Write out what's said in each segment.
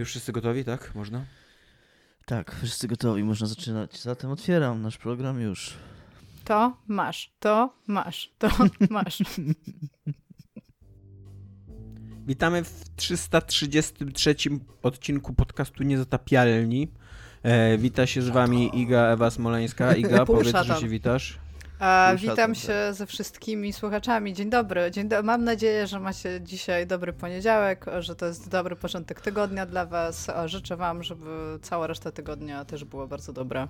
Już wszyscy gotowi, tak? Można? Tak, wszyscy gotowi, można zaczynać. Zatem otwieram nasz program już. To masz, to masz, to masz. Witamy w 333 odcinku podcastu Niezatapialni. E, wita się z wami Iga Ewa Smoleńska. Iga, powiedz, że się witasz. A, witam się ze wszystkimi słuchaczami. Dzień dobry. Dzień do... Mam nadzieję, że macie dzisiaj dobry poniedziałek, że to jest dobry początek tygodnia dla was. Życzę wam, żeby cała reszta tygodnia też była bardzo dobra.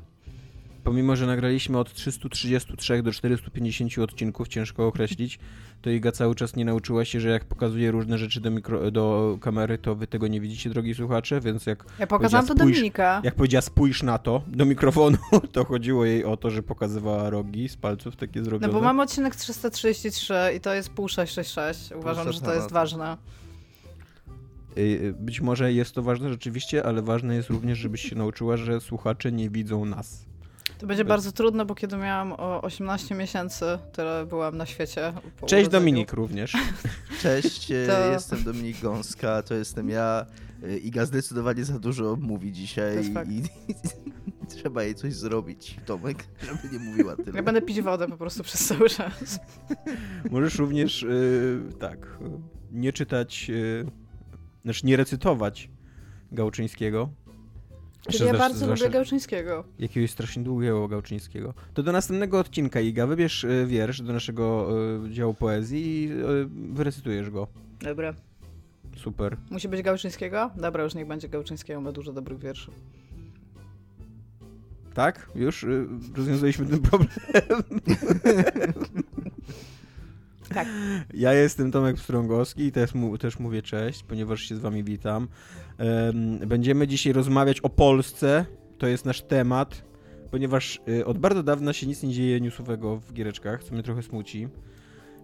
Pomimo, że nagraliśmy od 333 do 450 odcinków, ciężko określić, to Iga cały czas nie nauczyła się, że jak pokazuje różne rzeczy do, mikro, do kamery, to wy tego nie widzicie, drogi słuchacze, więc jak, Ja pokazałam to spójrz- Dominika. jak powiedziała spójrz na to, do mikrofonu, to chodziło jej o to, że pokazywała rogi z palców takie No zrobione. bo mamy odcinek 333 i to jest pół 666. Uważam, że to jest ważne. Y, y, Być może jest to ważne rzeczywiście, ale ważne jest również, żebyś się nauczyła, że słuchacze nie widzą nas. To będzie Bez- bardzo trudne, bo kiedy miałam o 18 miesięcy, tyle byłam na świecie. Cześć urodzeniu. Dominik również. Cześć, e, To- jestem Dominik Gąska, to jestem ja. E, Iga zdecydowanie za dużo mówi dzisiaj fakt. i, trzeba jej coś zrobić, Tomek, żeby nie mówiła tyle. Ja będę pić wodę po prostu przez cały czas. Możesz również, y, tak, nie czytać, y, znaczy nie recytować Gałczyńskiego. Czyli ja Zresz- bardzo lubię Gałczyńskiego. Jakiegoś strasznie długiego Gałczyńskiego. To do następnego odcinka, Iga, wybierz y, wiersz do naszego y, działu poezji i y, wyrecytujesz go. Dobra. Super. Musi być Gałczyńskiego? Dobra, już niech będzie Gałczyńskiego, ma dużo dobrych wierszy. Tak? Już rozwiązaliśmy ten problem. Tak. Ja jestem Tomek Pstrągowski i też, mu, też mówię cześć, ponieważ się z wami witam. Em, Będziemy dzisiaj rozmawiać o Polsce. To jest nasz temat, ponieważ y, od bardzo dawna się nic nie dzieje newsowego w giereczkach, co mnie trochę smuci.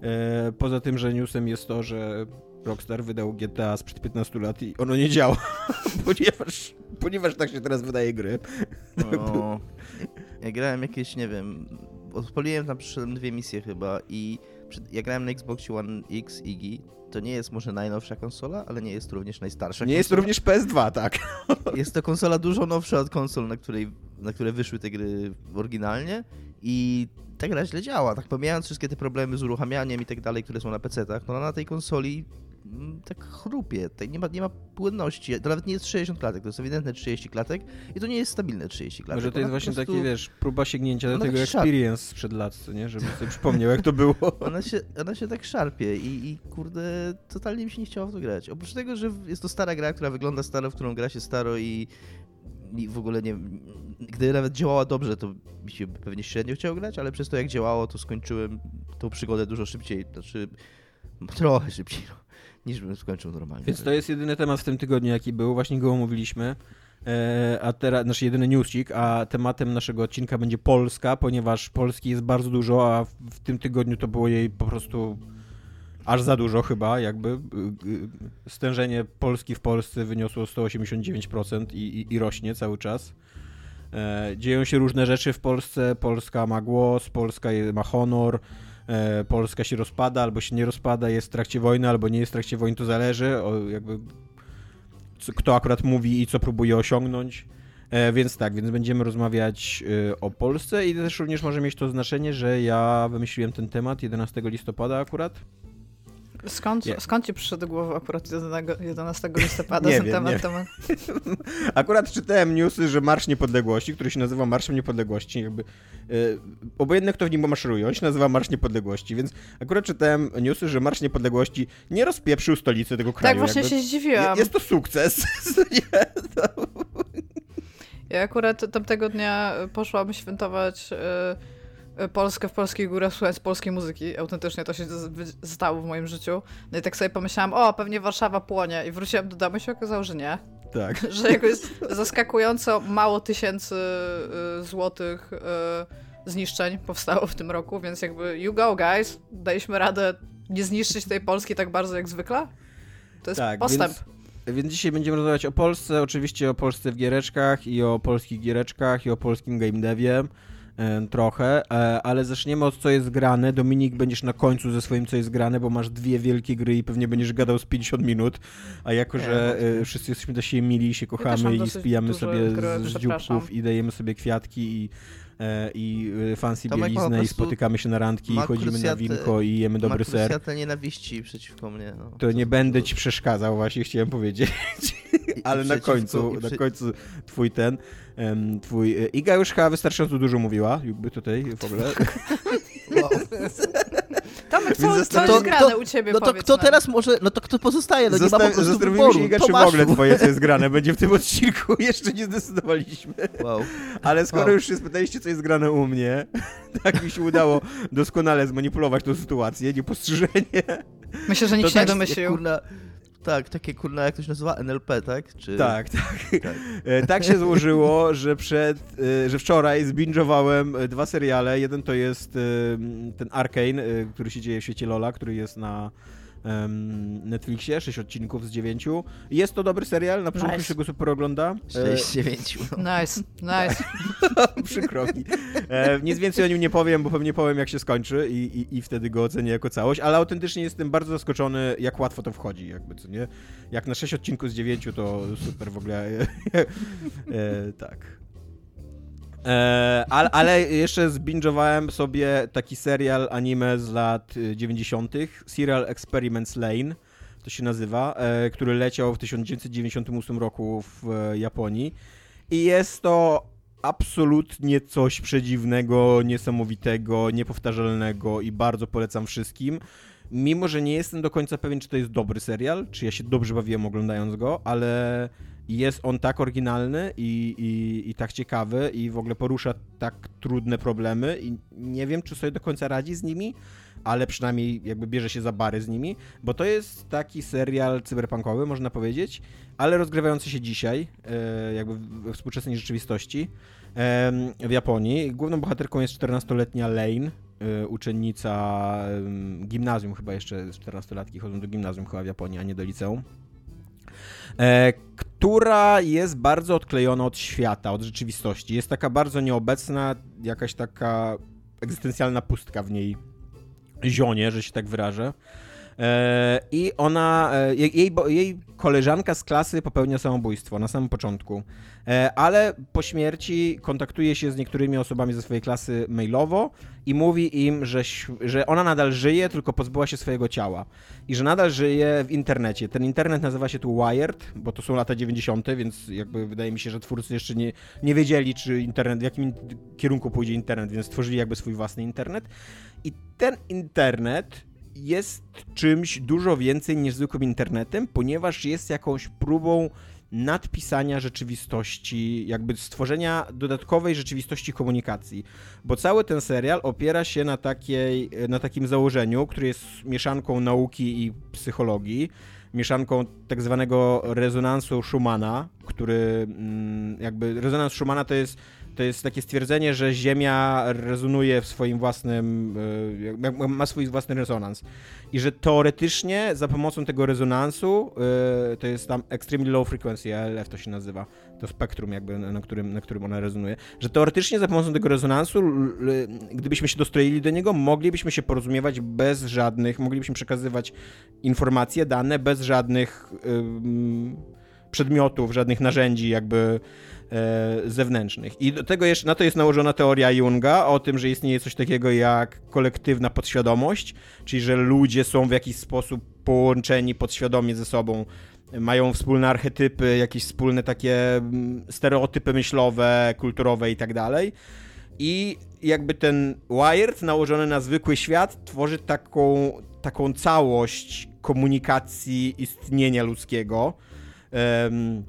E, Poza tym, że newsem jest to, że Rockstar wydał GTA sprzed 15 lat i ono nie działa, ponieważ, ponieważ tak się teraz wydaje gry. No, ja grałem jakieś, nie wiem, odpaliłem tam, przyszedłem dwie misje chyba i ja grałem na Xbox One X Igi. To nie jest może najnowsza konsola, ale nie jest również najstarsza Nie jest to konsola. również PS2, tak. Jest to konsola dużo nowsza od konsol, na, której, na które wyszły te gry oryginalnie i ta gra źle działa. Tak pomijając wszystkie te problemy z uruchamianiem i tak dalej, które są na PC-tach, no na tej konsoli tak chrupie, tutaj nie ma, nie ma płynności. To nawet nie jest 60 klatek, to jest ewidentne 30 klatek i to nie jest stabilne 30 klatek. Może to jest Ona właśnie prostu- taki, wiesz, próba sięgnięcia do tego tak experience sprzed lat, co nie? Żeby sobie przypomniał, jak to było. Ona się, ona się tak szarpie i, i kurde, totalnie mi się nie chciało w to grać. Oprócz tego, że jest to stara gra, która wygląda staro, w którą gra się staro i, i w ogóle nie... Gdy nawet działała dobrze, to mi się pewnie średnio chciało grać, ale przez to jak działało, to skończyłem tą przygodę dużo szybciej, znaczy trochę szybciej, no, niż bym skończył normalnie. Więc to jest jedyny temat w tym tygodniu, jaki był, właśnie go omówiliśmy. E, a teraz, nasz jedyny newsik, a tematem naszego odcinka będzie Polska, ponieważ Polski jest bardzo dużo, a w, tym tygodniu to było jej po prostu aż za dużo chyba, jakby. Y, y, Stężenie Polski w Polsce wyniosło 189% i, i, i rośnie cały czas. E, dzieją się różne rzeczy w Polsce, Polska ma głos, Polska ma honor, Polska się rozpada albo się nie rozpada, jest w trakcie wojny albo nie jest w trakcie wojny, to zależy, o, jakby kto akurat mówi i co próbuje osiągnąć. E, więc tak, więc będziemy rozmawiać e, o Polsce i też również może mieć to znaczenie, że ja wymyśliłem ten temat 11 listopada akurat. Skąd, Nie. skąd ci przyszedł do głowy akurat 11 11 listopada Nie ten wiem, temat? nie. temat? Akurat czytałem newsy, że Marsz Niepodległości, który się nazywa Marszem Niepodległości, jakby e, obojętne kto w nim maszeruje, on się nazywa Marsz Niepodległości, więc akurat czytałem newsy, że Marsz Niepodległości nie rozpieprzył stolicy tego kraju. Tak, właśnie jakby. się zdziwiłam. Je- Jest to sukces. Ja akurat tamtego dnia poszłam świętować y, Polskę w polskich górach, słuchając polskiej muzyki. Autentycznie to się stało w moim życiu. No i tak sobie pomyślałam, o, pewnie Warszawa płonie. I wróciłam do domu i się okazało, że nie. tak. Że jakoś zaskakująco mało tysięcy y, złotych y, zniszczeń powstało w tym roku, więc jakby you go guys, daliśmy radę nie zniszczyć tej Polski tak bardzo jak zwykle. To jest Tak, postęp. Więc, więc dzisiaj będziemy rozmawiać o Polsce, oczywiście o Polsce w giereczkach i o polskich giereczkach i o polskim game devie. E, trochę, e, ale zaczniemy od co jest grane. Dominik, będziesz na końcu ze swoim co jest grane, bo masz dwie wielkie gry i pewnie będziesz gadał z 50 minut, a jako, że e, wszyscy jesteśmy do siebie mili, się kochamy i spijamy sobie z, dzióbków i dajemy sobie kwiatki i i e, fancy Tomek bieliznę i spotykamy się na randki i chodzimy na winko i jemy dobry ser. Ma nienawiści przeciwko mnie. No. To nie będę ci przeszkadzał, właśnie chciałem powiedzieć. Ale na końcu, na końcu twój ten, twój... E, Iga już chyba wystarczająco dużo mówiła, jakby tutaj w ogóle. Wow. Tomek, co, co jest grane to, u ciebie, No to kto nam. teraz może, no to kto pozostaje? No Zosta nie ma po prostu wyboru. się, Iga, czy w ogóle twoje co jest grane będzie w tym odcinku. Jeszcze nie zdecydowaliśmy. Wow. Ale skoro wow. już się spytaliście, co jest grane u mnie, tak mi się udało doskonale zmanipulować tę sytuację, niepostrzeżenie. Myślę, że nikt się tak, nie domyślił. Kurna, tak, takie kurna, jak to się nazywa? NLP, tak? Czy... Tak, tak. Tak, e, tak się złożyło, że przed, e, że wczoraj zbingowałem e, dwa seriale. Jeden to jest ten Arkane, który się dzieje w świecie Lola, który jest na Netflixie, 6 odcinków z 9. Jest to dobry serial, na początku nice. się go super ogląda. 6 z 9. Nice, nice. Przykro mi. E, nic więcej o nim nie powiem, bo pewnie powiem jak się skończy i, i, i wtedy go ocenię jako całość, ale autentycznie jestem bardzo zaskoczony, jak łatwo to wchodzi, jakby, co nie? Jak na 6 odcinków z 9 to super w ogóle. e, tak. E, ale, ale jeszcze zbingowałem sobie taki serial anime z lat 90. Y, Serial Experiments Lane, to się nazywa, e, który leciał w 1998 roku w e, Japonii. I jest to absolutnie coś przedziwnego, niesamowitego, niepowtarzalnego i bardzo polecam wszystkim. Mimo, że nie jestem do końca pewien, czy to jest dobry serial, czy ja się dobrze bawiłem oglądając go, ale jest on tak oryginalny i, i, i tak ciekawy i w ogóle porusza tak trudne problemy i nie wiem, czy sobie do końca radzi z nimi, ale przynajmniej jakby bierze się za bary z nimi, bo to jest taki serial cyberpunkowy, można powiedzieć, ale rozgrywający się dzisiaj, e, jakby we współczesnej rzeczywistości w Japonii. Główną bohaterką jest 14-letnia Lane, e, uczennica gimnazjum, chyba jeszcze 14-latki chodzą do gimnazjum chyba w Japonii, a nie do liceum. E, która jest bardzo odklejona od świata, od rzeczywistości. Jest taka bardzo nieobecna, jakaś taka egzystencjalna pustka w niej zionie, że się tak wyrażę. E, I ona, e, jej, jej koleżanka z klasy popełnia samobójstwo na samym początku, e, ale po śmierci kontaktuje się z niektórymi osobami ze swojej klasy mailowo i mówi im, że, że ona nadal żyje, tylko pozbyła się swojego ciała i że nadal żyje w internecie. Ten internet nazywa się tu Wired, bo to są lata 90., więc jakby wydaje mi się, że twórcy jeszcze nie, nie wiedzieli, czy internet, w jakim kierunku pójdzie internet, więc stworzyli jakby swój własny internet. I ten internet jest czymś dużo więcej niż zwykłym internetem, ponieważ jest jakąś próbą nadpisania rzeczywistości, jakby stworzenia dodatkowej rzeczywistości komunikacji. Bo cały ten serial opiera się na, takiej, na takim założeniu, który jest mieszanką nauki i psychologii, mieszanką tak zwanego rezonansu Schumana, który mm, jakby rezonans Schumana to jest to jest takie stwierdzenie, że Ziemia rezonuje w swoim własnym, e, ma swój własny rezonans. I że teoretycznie za pomocą tego rezonansu, e, to jest tam extremely low frequency, ALF to się nazywa, to spektrum jakby, na którym, na którym ona rezonuje, że teoretycznie za pomocą tego rezonansu, gdybyśmy się dostroili do niego, moglibyśmy się porozumiewać bez żadnych, moglibyśmy przekazywać informacje, dane bez żadnych przedmiotów, żadnych narzędzi jakby zewnętrznych. I do tego jeszcze, na to jest nałożona teoria Junga o tym, że istnieje coś takiego jak kolektywna podświadomość, czyli że ludzie są w jakiś sposób połączeni podświadomie ze sobą, mają wspólne archetypy, jakieś wspólne takie mm, stereotypy myślowe, kulturowe i tak dalej. I jakby ten Wired nałożony na zwykły świat tworzy taką, taką całość komunikacji istnienia ludzkiego. Um,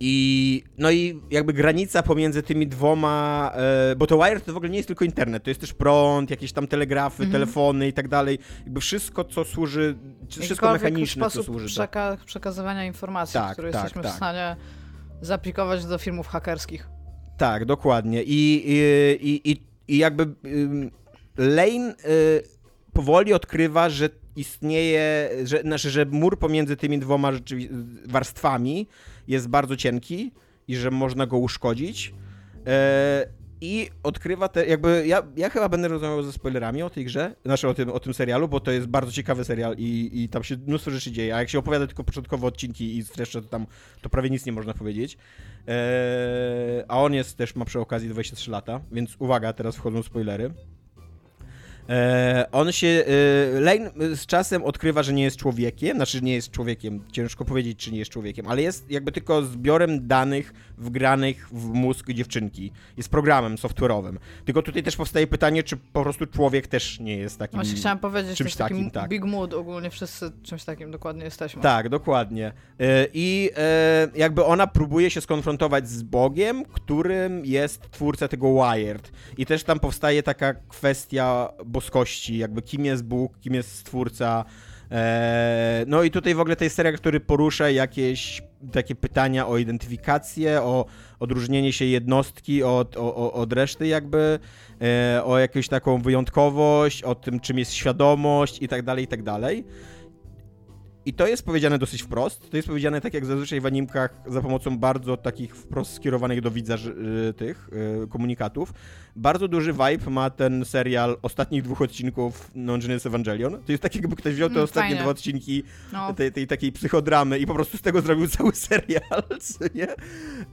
i no i jakby granica pomiędzy tymi dwoma, e, bo to wire to w ogóle nie jest tylko internet, to jest też prąd, jakieś tam telegrafy, mm -hmm. telefony i tak dalej. Jakby wszystko, co służy, wszystko mechaniczne, co służy. Przeka przekazywania informacji, tak, które tak, jesteśmy tak. w stanie zaaplikować do filmów hakerskich. Tak, dokładnie. I, i, i, i jakby Lane y, powoli odkrywa, że istnieje, że, znaczy, że mur pomiędzy tymi dwoma warstwami jest bardzo cienki i że można go uszkodzić. E, i odkrywa te, jakby, ja, ja chyba będę rozmawiał ze spoilerami o tej grze, znaczy o tym, o tym serialu, bo to jest bardzo ciekawy serial i, i tam się mnóstwo rzeczy dzieje, a jak się opowiada tylko początkowe odcinki i streszczę, to tam to prawie nic nie można powiedzieć. Eee, a on jest też, ma przy okazji 23 lata, więc uwaga, teraz wchodzą spoilery. E, on się. E, Lane z czasem odkrywa, że nie jest człowiekiem, znaczy nie jest człowiekiem, ciężko powiedzieć, czy nie jest człowiekiem, ale jest jakby tylko zbiorem danych wgranych w mózg dziewczynki. Jest programem software'owym. Tylko tutaj też powstaje pytanie, czy po prostu człowiek też nie jest takim. Właśnie chciałam powiedzieć, czymś takim, taki tak. big mood, ogólnie wszyscy czymś takim dokładnie jesteśmy. Tak, dokładnie. E, I e, jakby ona próbuje się skonfrontować z Bogiem, którym jest twórca tego Wired. I też tam powstaje taka kwestia boskości, jakby kim jest Bóg, kim jest stwórca. E, No i tutaj w ogóle to jest serial, który porusza jakieś takie pytania o identyfikację, o odróżnienie się jednostki od, o, od reszty jakby, e, o jakąś taką wyjątkowość, o tym czym jest świadomość i tak dalej, i tak dalej. I to jest powiedziane dosyć wprost. To jest powiedziane tak jak zazwyczaj w animkach za pomocą bardzo takich wprost skierowanych do widza y, tych y, komunikatów. Bardzo duży vibe ma ten serial ostatnich dwóch odcinków Non-Genius Evangelion. To jest tak jakby ktoś wziął te Mm, ostatnie fajnie. dwa odcinki No, tej, tej takiej psychodramy i po prostu z tego zrobił cały serial, nie?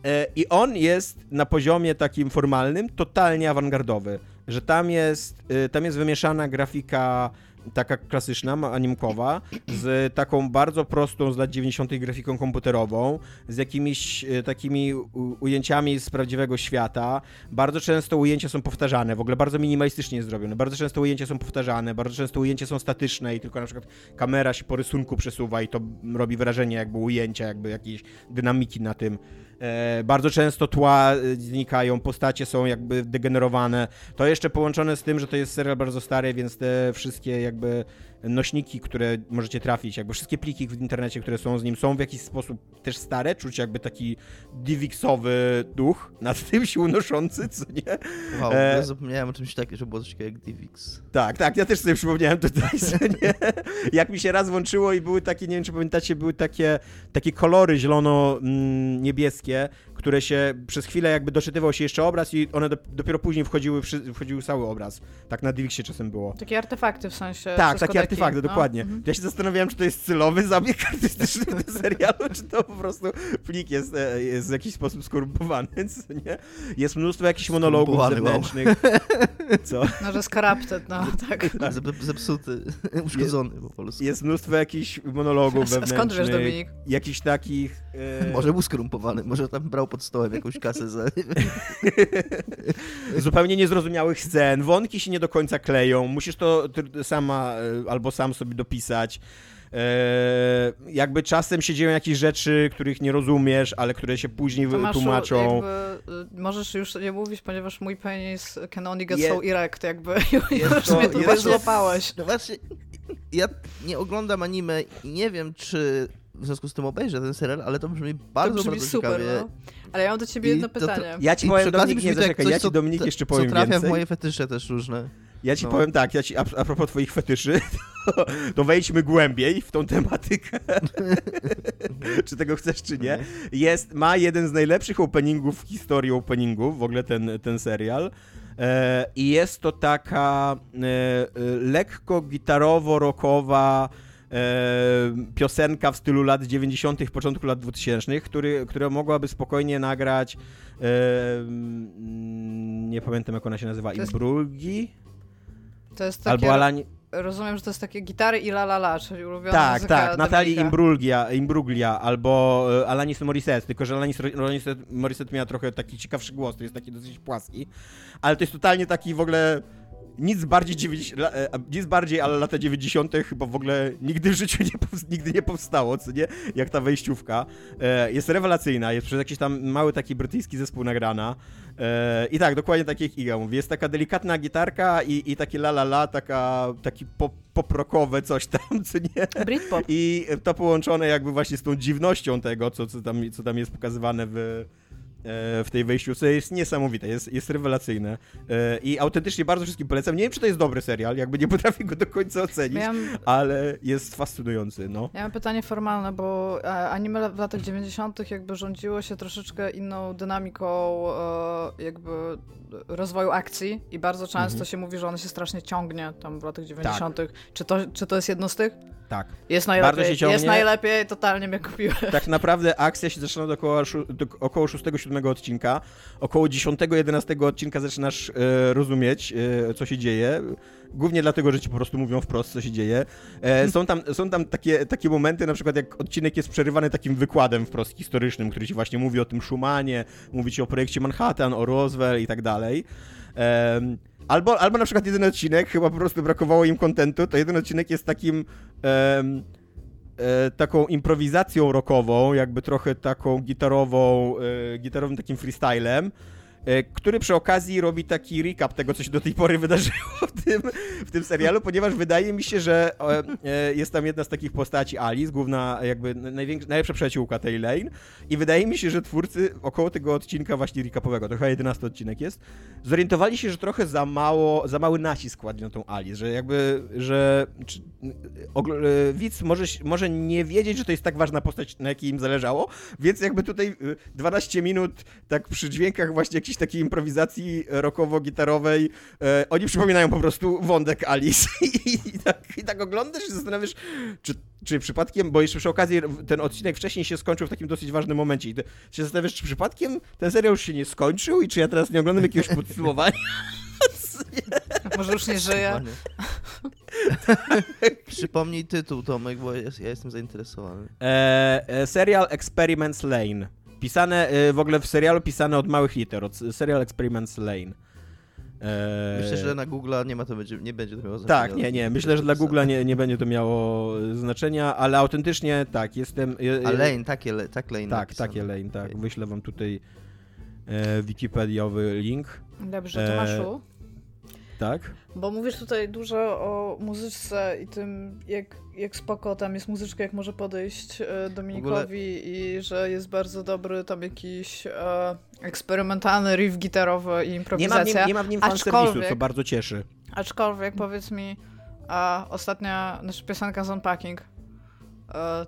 E, I on jest na poziomie takim formalnym totalnie awangardowy, że tam jest, y, tam jest wymieszana grafika taka klasyczna, animkowa, z taką bardzo prostą z lat 90. grafiką komputerową, z jakimiś y, takimi ujęciami z prawdziwego świata. Bardzo często ujęcia są powtarzane, w ogóle bardzo minimalistycznie zrobione. Bardzo często ujęcia są powtarzane, bardzo często ujęcia są statyczne i tylko na przykład kamera się po rysunku przesuwa i to robi wrażenie jakby ujęcia, jakby jakiejś dynamiki na tym. E, bardzo często tła e, znikają, postacie są jakby degenerowane. To jeszcze połączone z tym, że to jest serial bardzo stary, więc te wszystkie jakby nośniki, które możecie trafić, jakby wszystkie pliki w internecie, które są z nim, są w jakiś sposób też stare, czuć jakby taki Divixowy duch nad tym się unoszący, co nie? Wow, E, ja zapomniałem o czymś takim, że było coś takiego jak Divix. Tak, tak, ja też sobie przypomniałem tutaj, że nie? Jak mi się raz włączyło i były takie, nie wiem czy pamiętacie, były takie, takie kolory zielono-niebieskie, które się przez chwilę jakby doczytywał się jeszcze obraz i one dop- dopiero później wchodziły, wchodził cały obraz. Tak na Divixie czasem było. takie artefakty w sensie. Tak, takie artefakty, No, dokładnie. mhm. Ja się zastanawiałem, czy to jest celowy zabieg artystyczny tym serialu, czy to po prostu plik jest, e, jest w jakiś sposób skorumpowany, co nie? Jest mnóstwo jakichś monologów Skorumpowany, wow. zewnętrznych. Co? No, że skaraptet, no tak. Zep- Zepsuty, uszkodzony po polsku. Jest mnóstwo jakichś monologów wewnętrznych. skąd wiesz, Dominik? Jakichś takich... E, Może był skorumpowany, może tam brał pod stołem jakąś kasę za... zupełnie niezrozumiałych scen, wątki się nie do końca kleją, musisz to sama e, albo sam sobie dopisać. E, jakby czasem się dzieją jakieś rzeczy, których nie rozumiesz, ale które się później Tomaszu, tłumaczą. jakby, y, możesz już nie mówić, ponieważ mój penis can only get Je- so erect, jakby już to- mnie tutaj jest złapałeś. No właśnie, ja nie oglądam anime i nie wiem, czy w związku z tym obejrzę ten serial, ale to brzmi bardzo, to brzmi bardzo super, ciekawie. no. Ale ja mam do ciebie I jedno pytanie. Ja ci powiem, Dominik, nie zaczekaj, ja ci co- Dominik jeszcze Co powiem trafia więcej. w moje fetysze też różne. Ja ci no. powiem tak, ja ci, a, a propos twoich fetyszy, to, to wejdźmy głębiej w tą tematykę. czy tego chcesz, czy nie. Jest, ma jeden z najlepszych openingów w historii openingów, w ogóle ten, ten serial. E, I jest to taka e, e, lekko gitarowo-rockowa e, piosenka w stylu lat 90., początku lat 2000, który, która mogłaby spokojnie nagrać. E, nie pamiętam, jak ona się nazywa. Jest- Imbrulgi? To jest takie, Albo Alani. rozumiem, że to jest takie gitary i la la la, czyli ulubiona Tak, tak, Natalii. Imbruglia, Imbruglia albo e, Alanis Morissette, tylko że Alanis, Alanis Morissette miała trochę taki ciekawszy głos, to jest taki dosyć płaski, ale to jest totalnie taki w ogóle nic bardziej, 90, la- e, nic bardziej, ale lata 90. chyba w ogóle nigdy w życiu nie, nigdy nie powstało, co nie? Jak ta wejściówka. E, Jest rewelacyjna, jest przez jakiś tam mały taki brytyjski zespół nagrana. E, I tak, dokładnie tak jak Iga mówi. Jest taka delikatna gitarka i, i takie la la la, taka, taki pop, poprokowe coś tam, co nie? Britpop. I to połączone jakby właśnie z tą dziwnością tego, co, co, tam, co tam jest pokazywane w, w tej wejściówce jest niesamowite, jest, jest rewelacyjne i autentycznie bardzo wszystkim polecam. Nie wiem, czy to jest dobry serial, jakby nie potrafię go do końca ocenić, ale jest fascynujący, no. Ja mam pytanie formalne, bo anime w latach 90. jakby rządziło się troszeczkę inną dynamiką jakby rozwoju akcji i bardzo często mhm. się mówi, że one się strasznie ciągnie tam w latach 90. Tak. Czy, to, czy to jest jedno z tych? Tak. Jest najlepiej, Bardzo się ciągnie. jest najlepiej, totalnie mnie kupiłem. Tak naprawdę akcja się zaczyna do około, do około 6-7 odcinka. Około 10-11 odcinka zaczynasz e, rozumieć, e, co się dzieje. Głównie dlatego, że ci po prostu mówią wprost, co się dzieje. E, są tam, są tam takie, takie momenty, na przykład jak odcinek jest przerywany takim wykładem wprost historycznym, który ci właśnie mówi o tym Schumanie, mówi ci o projekcie Manhattan, o Roswell i tak dalej. Albo, albo na przykład jeden odcinek, chyba po prostu brakowało im kontentu, to jeden odcinek jest takim e, taką improwizacją rockową, jakby trochę taką gitarową, e, gitarowym takim freestylem, który przy okazji robi taki recap tego, co się do tej pory wydarzyło w tym, w tym serialu, ponieważ wydaje mi się, że e, e, jest tam jedna z takich postaci Alice, główna, jakby najlepsza przyjaciółka tej Lane. I wydaje mi się, że twórcy około tego odcinka właśnie recapowego, to chyba 11 odcinek jest, zorientowali się, że trochę za mało, za mały nacisk kładli na tą Alice, że jakby, że czy, widz może, może nie wiedzieć, że to jest tak ważna postać, na jakiej im zależało, więc jakby tutaj 12 minut tak przy dźwiękach właśnie jakichś jakiejś takiej improwizacji rockowo-gitarowej, e, oni przypominają po prostu wątek Alice I, i, tak, i tak oglądasz i zastanawiasz, czy, czy przypadkiem, bo jeszcze przy okazji ten odcinek wcześniej się skończył w takim dosyć ważnym momencie i ty się zastanawiasz, czy przypadkiem ten serial już się nie skończył i czy ja teraz nie oglądam jakiegoś podsumowania? Może już nie żyje. Przypomnij tytuł, Tomek, bo ja, ja jestem zainteresowany. E, e, serial Experiments Lane. Pisane y, w ogóle w serialu pisane od małych liter, od serial Experiments Lane. Eee... Myślę, że na Google nie, ma to będzie, nie będzie to miało znaczenia. Tak, nie, nie. Myślę, że dla Google nie, nie będzie to miało znaczenia, ale autentycznie tak, jestem. A Lane, takie, tak Lane. Tak, napisane. takie Lane, tak. Okay. Wyślę wam tutaj e, wikipediowy link. Dobrze, Tomaszu. Tak? Bo mówisz tutaj dużo o muzyce i tym, jak, jak spoko tam jest muzyczka, jak może podejść e, Dominikowi ogóle... i że jest bardzo dobry tam jakiś e, eksperymentalny riff gitarowy i improwizacja. Nie ma w nim, nie ma w nim fanserwisu, co bardzo cieszy. Aczkolwiek powiedz mi, a ostatnia nasza piosenka z Unpacking,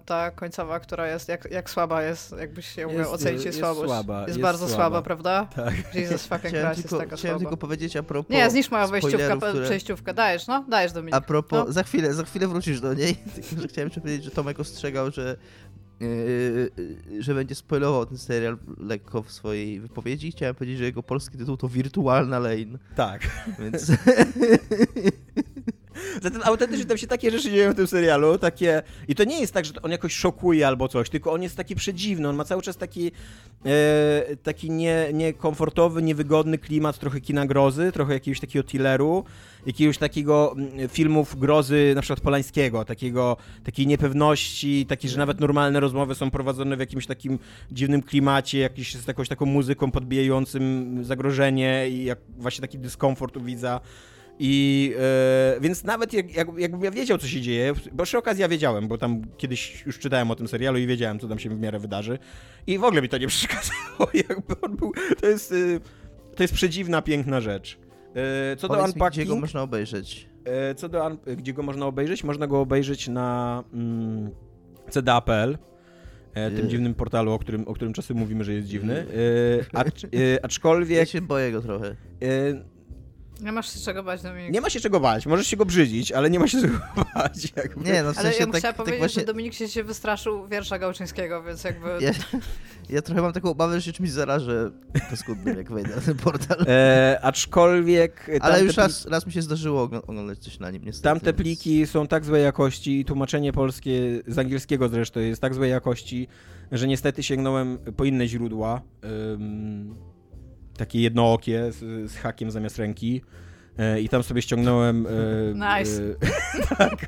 ta końcowa, która jest, jak, jak słaba jest, jakbyś się jest, ocenić jej słabość. Słaba, jest, jest bardzo słaba. słaba, prawda? Tak. Jesus fucking Christ jest taka Chciałem słaba. tylko powiedzieć a propos Nie, zniszcz moją wejściówkę, które... przejściówkę, dajesz, no, dajesz Dominik. A propos, no. za chwilę, za chwilę wrócisz do niej, tylko że chciałem jeszcze powiedzieć, że Tomek ostrzegał, że Yy, że będzie spoilował ten serial lekko w swojej wypowiedzi. Chciałem powiedzieć, że jego polski tytuł to Wirtualna Lane. Tak. Więc... Zatem autentycznie tam się takie rzeczy dzieją w tym serialu, takie... I to nie jest tak, że on jakoś szokuje albo coś, tylko on jest taki przedziwny, on ma cały czas taki e, taki nie, niekomfortowy, niewygodny klimat, trochę kina grozy, trochę jakiegoś takiego thrilleru, jakiegoś takiego mm, filmów grozy na przykład Polańskiego, takiego, takiej niepewności, takiej, że nawet normalne rozmowy są prowadzone w jakimś takim dziwnym klimacie, jakiś, z jakąś taką muzyką podbijającym zagrożenie i jak, właśnie taki dyskomfort u widza. I e, więc nawet jak, jak, jakbym ja wiedział, co się dzieje, bo przy okazji ja wiedziałem, bo tam kiedyś już czytałem o tym serialu i wiedziałem, co tam się w miarę wydarzy. I w ogóle mi to nie przeszkadzało, jakby on był. To jest, e, to jest przedziwna, piękna rzecz. E, co Powiedz do Unpacking. Mi, gdzie go można obejrzeć? E, co do gdzie go można obejrzeć? Można go obejrzeć na mm, cda.pl. E, tym dziwnym portalu, o którym, o którym czasem mówimy, że jest dziwny. E, acz, e, aczkolwiek. Ja się boję go trochę. E, nie masz się czego bać, Dominik. Nie ma się czego bać. Możesz się go brzydzić, ale nie ma się czego bać. Jakby. Nie, no w sensie ale ja tak, chciała tak powiedzieć, właśnie... że Dominik się, się wystraszył wiersza Gałczyńskiego, więc jakby... Ja, ja trochę mam taką obawę, że się czymś zarażę paskudnym, jak wejdę na ten portal. E, aczkolwiek... Ale już raz, raz mi się zdarzyło oglądać coś na nim, niestety. Tamte pliki są tak złej jakości i tłumaczenie polskie, z angielskiego zresztą, jest tak złej jakości, że niestety sięgnąłem po inne źródła. Um, takie jednookie z, z hakiem zamiast ręki. E, I tam sobie ściągnąłem e, nice. e, tak,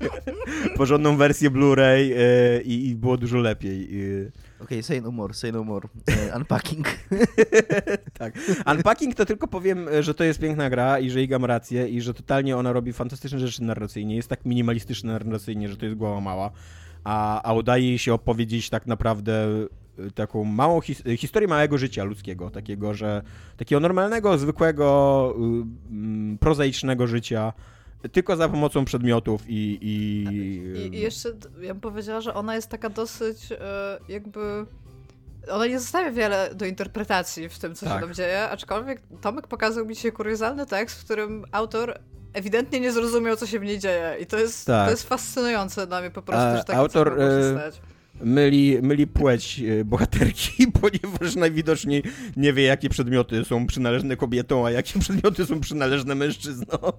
porządną wersję Blu-ray e, i, i, było dużo lepiej. Okej, okay, say no more, say no more. E, unpacking. tak. Unpacking to tylko powiem, że to jest piękna gra i że Iga ma rację i że totalnie ona robi fantastyczne rzeczy narracyjnie. Jest tak minimalistyczna narracyjnie, że to jest głowa mała. A, a udaje jej się opowiedzieć tak naprawdę taką małą his historię małego życia ludzkiego, takiego, że takiego normalnego, zwykłego, y, prozaicznego życia, tylko za pomocą przedmiotów i... I, I, jeszcze ja bym powiedziała, że ona jest taka dosyć y, jakby... Ona nie zostawia wiele do interpretacji w tym, co tak. się tam dzieje, aczkolwiek Tomek pokazał mi dzisiaj kuriozalny tekst, w którym autor ewidentnie nie zrozumiał, co się w niej dzieje. I to jest, tak. to jest fascynujące dla mnie po prostu, A, że tak autor, stać. Myli, myli płeć e, bohaterki, ponieważ najwidoczniej nie wie, jakie przedmioty są przynależne kobietom, a jakie przedmioty są przynależne mężczyznom.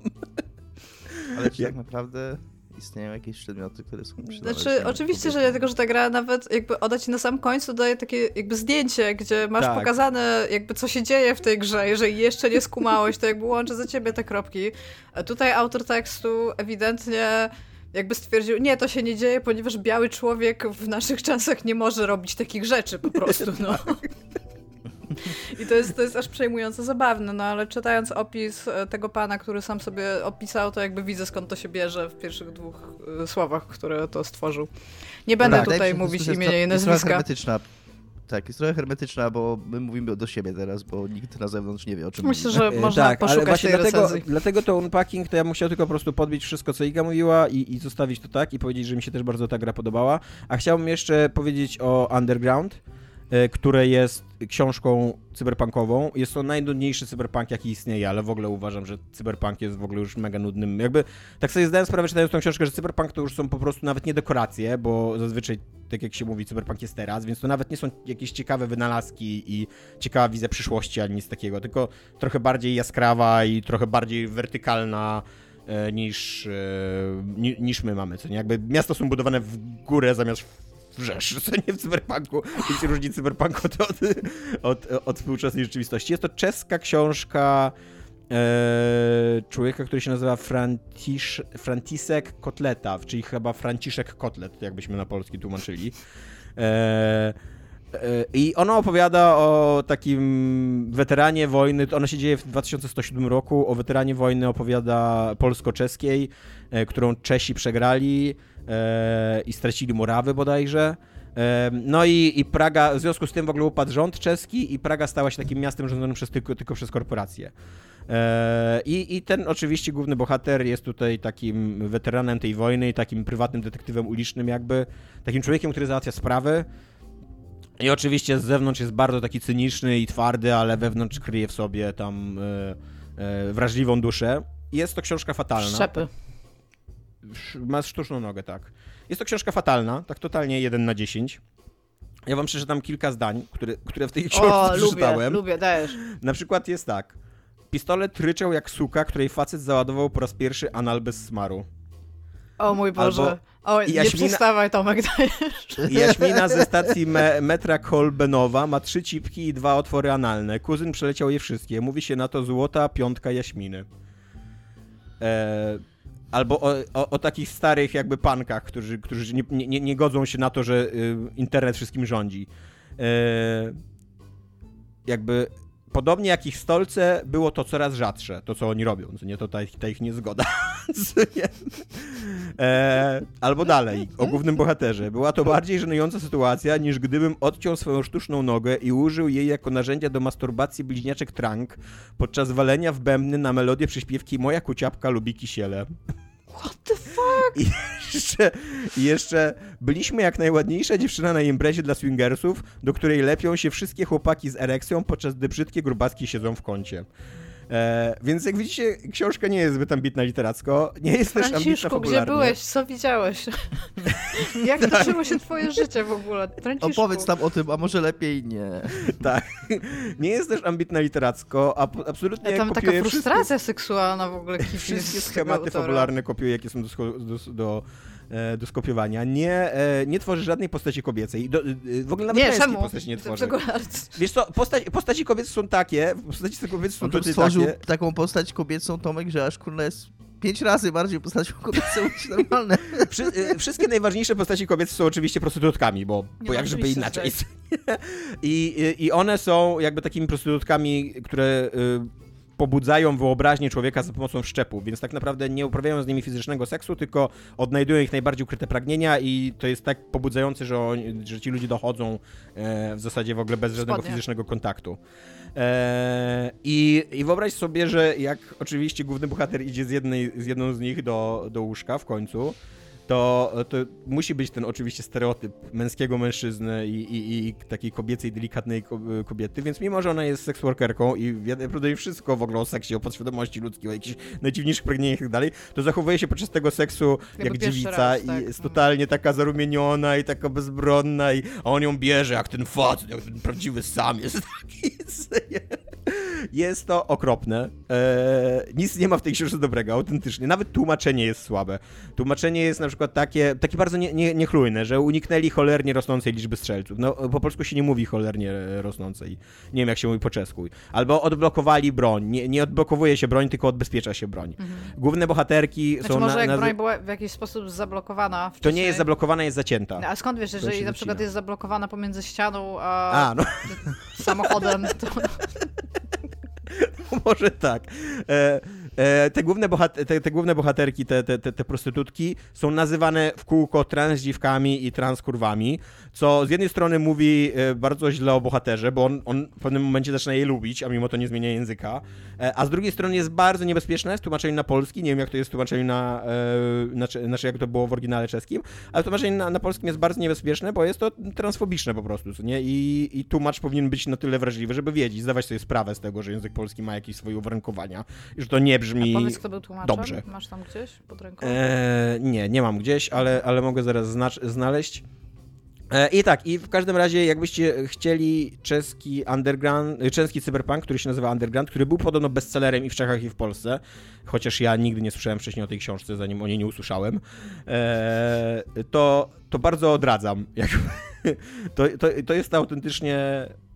Ale czy Jak... tak naprawdę istnieją jakieś przedmioty, które są przynależne Znaczy, oczywiście, że nie, tylko że ta gra nawet jakby oda ci na sam końcu daje takie jakby zdjęcie, gdzie masz tak. pokazane jakby co się dzieje w tej grze. Jeżeli jeszcze nie skumałeś, to jakby łączy za ciebie te kropki. A tutaj autor tekstu ewidentnie jakby stwierdził, nie, to się nie dzieje, ponieważ biały człowiek w naszych czasach nie może robić takich rzeczy po prostu, no. I to jest, to jest aż przejmująco zabawne, no ale czytając opis e, tego pana, który sam sobie opisał, to jakby widzę skąd to się bierze w pierwszych dwóch e, słowach, które to stworzył. Nie będę tak, tutaj mówić imienia i nazwiska. Jest hermetyczna. Tak, jest trochę hermetyczna, bo my mówimy do siebie teraz, bo nikt na zewnątrz nie wie o czym Myślę, mówimy. że można tak, poszukać ale właśnie tej dlatego, dlatego to unpacking, to ja musiał tylko po prostu podbić wszystko, co Iga mówiła i, i zostawić to tak i powiedzieć, że mi się też bardzo ta gra podobała. A chciałbym jeszcze powiedzieć o Underground, E, które jest książką cyberpunkową. Jest to najnudniejszy cyberpunk, jaki istnieje, ale w ogóle uważam, że cyberpunk jest w ogóle już mega nudnym. Jakby tak sobie zdałem sprawę, czytając tą książkę, że cyberpunk to już są po prostu nawet nie dekoracje, bo zazwyczaj, tak jak się mówi, cyberpunk jest teraz, więc to nawet nie są jakieś ciekawe wynalazki i ciekawa wizja przyszłości, ani nic takiego, tylko trochę bardziej jaskrawa i trochę bardziej wertykalna e, niż, e, niż my mamy, co nie? Jakby miasta są budowane w górę zamiast wrzesz, co nie w cyberpunku. Się różni cyberpunk od, od, od, od współczesnej rzeczywistości. Jest to czeska książka e, człowieka, który się nazywa Frantisek Kotleta, czyli chyba Franciszek Kotlet, jakbyśmy na polski tłumaczyli. E, e i ona opowiada o takim weteranie wojny, ona się dzieje w 2107 roku, o weteranie wojny opowiada polsko-czeskiej, e, którą Czesi przegrali i stracili Murawy bodajże. E, no i, i Praga, w związku z tym w ogóle upadł rząd czeski i Praga stała się takim miastem rządzonym przez, tylko, tylko przez korporacje. E, I, I ten oczywiście główny bohater jest tutaj takim weteranem tej wojny takim prywatnym detektywem ulicznym jakby, takim człowiekiem, który załatwia sprawy. I oczywiście z zewnątrz jest bardzo taki cyniczny i twardy, ale wewnątrz kryje w sobie tam e, e, wrażliwą duszę. Jest to książka fatalna. Szczepy. Ma sztuczną nogę, tak. Jest to książka fatalna, tak totalnie 1 na 10. Ja wam przeczytam kilka zdań, które, które w tej książce o, przeczytałem. Lubię, lubię, dajesz. Na przykład jest tak. Pistolet ryczał jak suka, której facet załadował po raz pierwszy anal bez smaru. O mój Boże. Albo o, Jaśmina... nie przestawaj Tomek, dajesz. Jaśmina ze stacji me metra Kolbenowa ma trzy cipki i dwa otwory analne. Kuzyn przeleciał je wszystkie. Mówi się na to złota piątka Jaśminy. Eee Albo o, o, o, takich starych jakby pankach, którzy, którzy nie, nie, nie godzą się na to, że y, internet wszystkim rządzi. E, jakby podobnie jak ich stolce, było to coraz rzadsze, to co oni robią, co nie to ta, ta ich niezgoda. e, albo dalej, o głównym bohaterze. Była to bardziej żenująca sytuacja, niż gdybym odciął swoją sztuczną nogę i użył jej jako narzędzia do masturbacji bliźniaczek Trank podczas walenia w bębny na melodię przyśpiewki Moja kuciapka lubi kisiele. What the fuck? I jeszcze, jeszcze byliśmy jak najładniejsza dziewczyna na imprezie dla swingersów, do której lepią się wszystkie chłopaki z erekcją, podczas gdy brzydkie grubaski siedzą w kącie. E, więc jak widzicie, książka nie jest zbyt ambitna literacko, nie jest też ambitna popularnie. gdzie byłeś? Co widziałeś? jak tak. toczyło się twoje życie w ogóle? Franciszku. Opowiedz tam o tym, a może lepiej nie. tak. Nie jest też ambitna literacko, a absolutnie ja tam taka frustracja wszystkie, seksualna w ogóle Wszystkie schematy fabularne kopiuje, jakie są do, do, do do skopiowania. Nie, e, nie tworzy żadnej postaci kobiecej. Do, e, w ogóle nawet nie, czemu? postaci nie tworzy. Wiesz co, postać, postaci kobiece są takie, postaci kobiece są tutaj stworzył takie. taką postać kobiecą, Tomek, że aż kurna jest pięć razy bardziej postacią kobiecą niż normalne. wszystkie najważniejsze postaci kobiece są oczywiście prostytutkami, bo, bo jak żeby inaczej. I, I one są jakby takimi prostytutkami, które pobudzają wyobraźnię człowieka za pomocą szczepu, więc tak naprawdę nie uprawiają z nimi fizycznego seksu, tylko odnajdują ich najbardziej ukryte pragnienia i to jest tak pobudzające, że, oni, że ci ludzie dochodzą e, w zasadzie w ogóle bez żadnego Spodnie. fizycznego kontaktu. E, i, I wyobraź sobie, że jak oczywiście główny bohater idzie z, jednej, z jedną z nich do, do łóżka w końcu, to, to musi być ten oczywiście stereotyp męskiego mężczyzny i, i, i takiej kobiecej, delikatnej ko- kobiety, więc mimo, że ona jest seksworkerką i naprawdę wszystko w ogóle o seksie, o podświadomości ludzkiej, o jakichś najdziwniejszych pragnieniach i tak dalej, to zachowuje się podczas tego seksu Jakby jak dziewica raz, i tak. jest totalnie taka zarumieniona i taka bezbronna i a on ją bierze jak ten facet, jak ten prawdziwy sam jest taki. Jest to okropne. Eee, nic nie ma w tej książce dobrego, autentycznie. Nawet tłumaczenie jest słabe. Tłumaczenie jest na przykład takie, takie bardzo nie, nie, niechlujne, że uniknęli cholernie rosnącej liczby strzelców. No, po polsku się nie mówi cholernie rosnącej. Nie wiem, jak się mówi po czesku. Albo odblokowali broń. Nie, nie odblokowuje się broń, tylko odbezpiecza się broń. Główne bohaterki Znaczy są może na, jak na... broń była w jakiś sposób zablokowana To wcześniej. nie jest zablokowana, jest zacięta. A skąd wiesz, jeżeli na przykład jest zablokowana pomiędzy ścianą a, A, no samochodem, to może tak. E, te, główne te, te główne bohaterki, te, te, te, prostytutki są nazywane w kółko transdziwkami i transkurwami, co z jednej strony mówi e, bardzo źle o bohaterze, bo on, on w pewnym momencie zaczyna je lubić, a mimo to nie zmienia języka, e, a z drugiej strony jest bardzo niebezpieczne w tłumaczeniu na polski, nie wiem jak to jest w tłumaczeniu na, e, znaczy, znaczy jak to było w oryginale czeskim, ale w tłumaczeniu na, na polskim jest bardzo niebezpieczne, bo jest to transfobiczne po prostu, nie? I, I tłumacz powinien być na tyle wrażliwy, żeby wiedzieć, zdawać sobie sprawę z tego, że język polski ma jakieś swoje uwarunkowania że to nie brzmi... powiedz, kto był tłumaczem. dobrze. Masz tam gdzieś pod ręką? E, nie, nie mam gdzieś, ale, ale mogę zaraz znaleźć. E, I tak, i w każdym razie, jakbyście chcieli czeski underground, e, czeski cyberpunk, który się nazywa Underground, który był podobno bestsellerem i w Czechach, i w Polsce, chociaż ja nigdy nie słyszałem wcześniej o tej książce, zanim o niej nie usłyszałem, e, to, to bardzo odradzam. To, to, to jest autentycznie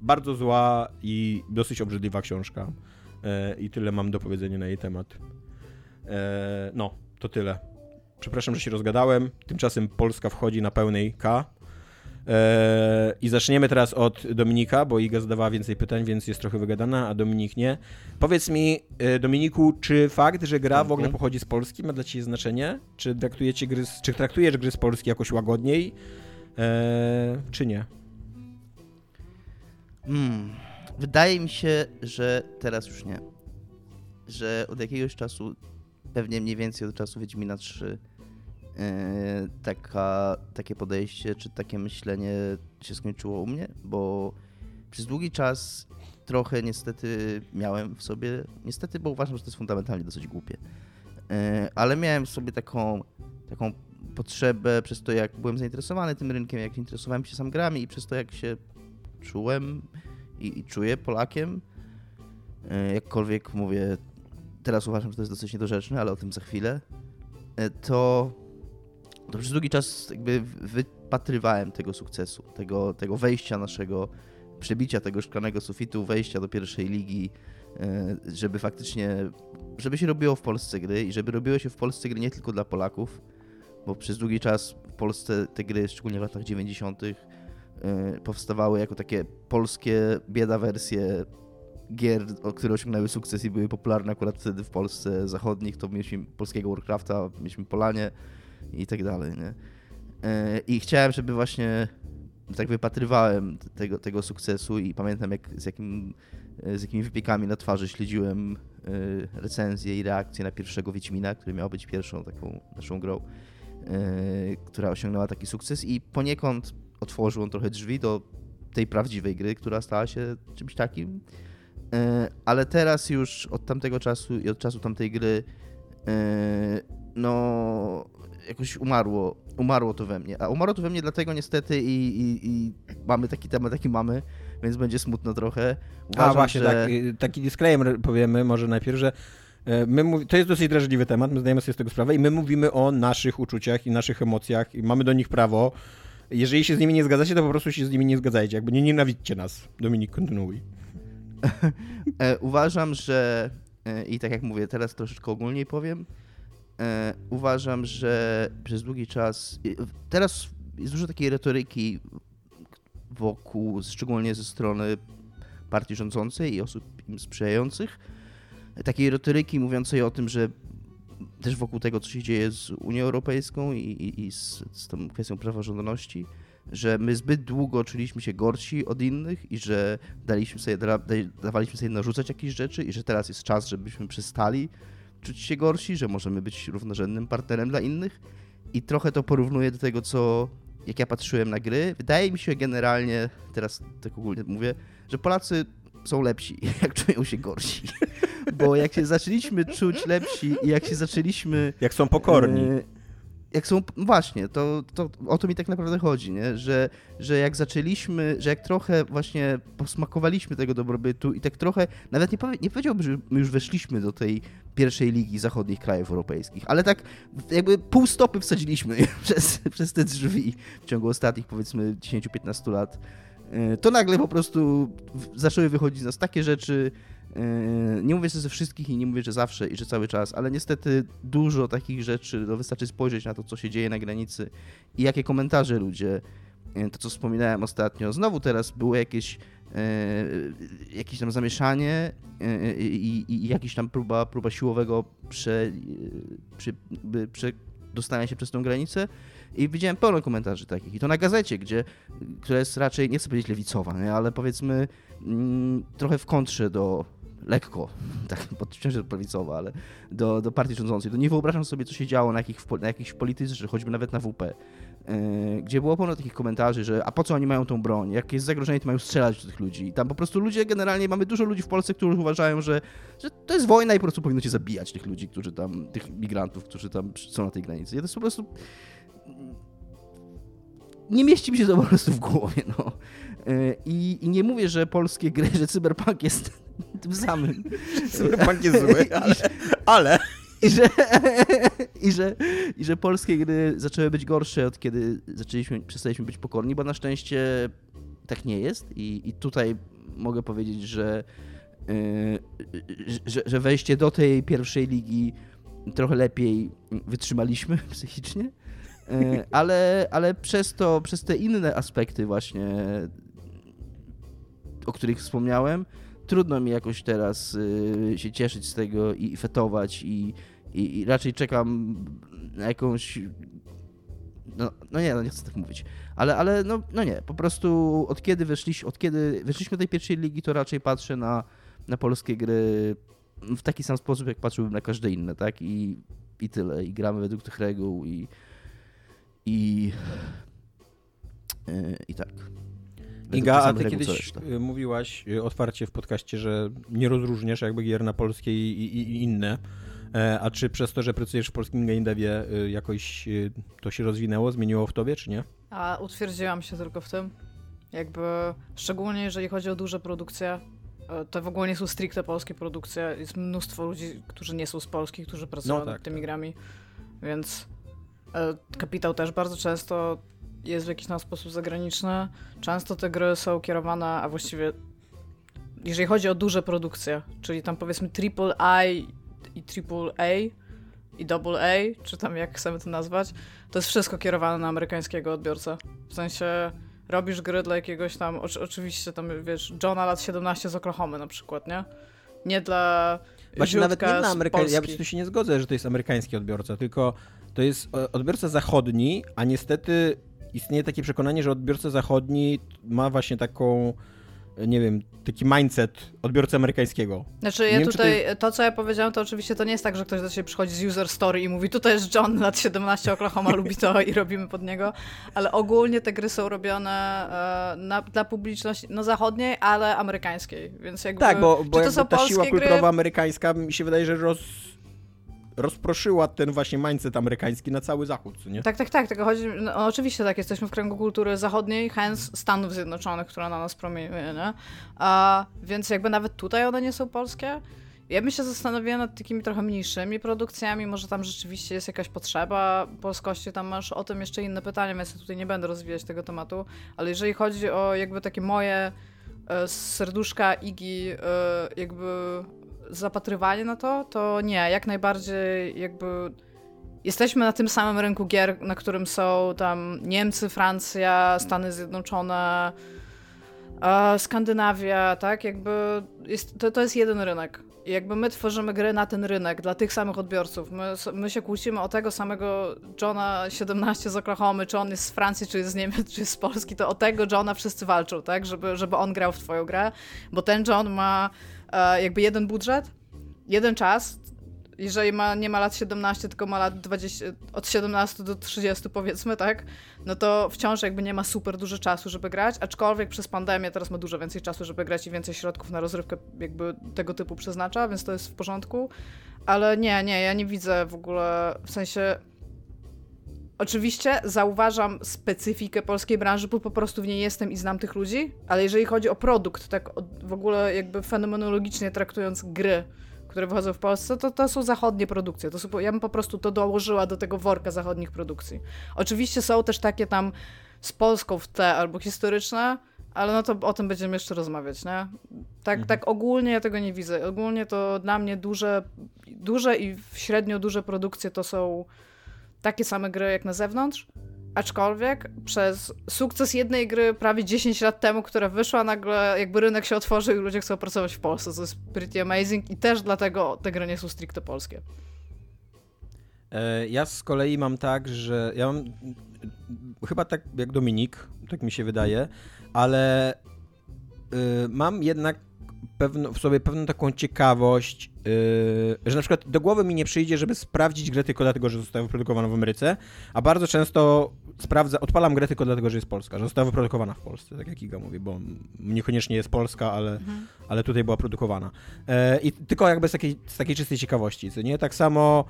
bardzo zła i dosyć obrzydliwa książka. E, I tyle mam do powiedzenia na jej temat. E, no, to tyle. Przepraszam, że się rozgadałem. Tymczasem Polska wchodzi na pełnej K. E, I zaczniemy teraz od Dominika, bo Iga zadawała więcej pytań, więc jest trochę wygadana, a Dominik nie. Powiedz mi, Dominiku, czy fakt, że gra w ogóle pochodzi z Polski ma dla Ciebie znaczenie? Czy traktujecie gry, z, czy traktujesz gry z Polski jakoś łagodniej, czy nie? Mm, wydaje mi się, że teraz już nie. Że od jakiegoś czasu, pewnie mniej więcej od czasu Wiedźmina 3, yy, taka, takie podejście czy takie myślenie się skończyło u mnie, bo przez długi czas trochę niestety miałem w sobie, niestety, bo uważam, że to jest fundamentalnie dosyć głupie, yy, ale miałem w sobie taką, taką potrzebę przez to, jak byłem zainteresowany tym rynkiem, jak interesowałem się sam grami i przez to, jak się czułem i, i czuję Polakiem. E, Jakkolwiek mówię, teraz uważam, że to jest dosyć niedorzeczne, ale o tym za chwilę. E, To, to przez długi czas jakby wypatrywałem tego sukcesu, tego, tego wejścia naszego, przebicia tego szklanego sufitu, wejścia do pierwszej ligi, e, żeby faktycznie, żeby się robiło w Polsce gry i żeby robiło się w Polsce gry nie tylko dla Polaków, bo przez długi czas w Polsce te gry, szczególnie w latach 90., y, powstawały jako takie polskie bieda wersje gier, które osiągnęły sukces i były popularne akurat wtedy w Polsce zachodnich, to mieliśmy polskiego Warcrafta, mieliśmy Polanie i tak dalej, nie? Y, I chciałem, żeby właśnie tak wypatrywałem tego, tego sukcesu i pamiętam jak, z, jakim, y, z jakimi wypiekami na twarzy śledziłem y, recenzje i reakcje na pierwszego Wiedźmina, który miał być pierwszą taką naszą grą, y, która osiągnęła taki sukces i poniekąd otworzył on trochę drzwi do tej prawdziwej gry, która stała się czymś takim. E, Ale teraz już od tamtego czasu i od czasu tamtej gry e, no jakoś umarło, umarło to we mnie. A umarło to we mnie dlatego niestety i, i, i mamy taki temat, jaki mamy, więc będzie smutno trochę. Uważam, A właśnie, że... tak, y, taki disclaimer powiemy może najpierw, że e, my mówi- to jest dosyć drażliwy temat, my zdajemy sobie z tego sprawę i my mówimy o naszych uczuciach i naszych emocjach i mamy do nich prawo. Jeżeli się z nimi nie zgadzacie, to po prostu się z nimi nie zgadzajcie, jakby nie nienawidźcie nas. Dominik, kontynuuj. E, uważam, że e, i tak jak mówię, teraz troszeczkę ogólniej powiem. E, uważam, że przez długi czas. Teraz jest dużo takiej retoryki wokół, szczególnie ze strony partii rządzącej i osób im sprzyjających, takiej retoryki mówiącej o tym, że też wokół tego, co się dzieje z Unią Europejską i, i, i z, z tą kwestią praworządności, że my zbyt długo czuliśmy się gorsi od innych i że daliśmy sobie, da, dawaliśmy sobie narzucać jakieś rzeczy i że teraz jest czas, żebyśmy przestali czuć się gorsi, że możemy być równorzędnym partnerem dla innych. I trochę to porównuję do tego, co jak ja patrzyłem na gry. Wydaje mi się generalnie, teraz tak ogólnie mówię, że Polacy są lepsi, jak czują się gorsi. Bo jak się zaczęliśmy czuć lepsi i jak się zaczęliśmy... Jak są pokorni. E, jak są, właśnie, to, to o to mi tak naprawdę chodzi, nie? Że, że jak zaczęliśmy, że jak trochę właśnie posmakowaliśmy tego dobrobytu i tak trochę, nawet nie, powie, nie powiedziałbym, że my już weszliśmy do tej pierwszej ligi zachodnich krajów europejskich, ale tak jakby pół stopy wsadziliśmy przez, przez te drzwi w ciągu ostatnich powiedzmy 10-15 lat, e, to nagle po prostu zaczęły wychodzić z nas takie rzeczy, nie mówię, że ze wszystkich i nie mówię, że zawsze i że cały czas, ale niestety dużo takich rzeczy, no wystarczy spojrzeć na to, co się dzieje na granicy i jakie komentarze ludzie, yy, to co wspominałem ostatnio, znowu teraz było jakieś, yy, jakieś tam zamieszanie i, i, i jakaś tam próba, próba siłowego prze, prze, prze, dostania się przez tą granicę i widziałem pełno komentarzy takich. I to na gazecie, gdzie, która jest raczej, nie chcę powiedzieć lewicowa, nie? ale powiedzmy mm, trochę w kontrze do, lekko, tak, wciąż jest prawicowa, ale do, do partii rządzącej, to nie wyobrażam sobie, co się działo na, jakich, na jakichś polityce, choćby nawet na WP, yy, gdzie było pełno takich komentarzy, że a po co oni mają tą broń, jak jest zagrożenie, to mają strzelać do tych ludzi. I tam po prostu ludzie, generalnie mamy dużo ludzi w Polsce, którzy uważają, że, że to jest wojna i po prostu powinno się zabijać tych ludzi, którzy tam, tych migrantów, którzy tam są na tej granicy. Ja to jest po prostu... Nie mieści mi się to po prostu w głowie, no. Yy, I, I nie mówię, że polskie gry, że cyberpunk jest tym samym. Cyberpunk jest zły, ale... ale... I że, i, że, I że polskie gry zaczęły być gorsze od kiedy zaczęliśmy, przestaliśmy być pokorni, bo na szczęście tak nie jest. I, i tutaj mogę powiedzieć, że, yy, że, że wejście do tej pierwszej ligi trochę lepiej wytrzymaliśmy psychicznie. Yy, ale, ale przez to, przez te inne aspekty właśnie, o których wspomniałem, trudno mi jakoś teraz y, się cieszyć z tego i fetować i, i, i raczej czekam na jakąś no, no nie, no nie chcę tak mówić, ale, ale no, no nie, po prostu od kiedy, weszliś, od kiedy weszliśmy do tej pierwszej ligi, to raczej patrzę na, na polskie gry w taki sam sposób, jak patrzyłbym na każde inne, tak? I, i tyle. I gramy według tych reguł i i, yy, i tak. Iga, a ty kiedyś y, mówiłaś y, otwarcie w podcaście, że nie rozróżniasz jakby gier na polskie i, i, i inne. E, a czy przez to, że pracujesz w polskim game devie, y, jakoś to się rozwinęło, zmieniło w tobie, czy nie? A utwierdziłam się tylko w tym. Jakby, szczególnie jeżeli chodzi o duże produkcje, e, to w ogóle nie są stricte polskie produkcje. Jest mnóstwo ludzi, którzy nie są z Polski, którzy pracują no, tak, nad tymi tak. grami. Więc e, kapitał też bardzo często jest w jakiś tam sposób zagraniczny. Często te gry są kierowane, a właściwie jeżeli chodzi o duże produkcje, czyli tam powiedzmy triple I i triple A i double A, czy tam jak chcemy to nazwać, to jest wszystko kierowane na amerykańskiego odbiorcę. W sensie robisz gry dla jakiegoś tam, oczywiście tam wiesz, Johna lat 17 z Oklahomy na przykład, nie? Nie dla Właśnie nawet nie na amerykański. Ja tu się nie zgodzę, że to jest amerykański odbiorca, tylko to jest odbiorca zachodni, a niestety istnieje takie przekonanie, że odbiorca zachodni ma właśnie taką nie wiem, taki mindset odbiorcy amerykańskiego. Znaczy ja wiem, tutaj, to, jest... to, co ja powiedziałam, to oczywiście to nie jest tak, że ktoś do ciebie przychodzi z user story i mówi, tutaj jest John, lat 17, Oklahoma lubi to i robimy pod niego, ale ogólnie te gry są robione e, na, dla publiczności, no zachodniej, ale amerykańskiej, więc jakby... Tak, bo, bo to są ta siła kulturowa gry... amerykańska mi się wydaje, że roz rozproszyła ten właśnie mindset amerykański na cały zachód, nie? Tak, tak, tak. Tylko chodzi, no, oczywiście tak, jesteśmy w kręgu kultury zachodniej, hence Stanów Zjednoczonych, która na nas promieniuje, nie? A, więc jakby nawet tutaj one nie są polskie. Ja bym się zastanowiła nad takimi trochę mniejszymi produkcjami, może tam rzeczywiście jest jakaś potrzeba polskości, tam masz o tym jeszcze inne pytania, więc ja tutaj nie będę rozwijać tego tematu, ale jeżeli chodzi o jakby takie moje e, serduszka Igi, e, jakby zapatrywanie na to, to nie, jak najbardziej jakby jesteśmy na tym samym rynku gier, na którym są tam Niemcy, Francja, Stany Zjednoczone, Skandynawia, tak, jakby jest, to, to jest jeden rynek. Jakby my tworzymy gry na ten rynek, dla tych samych odbiorców. My, my się kłócimy o tego samego Johna 17 z Oklahomy, czy on jest z Francji, czy jest z Niemiec, czy jest z Polski, to o tego Johna wszyscy walczą, tak, żeby, żeby on grał w twoją grę, bo ten John ma e, jakby jeden budżet, jeden czas, jeżeli ma, nie ma lat 17, tylko ma lat 20, od 17 do 30 powiedzmy, tak, no to wciąż jakby nie ma super dużo czasu, żeby grać, aczkolwiek przez pandemię teraz ma dużo więcej czasu, żeby grać i więcej środków na rozrywkę jakby tego typu przeznacza, więc to jest w porządku, ale nie, nie, ja nie widzę w ogóle, w sensie Oczywiście zauważam specyfikę polskiej branży, bo po prostu w niej jestem i znam tych ludzi, ale jeżeli chodzi o produkt, tak w ogóle jakby fenomenologicznie traktując gry, które wychodzą w Polsce, to, to są zachodnie produkcje. To są, ja bym po prostu to dołożyła do tego worka zachodnich produkcji. Oczywiście są też takie tam z Polską w tle albo historyczne, ale no to o tym będziemy jeszcze rozmawiać, nie? Tak, mhm. tak ogólnie ja tego nie widzę. Ogólnie to dla mnie duże, duże i średnio duże produkcje to są takie same gry jak na zewnątrz, Aczkolwiek przez sukces jednej gry prawie 10 lat temu, która wyszła, nagle jakby rynek się otworzył i ludzie chcą pracować w Polsce, co jest pretty amazing i też dlatego te gry nie są stricte polskie. E, ja z kolei mam tak, że ja mam chyba tak jak Dominik, tak mi się wydaje, ale y, mam jednak pewno, w sobie pewną taką ciekawość, yy, że na przykład do głowy mi nie przyjdzie, żeby sprawdzić grę tylko dlatego, że została wyprodukowana w Ameryce, a bardzo często sprawdzę, odpalam grę tylko dlatego, że jest polska, że została wyprodukowana w Polsce, tak jak Iga mówi, bo niekoniecznie jest polska, ale, mhm. ale tutaj była produkowana. E, I tylko jakby z takiej, z takiej czystej ciekawości, co nie? Tak samo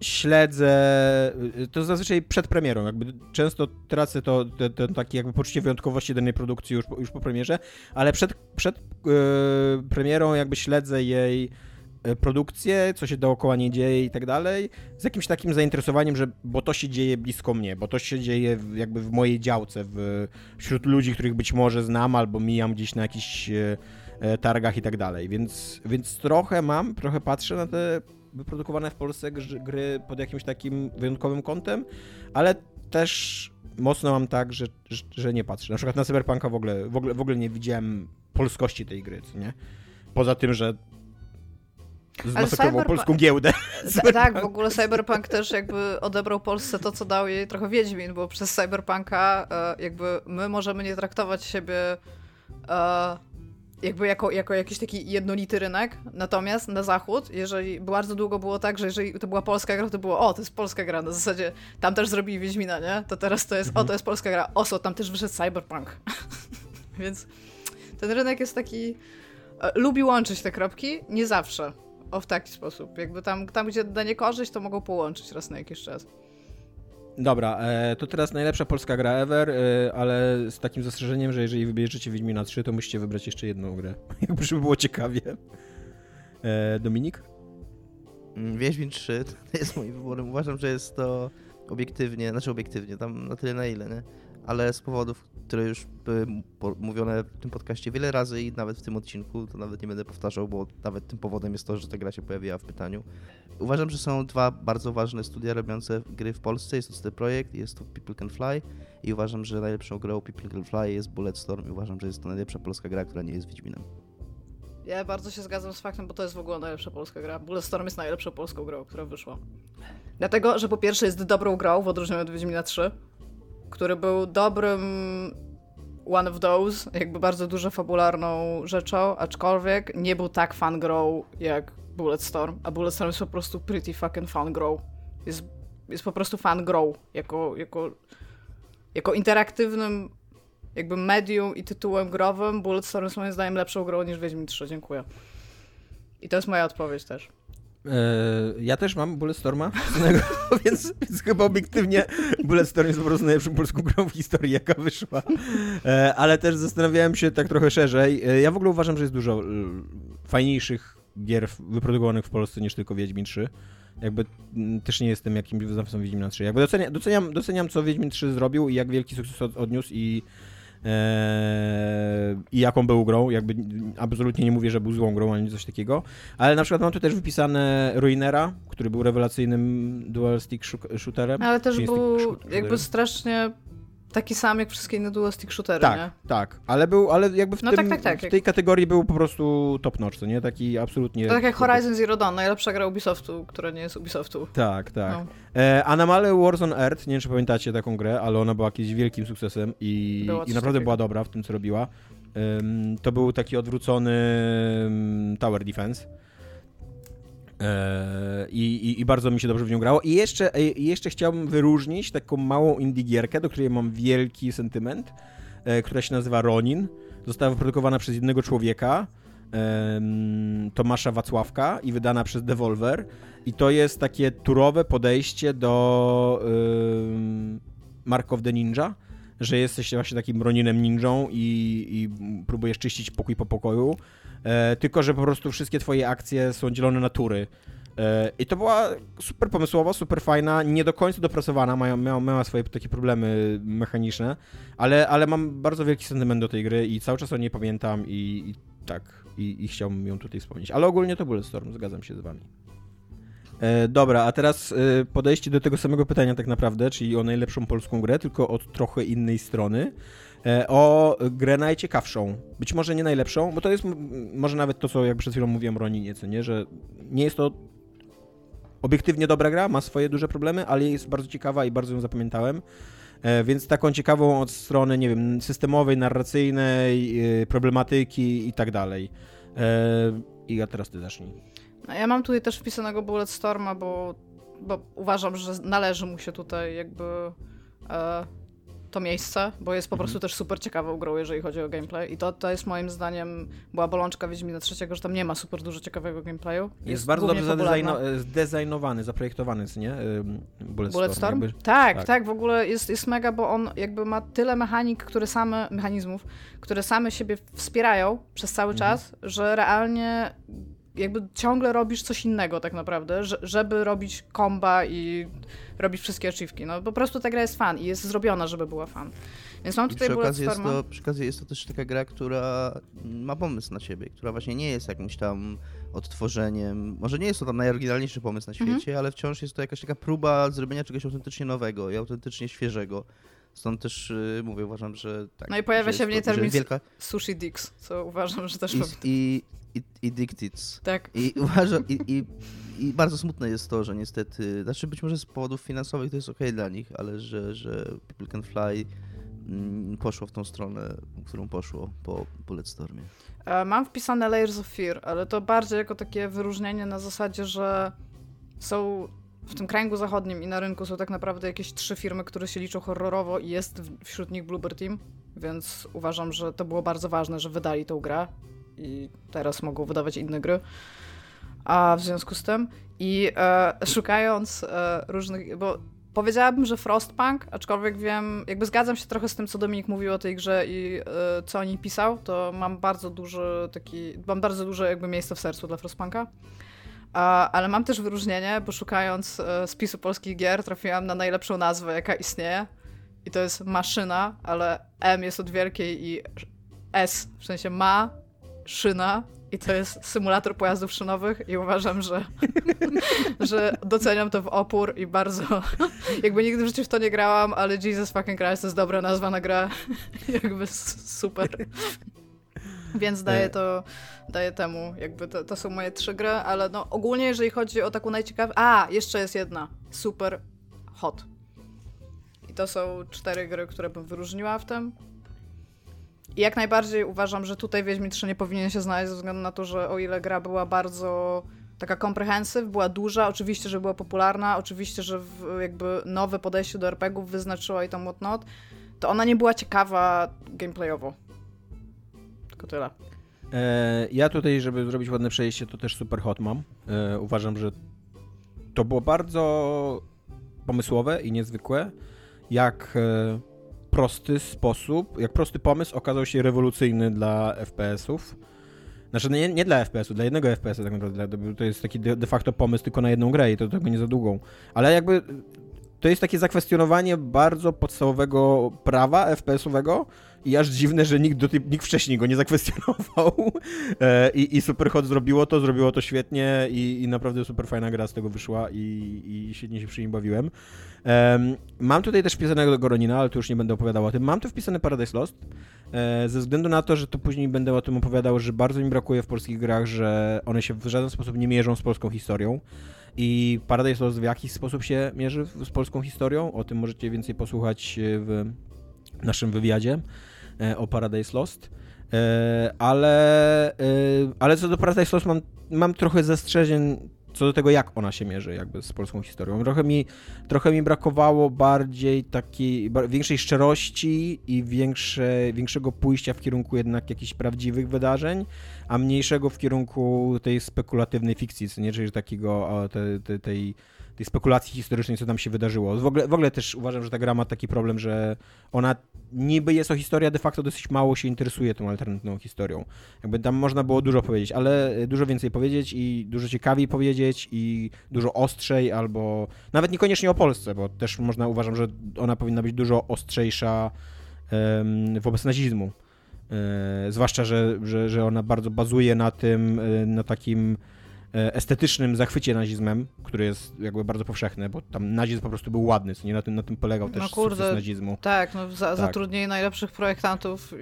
śledzę, y, to zazwyczaj przed premierą, jakby często tracę to, to, to takie jakby poczucie wyjątkowości danej produkcji już, już po premierze, ale przed, przed yy, premierą jakby śledzę jej E, produkcję, co się dookoła nie dzieje i tak dalej, z jakimś takim zainteresowaniem, że bo to się dzieje blisko mnie, bo to się dzieje jakby w mojej działce, w, wśród ludzi, których być może znam albo mijam gdzieś na jakichś e, e targach i tak dalej, więc, więc trochę mam, trochę patrzę na te wyprodukowane w Polsce gry pod jakimś takim wyjątkowym kątem, ale też mocno mam tak, że, że nie patrzę. Na przykład na Cyberpunka w ogóle, w ogóle, w ogóle nie widziałem polskości tej gry, nie? Poza tym, że zmasakrował polską giełdę. Tak, w ogóle Cyberpunk też jakby odebrał Polsce to, co dał jej trochę Wiedźmin, bo przez Cyberpunka e, jakby my możemy nie traktować siebie e, jakby jako, jako jakiś taki jednolity rynek, natomiast na zachód, jeżeli bardzo długo było tak, że jeżeli to była polska gra, to było o, to jest polska gra, na zasadzie tam też zrobili Wiedźmina, nie? To teraz to jest, mhm. o, to jest polska gra, oso, tam też wyszedł Cyberpunk. Więc ten rynek jest taki, e, lubi łączyć te kropki, nie zawsze. O, w taki sposób. Jakby tam, tam gdzie da niekorzyść, to mogą połączyć raz na jakiś czas. Dobra, e, to teraz najlepsza polska gra ever, e, ale z takim zastrzeżeniem, że jeżeli wybierzecie Wiedźmina 3, to musicie wybrać jeszcze jedną grę. Jakby żeby było ciekawie. E, Dominik? Mm, Wiedźmin 3 to jest moim wyborem. Uważam, że jest to obiektywnie, znaczy obiektywnie, tam na tyle na ile, nie? ale z powodów, które już były mówione w tym podcaście wiele razy i nawet w tym odcinku, to nawet nie będę powtarzał, bo nawet tym powodem jest to, że ta gra się pojawiła w pytaniu. Uważam, że są dwa bardzo ważne studia robiące gry w Polsce. Jest to CD Projekt jest to People Can Fly i uważam, że najlepszą grą People Can Fly jest Bulletstorm i uważam, że jest to najlepsza polska gra, która nie jest Wiedźminem. Ja bardzo się zgadzam z faktem, bo to jest w ogóle najlepsza polska gra. Bulletstorm jest najlepszą polską grą, która wyszła. Dlatego, że po pierwsze jest dobrą grą, w odróżnieniu od Wiedźmina 3, który był dobrym one of those, jakby bardzo dużo fabularną rzeczą, aczkolwiek nie był tak fan grow jak Bulletstorm, a Bulletstorm jest po prostu pretty fucking fun grow. Jest, jest po prostu fan grow jako, jako, jako interaktywnym jakby medium i tytułem growym Bulletstorm jest moim zdaniem lepszą grą niż Wiedźmin 3. Dziękuję. I to jest moja odpowiedź też. E, ja też mam Bulletstorma, więc, więc chyba obiektywnie Bulletstorm jest po prostu najlepszą polską grą w historii, jaka wyszła. E, ale też zastanawiałem się tak trochę szerzej. E, ja w ogóle uważam, że jest dużo fajniejszych gier wyprodukowanych w Polsce niż tylko Wiedźmin 3. Jakby też nie jestem jakimś wyznawcą Wiedźmina 3. Jakby doceniam, doceniam, doceniam, co Wiedźmin 3 zrobił i jak wielki sukces odniósł i i jaką był grą. Jakby absolutnie nie mówię, że był złą grą, ani coś takiego. Ale na przykład mam tu też wypisane Ruinera, który był rewelacyjnym dual stick shooterem. Ale też był jakby strasznie taki sam jak wszystkie inne dual stick shootery, Tak, nie? tak, ale był, ale jakby w, No tym, tak, tak, tak, w tej kategorii był po prostu top notch, co nie? Taki absolutnie... To tak jak Horizon Zero Dawn, najlepsza gra Ubisoftu, która nie jest Ubisoftu. Tak, tak. No. E, Anamale Wars on Earth, nie wiem czy pamiętacie taką grę, ale ona była kiedyś wielkim sukcesem i, i naprawdę była dobra w tym, co robiła. Em, to był taki odwrócony em, tower defense. E, i, i, I bardzo mi się dobrze w nią grało. I jeszcze, i jeszcze chciałbym wyróżnić taką małą indie gierkę, do której mam wielki sentyment, e, która się nazywa Ronin. Została wyprodukowana przez jednego człowieka, Tomasza Wacławka i wydana przez Devolver. I to jest takie turowe podejście do Mark of the Ninja, że jesteś właśnie takim Roninem ninją i, i próbujesz czyścić pokój po pokoju, e, tylko że po prostu wszystkie twoje akcje są dzielone na tury. E, I to była super pomysłowa, super fajna, nie do końca dopracowana, mają, miała, miała swoje takie problemy mechaniczne, ale, ale mam bardzo wielki sentyment do tej gry i cały czas o niej pamiętam i, i tak, i, i chciałbym ją tutaj wspomnieć. Ale ogólnie to Bulletstorm, zgadzam się z wami. E, dobra, a teraz e, podejście do tego samego pytania tak naprawdę, czyli o najlepszą polską grę, tylko od trochę innej strony. E, o grę najciekawszą. Być może nie najlepszą, bo to jest może nawet to, co jak przed chwilą mówiłem Roninie, co nie, że nie jest to obiektywnie dobra gra, ma swoje duże problemy, ale jest bardzo ciekawa i bardzo ją zapamiętałem. E, Więc taką ciekawą od strony, nie wiem, systemowej, narracyjnej, e, problematyki i tak dalej. E, I a teraz ty zacznij. Ja mam tutaj też wpisanego Bulletstorma, bo, bo uważam, że należy mu się tutaj jakby e, to miejsce, bo jest po Mhm. prostu też super ciekawą grą, jeżeli chodzi o gameplay. I to, to jest moim zdaniem, była bolączka Wiedźmina trzeciego, że tam nie ma super dużo ciekawego gameplayu. Jest, bardzo głównie dobrze zadezajno- zdezajnowany, zaprojektowany, co nie? Bulletstorm? jakby. Tak, tak. tak, w ogóle jest, jest mega, bo on jakby ma tyle mechanik, które same, mechanizmów, które same siebie wspierają przez cały Mhm. czas, że realnie jakby ciągle robisz coś innego tak naprawdę, że, żeby robić komba i robić wszystkie achievki. No po prostu ta gra jest fan i jest zrobiona, żeby była fan. Więc mam I tutaj przy okazji, jest to, przy okazji jest to też taka gra, która ma pomysł na siebie, która właśnie nie jest jakimś tam odtworzeniem. Może nie jest to tam najoryginalniejszy pomysł na Mhm. świecie, ale wciąż jest to jakaś taka próba zrobienia czegoś autentycznie nowego i autentycznie świeżego. Stąd też yy, mówię, uważam, że tak. No i pojawia się w niej termin wielka Sushi Dix, co uważam, że też... i, i, i, Dictits. Tak. I uważam, i, i, i bardzo smutne jest to, że niestety, znaczy być może z powodów finansowych to jest okej dla nich, ale że, że People Can Fly mm, poszło w tą stronę, którą poszło po Bulletstormie. E, Mam wpisane Layers of Fear, ale to bardziej jako takie wyróżnienie na zasadzie, że są w tym kręgu zachodnim i na rynku są tak naprawdę jakieś trzy firmy, które się liczą horrorowo i jest wśród nich Bluebird Team, więc uważam, że to było bardzo ważne, że wydali tą grę i teraz mogą wydawać inne gry. A w związku z tym i e, szukając e, różnych, bo powiedziałabym, że Frostpunk, aczkolwiek wiem, jakby zgadzam się trochę z tym, co Dominik mówił o tej grze i e, co o niej pisał, to mam bardzo duży taki, mam bardzo duże jakby miejsce w sercu dla Frostpunka. A, ale mam też wyróżnienie, bo szukając e, spisu polskich gier trafiłam na najlepszą nazwę, jaka istnieje. I to jest maszyna, ale M jest od wielkiej i S, w sensie ma, szyna. I to jest symulator pojazdów szynowych i uważam, że, że doceniam to w opór i bardzo, jakby nigdy w życiu w to nie grałam, ale Jesus fucking Christ to jest dobra nazwa na grę. jakby super. Więc daję to, daję temu, jakby to, to są moje trzy gry, ale no ogólnie jeżeli chodzi o taką najciekawszą... A, jeszcze jest jedna. Super hot. I to są cztery gry, które bym wyróżniła w tym. Jak najbardziej uważam, że tutaj Wiedźmin 3 nie powinien się znaleźć ze względu na to, że o ile gra była bardzo taka comprehensive, była duża, oczywiście, że była popularna, oczywiście, że jakby nowe podejście do RPGów wyznaczyła i tam whatnot, to ona nie była ciekawa gameplayowo. Tylko tyle. E, ja tutaj, żeby zrobić ładne przejście, to też super hot mam. E, uważam, że to było bardzo pomysłowe i niezwykłe, jak e, prosty sposób, jak prosty pomysł okazał się rewolucyjny dla FPS-ów. Znaczy nie, nie dla FPS-u, dla jednego FPS-a tak naprawdę. To- jest taki de facto pomysł tylko na jedną grę i to tego nie za długą. Ale jakby to jest takie zakwestionowanie bardzo podstawowego prawa FPS-owego, i aż dziwne, że nikt, do tej, nikt wcześniej go nie zakwestionował e, I, i Superhot zrobiło to, zrobiło to świetnie i, i naprawdę super fajna gra z tego wyszła i, i świetnie się przy nim bawiłem. Um, mam tutaj też wpisanego Goronina, ale tu już nie będę opowiadał o tym. Mam tu wpisane Paradise Lost, e, ze względu na to, że to później będę o tym opowiadał, że bardzo mi brakuje w polskich grach, że one się w żaden sposób nie mierzą z polską historią. I Paradise Lost w jakiś sposób się mierzy z polską historią. O tym możecie więcej posłuchać w naszym wywiadzie e, o Paradise Lost. E, ale, e, ale co do Paradise Lost mam, mam trochę zastrzeżeń co do tego, jak ona się mierzy jakby z polską historią. Trochę mi, trochę mi brakowało bardziej takiej, większej szczerości i większe, większego pójścia w kierunku jednak jakichś prawdziwych wydarzeń, a mniejszego w kierunku tej spekulatywnej fikcji, co nie, czyli takiego, te, te, tej tej spekulacji historycznej, co tam się wydarzyło. W ogóle, w ogóle też uważam, że ta gra ma taki problem, że ona niby jest o historii, de facto dosyć mało się interesuje tą alternatywną historią. Jakby tam można było dużo powiedzieć, ale dużo więcej powiedzieć i dużo ciekawiej powiedzieć i dużo ostrzej albo nawet niekoniecznie o Polsce, bo też można uważam, że ona powinna być dużo ostrzejsza um, wobec nazizmu. E, zwłaszcza, że, że, że ona bardzo bazuje na tym, e, na takim E, estetycznym zachwycie nazizmem, który jest jakby bardzo powszechny, bo tam nazizm po prostu był ładny, co nie na tym, na tym polegał też no kurde, sukces nazizmu. Tak, no za, tak. zatrudnili najlepszych projektantów,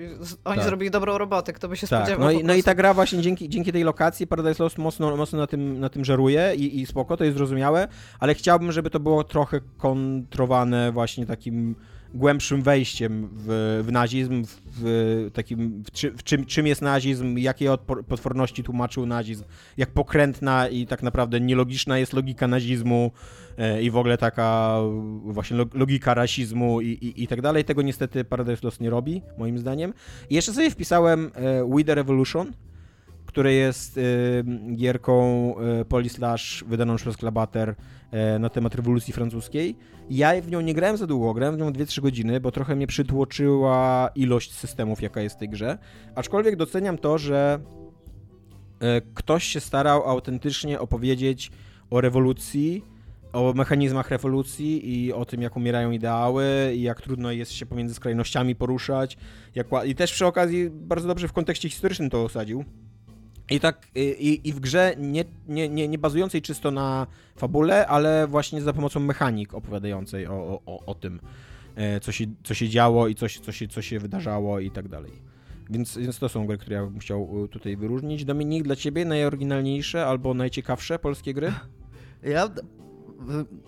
oni tak. zrobili dobrą robotę, kto by się tak. spodziewał. No i, no i ta gra właśnie dzięki, dzięki tej lokacji Paradise Lost mocno, mocno na, tym, na tym żeruje i, i spoko, to jest zrozumiałe, ale chciałbym, żeby to było trochę kontrowane właśnie takim głębszym wejściem w, w nazizm, w, w takim, w, czy, w czym, czym jest nazizm, jakie potworności tłumaczył nazizm, jak pokrętna i tak naprawdę nielogiczna jest logika nazizmu e, i w ogóle taka właśnie logika rasizmu i, i, i tak dalej. Tego niestety Paradise Lost nie robi, moim zdaniem. I jeszcze sobie wpisałem e, We The Revolution, które jest y, gierką y, Polislash wydaną przez Klabater y, na temat rewolucji francuskiej. Ja w nią nie grałem za długo, grałem w nią 2-3 godziny, bo trochę mnie przytłoczyła ilość systemów, jaka jest w tej grze. Aczkolwiek doceniam to, że ktoś się starał autentycznie opowiedzieć o rewolucji, o mechanizmach rewolucji i o tym, jak umierają ideały i jak trudno jest się pomiędzy skrajnościami poruszać. Jak, I też przy okazji bardzo dobrze w kontekście historycznym to osadził. I tak, i, i w grze nie, nie, nie, nie bazującej czysto na fabule, ale właśnie za pomocą mechanik opowiadającej o, o, o tym, e, co się, co się działo i coś, co, się, co się wydarzało i tak dalej. Więc, więc to są gry, które ja bym chciał e, tutaj wyróżnić. Dominik, dla ciebie najoryginalniejsze albo najciekawsze polskie gry? Ja...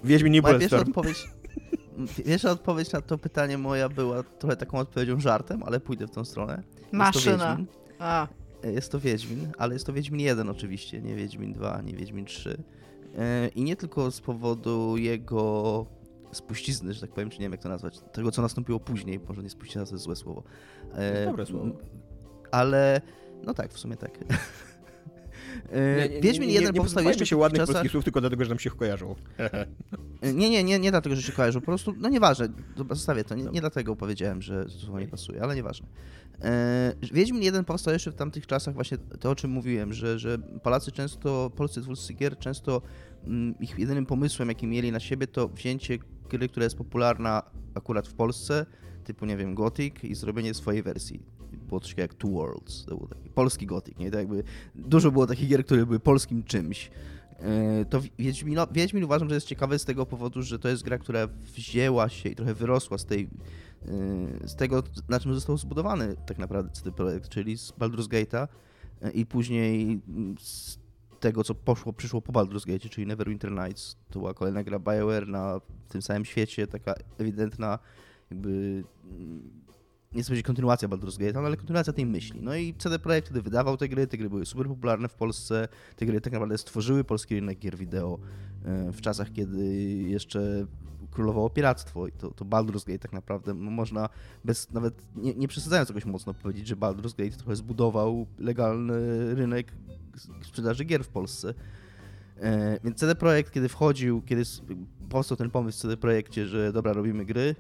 Wiedźmin nie Pierwsza odpowiedź, pierwsza odpowiedź na to pytanie moja była trochę taką odpowiedzią żartem, ale pójdę w tą stronę. Maszyna. A. Jest to Wiedźmin, ale jest to Wiedźmin 1 oczywiście, nie Wiedźmin 2, nie Wiedźmin 3. E, I nie tylko z powodu jego spuścizny, że tak powiem, czy nie wiem jak to nazwać, tego co nastąpiło później, może nie spuścizna to jest złe słowo. E, dobre słowo. Ale, no tak, w sumie tak. E, nie, Wiedźmin 1 powstał jeszcze się ładnych czasach... polskich słów tylko dlatego, że nam się kojarzą. nie, nie, nie, nie dlatego, że się kojarzą, po prostu, no nieważne, zostawię to, nie, nie dlatego powiedziałem, że to nie pasuje, ale nieważne. E, Wiedźmin 1 powstał jeszcze w tamtych czasach właśnie to, o czym mówiłem, że, że Polacy często, polscy twórcy gier często mm, ich jedynym pomysłem, jaki mieli na siebie, to wzięcie gry, która jest popularna akurat w Polsce, typu, nie wiem, Gothic i zrobienie swojej wersji. Było coś jak Two Worlds, to był taki polski Gothic, nie? To jakby dużo było takich gier, które były polskim czymś. E, to Wiedźmin, Wiedźmin uważam, że jest ciekawy z tego powodu, że to jest gra, która wzięła się i trochę wyrosła z tej z tego, na czym został zbudowany tak naprawdę CD Projekt, czyli z Baldur's Gate'a e, i później z tego, co poszło, przyszło po Baldur's Gate, czyli Neverwinter Nights. To była kolejna gra BioWare na tym samym świecie, taka ewidentna jakby nie chcę powiedzieć kontynuacja Baldur's Gate, ale kontynuacja tej myśli. No i CD Projekt wtedy wydawał te gry, te gry były super popularne w Polsce, te gry tak naprawdę stworzyły polski rynek gier wideo e, w czasach, kiedy jeszcze królowało piractwo i to, to Baldur's Gate tak naprawdę no, można bez, nawet nie, nie przesadzając jakoś mocno powiedzieć, że Baldur's Gate trochę zbudował legalny rynek sprzedaży gier w Polsce. E, więc CD Projekt, kiedy wchodził, kiedy powstał ten pomysł w CD Projekcie, że dobra, robimy gry,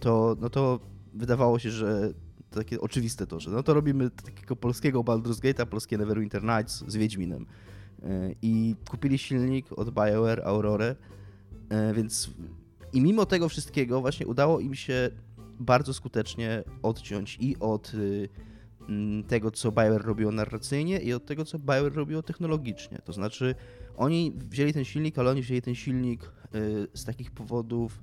to, no to wydawało się, że takie oczywiste to, że no to robimy takiego polskiego Baldur's Gate'a, polskie Neverwinter Nights z Wiedźminem. E, I kupili silnik od BioWare Aurora, e, więc i mimo tego wszystkiego właśnie udało im się bardzo skutecznie odciąć i od y, tego, co BioWare robiło narracyjnie i od tego, co BioWare robiło technologicznie. To znaczy, oni wzięli ten silnik, ale oni wzięli ten silnik y, z takich powodów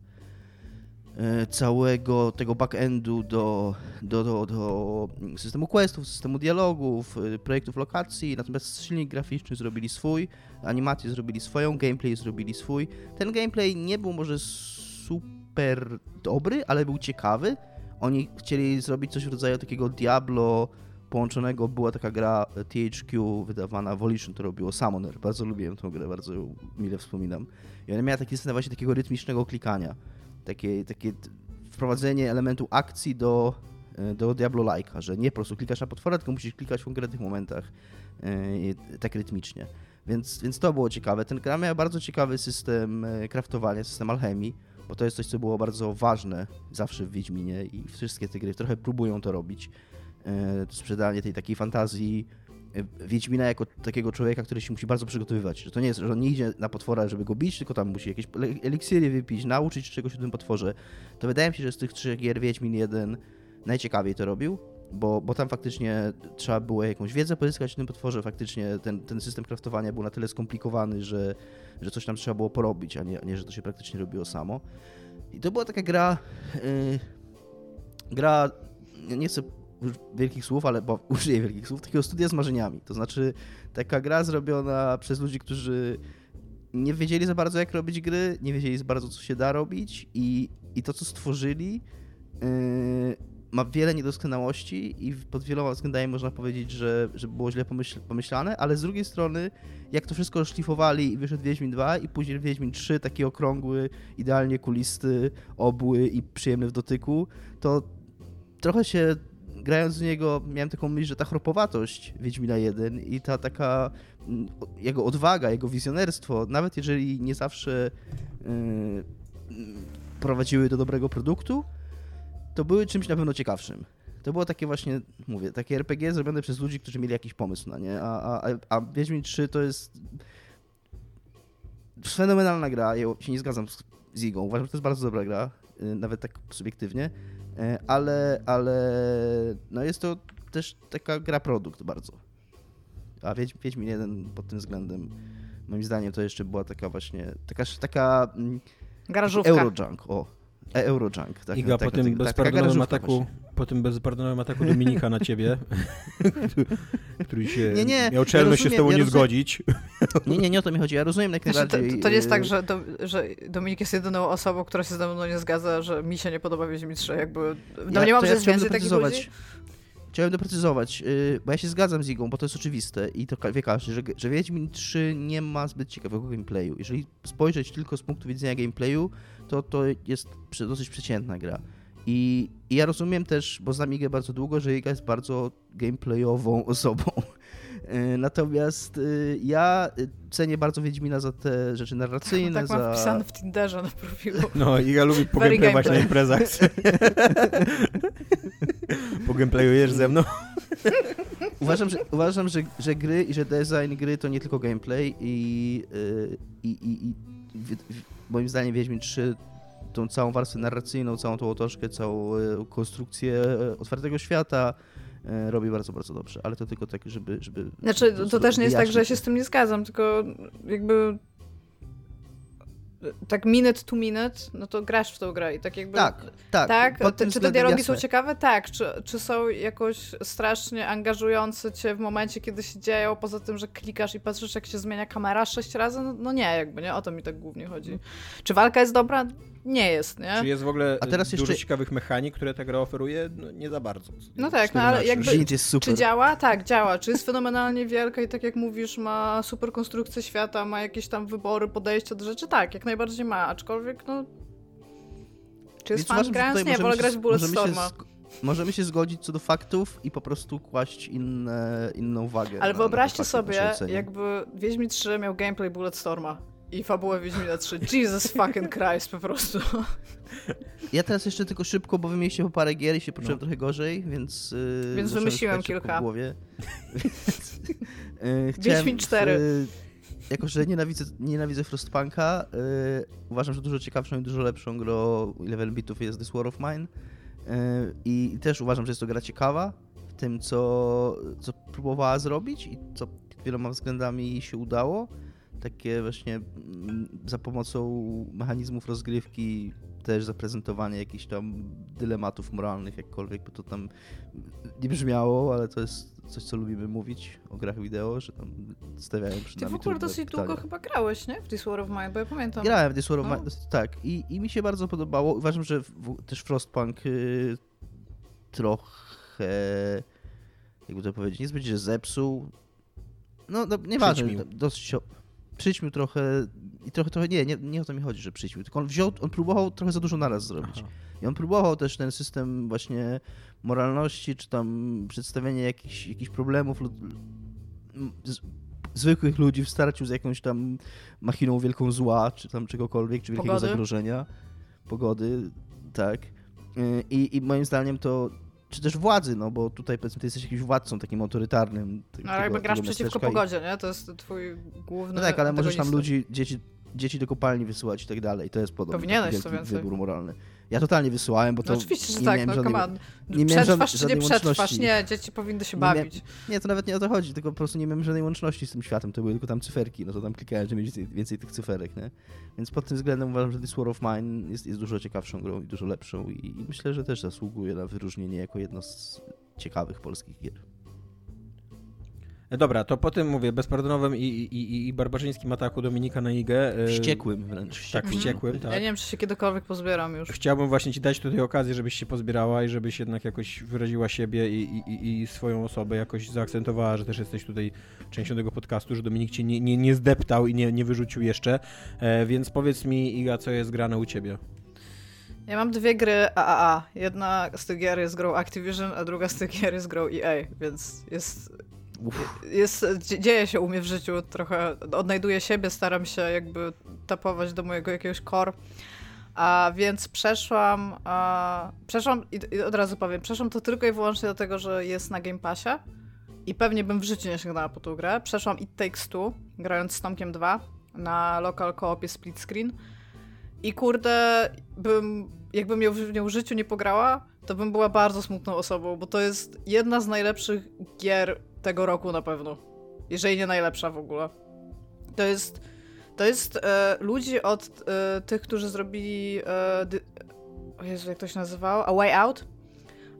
całego tego backendu do, do, do, do systemu questów, systemu dialogów, y, projektów lokacji, natomiast silnik graficzny zrobili swój, animacje zrobili swoją, gameplay zrobili swój. Ten gameplay nie był może super dobry, ale był ciekawy. Oni chcieli zrobić coś w rodzaju takiego Diablo połączonego. Była taka gra THQ wydawana, Volition to robiło, Summoner. Bardzo lubiłem tę grę, bardzo mile wspominam. I ona miała taki system właśnie takiego rytmicznego klikania. Takie, takie wprowadzenie elementu akcji do, e, do Diablo-like'a, że nie po prostu klikasz na potwora, tylko musisz klikać w konkretnych momentach e, tak rytmicznie. Więc, więc to było ciekawe. Ten gra miał bardzo ciekawy system e, craftowania, system alchemii, bo to jest coś, co było bardzo ważne zawsze w Wiedźminie i wszystkie te gry trochę próbują to robić. Sprzedanie tej takiej fantazji Wiedźmina jako takiego człowieka, który się musi bardzo przygotowywać. Że to nie jest, że on nie idzie na potwora, żeby go bić, tylko tam musi jakieś eliksiry wypić, nauczyć czegoś o tym potworze. To wydaje mi się, że z tych trzech gier Wiedźmin 1 najciekawiej to robił, bo, bo tam faktycznie trzeba było jakąś wiedzę pozyskać o tym potworze, faktycznie ten, ten system kraftowania był na tyle skomplikowany, że, że coś tam trzeba było porobić, a nie, nie że to się praktycznie robiło samo. I to była taka gra, yy, gra, nie chcę wielkich słów, ale bo użyję wielkich słów, takiego studia z marzeniami. To znaczy taka gra zrobiona przez ludzi, którzy nie wiedzieli za bardzo jak robić gry, nie wiedzieli za bardzo co się da robić i, i to co stworzyli yy, ma wiele niedoskonałości i pod wieloma względami można powiedzieć, że, że było źle pomyśl, pomyślane, ale z drugiej strony jak to wszystko szlifowali i wyszedł Wiedźmin 2 i później Wiedźmin 3, taki okrągły, idealnie kulisty, obły i przyjemny w dotyku, to trochę się grając w niego miałem taką myśl, że ta chropowatość Wiedźmina 1 i ta taka mm, jego odwaga, jego wizjonerstwo, nawet jeżeli nie zawsze mm, prowadziły do dobrego produktu, to były czymś na pewno ciekawszym. To było takie właśnie, mówię, takie RPG zrobione przez ludzi, którzy mieli jakiś pomysł na nie, a, a, a- Wiedźmin 3 to jest fenomenalna gra, ja się nie zgadzam z z Igą, uważam, że to jest bardzo dobra gra, y, nawet tak subiektywnie, y, ale, ale no jest to też taka gra produkt bardzo. A Wiedź, Wiedźmin 1 pod tym względem, moim zdaniem to jeszcze była taka właśnie, taka, taka mm, Garażówka. Eurojunk, o, e- Eurojunk. Taka, Iga, taka, po tym taka- taka bezpardonowym ataku, właśnie. Po tym bezpardonowym ataku Dominika na ciebie, który się Nie, nie, miał czelność się z ja tobą rozumiem- nie ja rozumiem- zgodzić. Nie, nie, nie o to mi chodzi, ja rozumiem jak Znaczy, to, najbardziej. to nie jest tak, y, że, do, że Dominik jest jedyną osobą, która się ze mną nie zgadza, że mi się nie podoba Wiedźmin 3. Jakby Ja- domniemam, to że ja więcej takich doprecyzować. ludzi. Chciałem doprecyzować, yy, bo ja się zgadzam z Igą, bo to jest oczywiste i to wie każdy, że, że Wiedźmin 3 nie ma zbyt ciekawego gameplayu. Jeżeli spojrzeć tylko z punktu widzenia gameplayu, to to jest dosyć przeciętna gra. I, I ja rozumiem też, bo znam Igę bardzo długo, że Iga jest bardzo gameplayową osobą. Yy, Natomiast yy, ja y, cenię bardzo Wiedźmina za te rzeczy narracyjne, Tak mam za... wpisane w Tinderze na profilu. No, Iga lubi pogameplayować na imprezach. Pogemplayujesz ze mną? Uważam, że, uważam że, że gry i że design gry to nie tylko gameplay i, yy, i, i, i w, w, moim zdaniem Wiedźmin 3 tą całą warstwę narracyjną, całą tą otoczkę, całą e, konstrukcję e, otwartego świata e, robi bardzo, bardzo dobrze, ale to tylko tak, żeby... żeby Znaczy, to, też nie jest tak, że ja się z tym nie zgadzam, tylko jakby tak minute to minute, no to grasz w tą grę i tak jakby... Tak, tak. Tak? tym Czy te dialogi jasne. są ciekawe? Tak. Czy, czy są jakoś strasznie angażujące cię w momencie, kiedy się dzieją, poza tym, że klikasz i patrzysz, jak się zmienia kamera sześć razy? No, no nie, jakby, nie? O to mi tak głównie chodzi. Czy walka jest dobra? Nie jest, nie? Czy jest w ogóle A teraz dużo jeszcze- ciekawych mechanik, które ta gra oferuje? No, nie za bardzo. No tak, no 14. ale jakby- Shit jest super. Czy działa? Tak, działa. Czy jest fenomenalnie wielka i tak jak mówisz, ma super konstrukcję świata, ma jakieś tam wybory, podejście do rzeczy? Tak, jak najbardziej ma, aczkolwiek no... Czy jest Więc fan grając? Nie, wolę grać się- w możemy się Bulletstorma. Możemy się zgodzić co do faktów i po prostu kłaść inne, inną wagę. Ale na- wyobraźcie na sobie, jakby Wiedźmin 3 miał gameplay Bulletstorma i fabułę Wiedźmina 3. Jesus fucking Christ po prostu. Ja teraz jeszcze tylko szybko, bo wy mieliście po parę gier i się poczułem No. trochę gorzej, więc... Yy, Więc wymyśliłem kilka. W głowie. Więc, yy, Wiedźmin w- 4. Yy, jako, że nienawidzę, nienawidzę Frostpunka, yy, uważam, że dużo ciekawszą i dużo lepszą grą 11 bitów jest This War of Mine. I też uważam, że jest to gra ciekawa w tym, co, co próbowała zrobić i co wieloma względami się udało. Takie właśnie mm, za pomocą mechanizmów rozgrywki też zaprezentowanie jakichś tam dylematów moralnych, jakkolwiek by to tam nie brzmiało, ale to jest coś, co lubimy mówić o grach wideo, że tam stawiają przed Ty nami w ogóle dosyć pytania. długo chyba grałeś, nie? W This War of Mine, bo ja pamiętam. Grałem w This War of No. Mine, tak. I, I mi się bardzo podobało. Uważam, że w, też Frostpunk y, trochę, jakby to powiedzieć, nie zbyt się zepsuł. No, no nieważne. Dosyć, o- przyćmił trochę i trochę, trochę, nie, nie, nie o to mi chodzi, że przyćmił, tylko on wziął, on próbował trochę za dużo naraz zrobić. Aha. I on próbował też ten system właśnie moralności, czy tam przedstawienia jakichś, jakichś problemów lud... z... zwykłych ludzi w starciu z jakąś tam machiną wielką zła, czy tam czegokolwiek, czy wielkiego Pogody. zagrożenia. Pogody, tak. Yy, I, I moim zdaniem to, czy też władzy, no bo tutaj powiedzmy ty jesteś jakimś władcą takim autorytarnym. No ale jakby grasz przeciwko miasteczka pogodzie, nie? To jest twój główny No tak, ale możesz tam ludzi, dzieci, dzieci do kopalni wysyłać i tak dalej. To jest podobno Powinieneś, wielki więcej. wybór moralny. Ja totalnie wysyłałem, bo to No oczywiście, że nie tak, no żadnej, come on. nie Przetrwasz żadnej- czy nie przetrwasz? Nie, dzieci powinny się Nie bawić. Nie, to nawet nie o to chodzi, tylko po prostu nie miałem żadnej łączności z tym światem, to były tylko tam cyferki, no to tam klikałem, żeby mieć więcej, więcej tych cyferek, nie? Więc pod tym względem uważam, że This War of Mine jest, jest dużo ciekawszą grą i dużo lepszą i, i myślę, że też zasługuje na wyróżnienie jako jedno z ciekawych polskich gier. Dobra, to po tym mówię, bezpardonowym i, i, i, i barbarzyńskim ataku Dominika na Igę. e, Wściekłym wręcz. Tak, Mhm. wściekłym, tak. Ja nie wiem, czy się kiedykolwiek pozbieram już. Chciałbym właśnie ci dać tutaj okazję, żebyś się pozbierała i żebyś jednak jakoś wyraziła siebie i, i, i- i swoją osobę, jakoś zaakcentowała, że też jesteś tutaj częścią tego podcastu, że Dominik cię nie, nie, nie zdeptał i nie, nie wyrzucił jeszcze. E, więc powiedz mi, Iga, co jest grane u ciebie? Ja mam dwie gry AAA. Jedna z tych gier jest grą Activision, a druga z tych gier jest grą EA, więc jest, jest dzie- dzieje się u mnie w życiu trochę. Odnajduję siebie, staram się jakby tapować do mojego jakiegoś core. A więc przeszłam, a, przeszłam i, i od razu powiem, przeszłam to tylko i wyłącznie dlatego, że jest na Game Passie i pewnie bym w życiu nie sięgnęła po tą grę. Przeszłam It Takes Two, grając z Tomkiem 2 na local co-opie split screen. I kurde, bym, jakbym ją w nią w życiu nie pograła, to bym była bardzo smutną osobą, bo to jest jedna z najlepszych gier tego roku na pewno. Jeżeli nie najlepsza w ogóle. To jest, to jest e, ludzi od e, tych, którzy zrobili. E, dy, o Jezu, jak to się nazywało? A Way Out.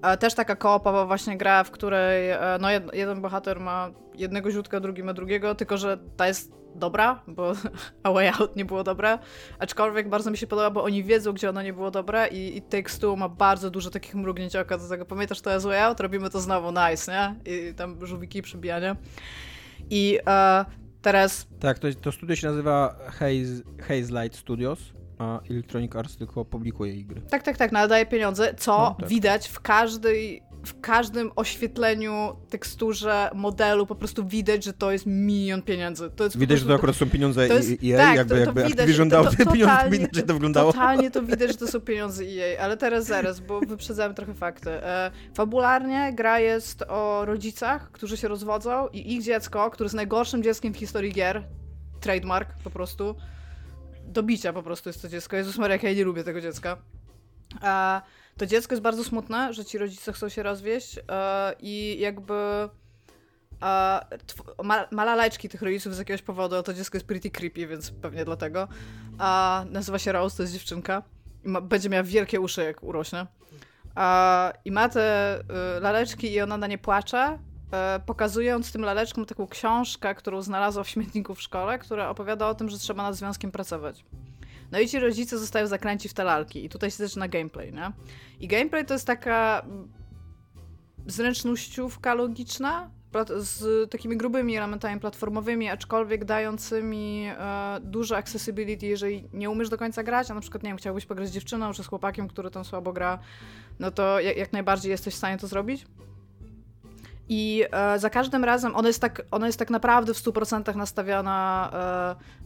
E, też taka koopowa właśnie gra, w której e, no jed, jeden bohater ma jednego źródła, drugi ma drugiego, tylko że ta jest dobra, bo A Way Out nie było dobre. Aczkolwiek bardzo mi się podoba, bo oni wiedzą, gdzie ono nie było dobre i, i Takes Two ma bardzo dużo takich mrugnięć oka do tego. Pamiętasz to as way out? Robimy to znowu, nice, nie? I tam żółwiki przybijanie. I e, teraz Tak, to, to studio się nazywa Haze, Haze Light Studios, a Electronic Arts tylko publikuje gry. Tak, tak, tak, no ale daje pieniądze, co No, tak. widać w każdej, w każdym oświetleniu, teksturze, modelu, po prostu widać, że to jest milion pieniędzy. To jest Widać, że to akurat są pieniądze to jest- i EA, tak, jakby, to- to jakby widać, Activision to- dał to- te pieniądze, totalnie- widać, że to wyglądało. Totalnie to widać, że to są pieniądze EA, ale teraz zaraz, bo wyprzedzałem trochę fakty. E, fabularnie gra jest o rodzicach, którzy się rozwodzą i ich dziecko, które jest najgorszym dzieckiem w historii gier, trademark po prostu, do bicia po prostu jest to dziecko. Jezus Maria, jak ja nie lubię tego dziecka. E, to dziecko jest bardzo smutne, że ci rodzice chcą się rozwieść e, i jakby e, ma, laleczki tych rodziców z jakiegoś powodu, a to dziecko jest pretty creepy, więc pewnie dlatego. A nazywa się Rose, to jest dziewczynka. Ma, będzie miała wielkie uszy, jak urośnie. A, I ma te y, laleczki i ona na nie płacze, e, pokazując tym laleczkom taką książkę, którą znalazła w śmietniku w szkole, która opowiada o tym, że trzeba nad związkiem pracować. No i ci rodzice zostają zakręci w te lalki i tutaj się zaczyna gameplay, nie? I gameplay to jest taka mm, zręcznościówka logiczna, z takimi grubymi elementami platformowymi, aczkolwiek dającymi e, dużo accessibility, jeżeli nie umiesz do końca grać, a na przykład, nie wiem, chciałbyś pograć z dziewczyną czy z chłopakiem, który tam słabo gra, no to jak, jak najbardziej jesteś w stanie to zrobić. I e, za każdym razem ona jest tak, ona jest tak naprawdę w 100% nastawiona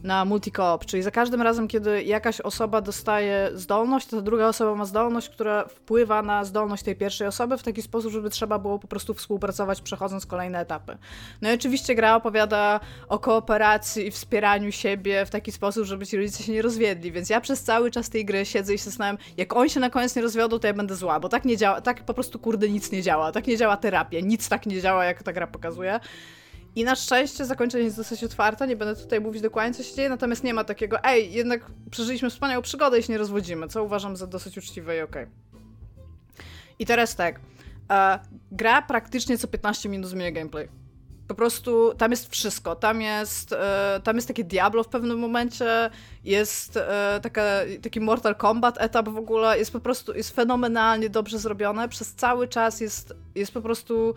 e, na multi-coop, czyli za każdym razem, kiedy jakaś osoba dostaje zdolność, to ta druga osoba ma zdolność, która wpływa na zdolność tej pierwszej osoby w taki sposób, żeby trzeba było po prostu współpracować, przechodząc kolejne etapy. No i oczywiście gra opowiada o kooperacji i wspieraniu siebie w taki sposób, żeby ci rodzice się nie rozwiedli, więc ja przez cały czas tej gry siedzę i się zastanawiam, jak oni się na koniec nie rozwiodą, to ja będę zła, bo tak nie działa, tak po prostu kurde nic nie działa, tak nie działa terapia, nic tak nie działa, jak ta gra pokazuje. I na szczęście zakończenie jest dosyć otwarte, nie będę tutaj mówić dokładnie, co się dzieje, natomiast nie ma takiego, ej, jednak przeżyliśmy wspaniałą przygodę i się nie rozwodzimy, co uważam za dosyć uczciwe i okej. Okay. I teraz tak, e, gra praktycznie co 15 minut zmienia gameplay. Po prostu tam jest wszystko. Tam jest, e, tam jest takie Diablo w pewnym momencie, jest e, taka, taki Mortal Kombat etap w ogóle, jest po prostu, jest fenomenalnie dobrze zrobione. Przez cały czas jest, jest po prostu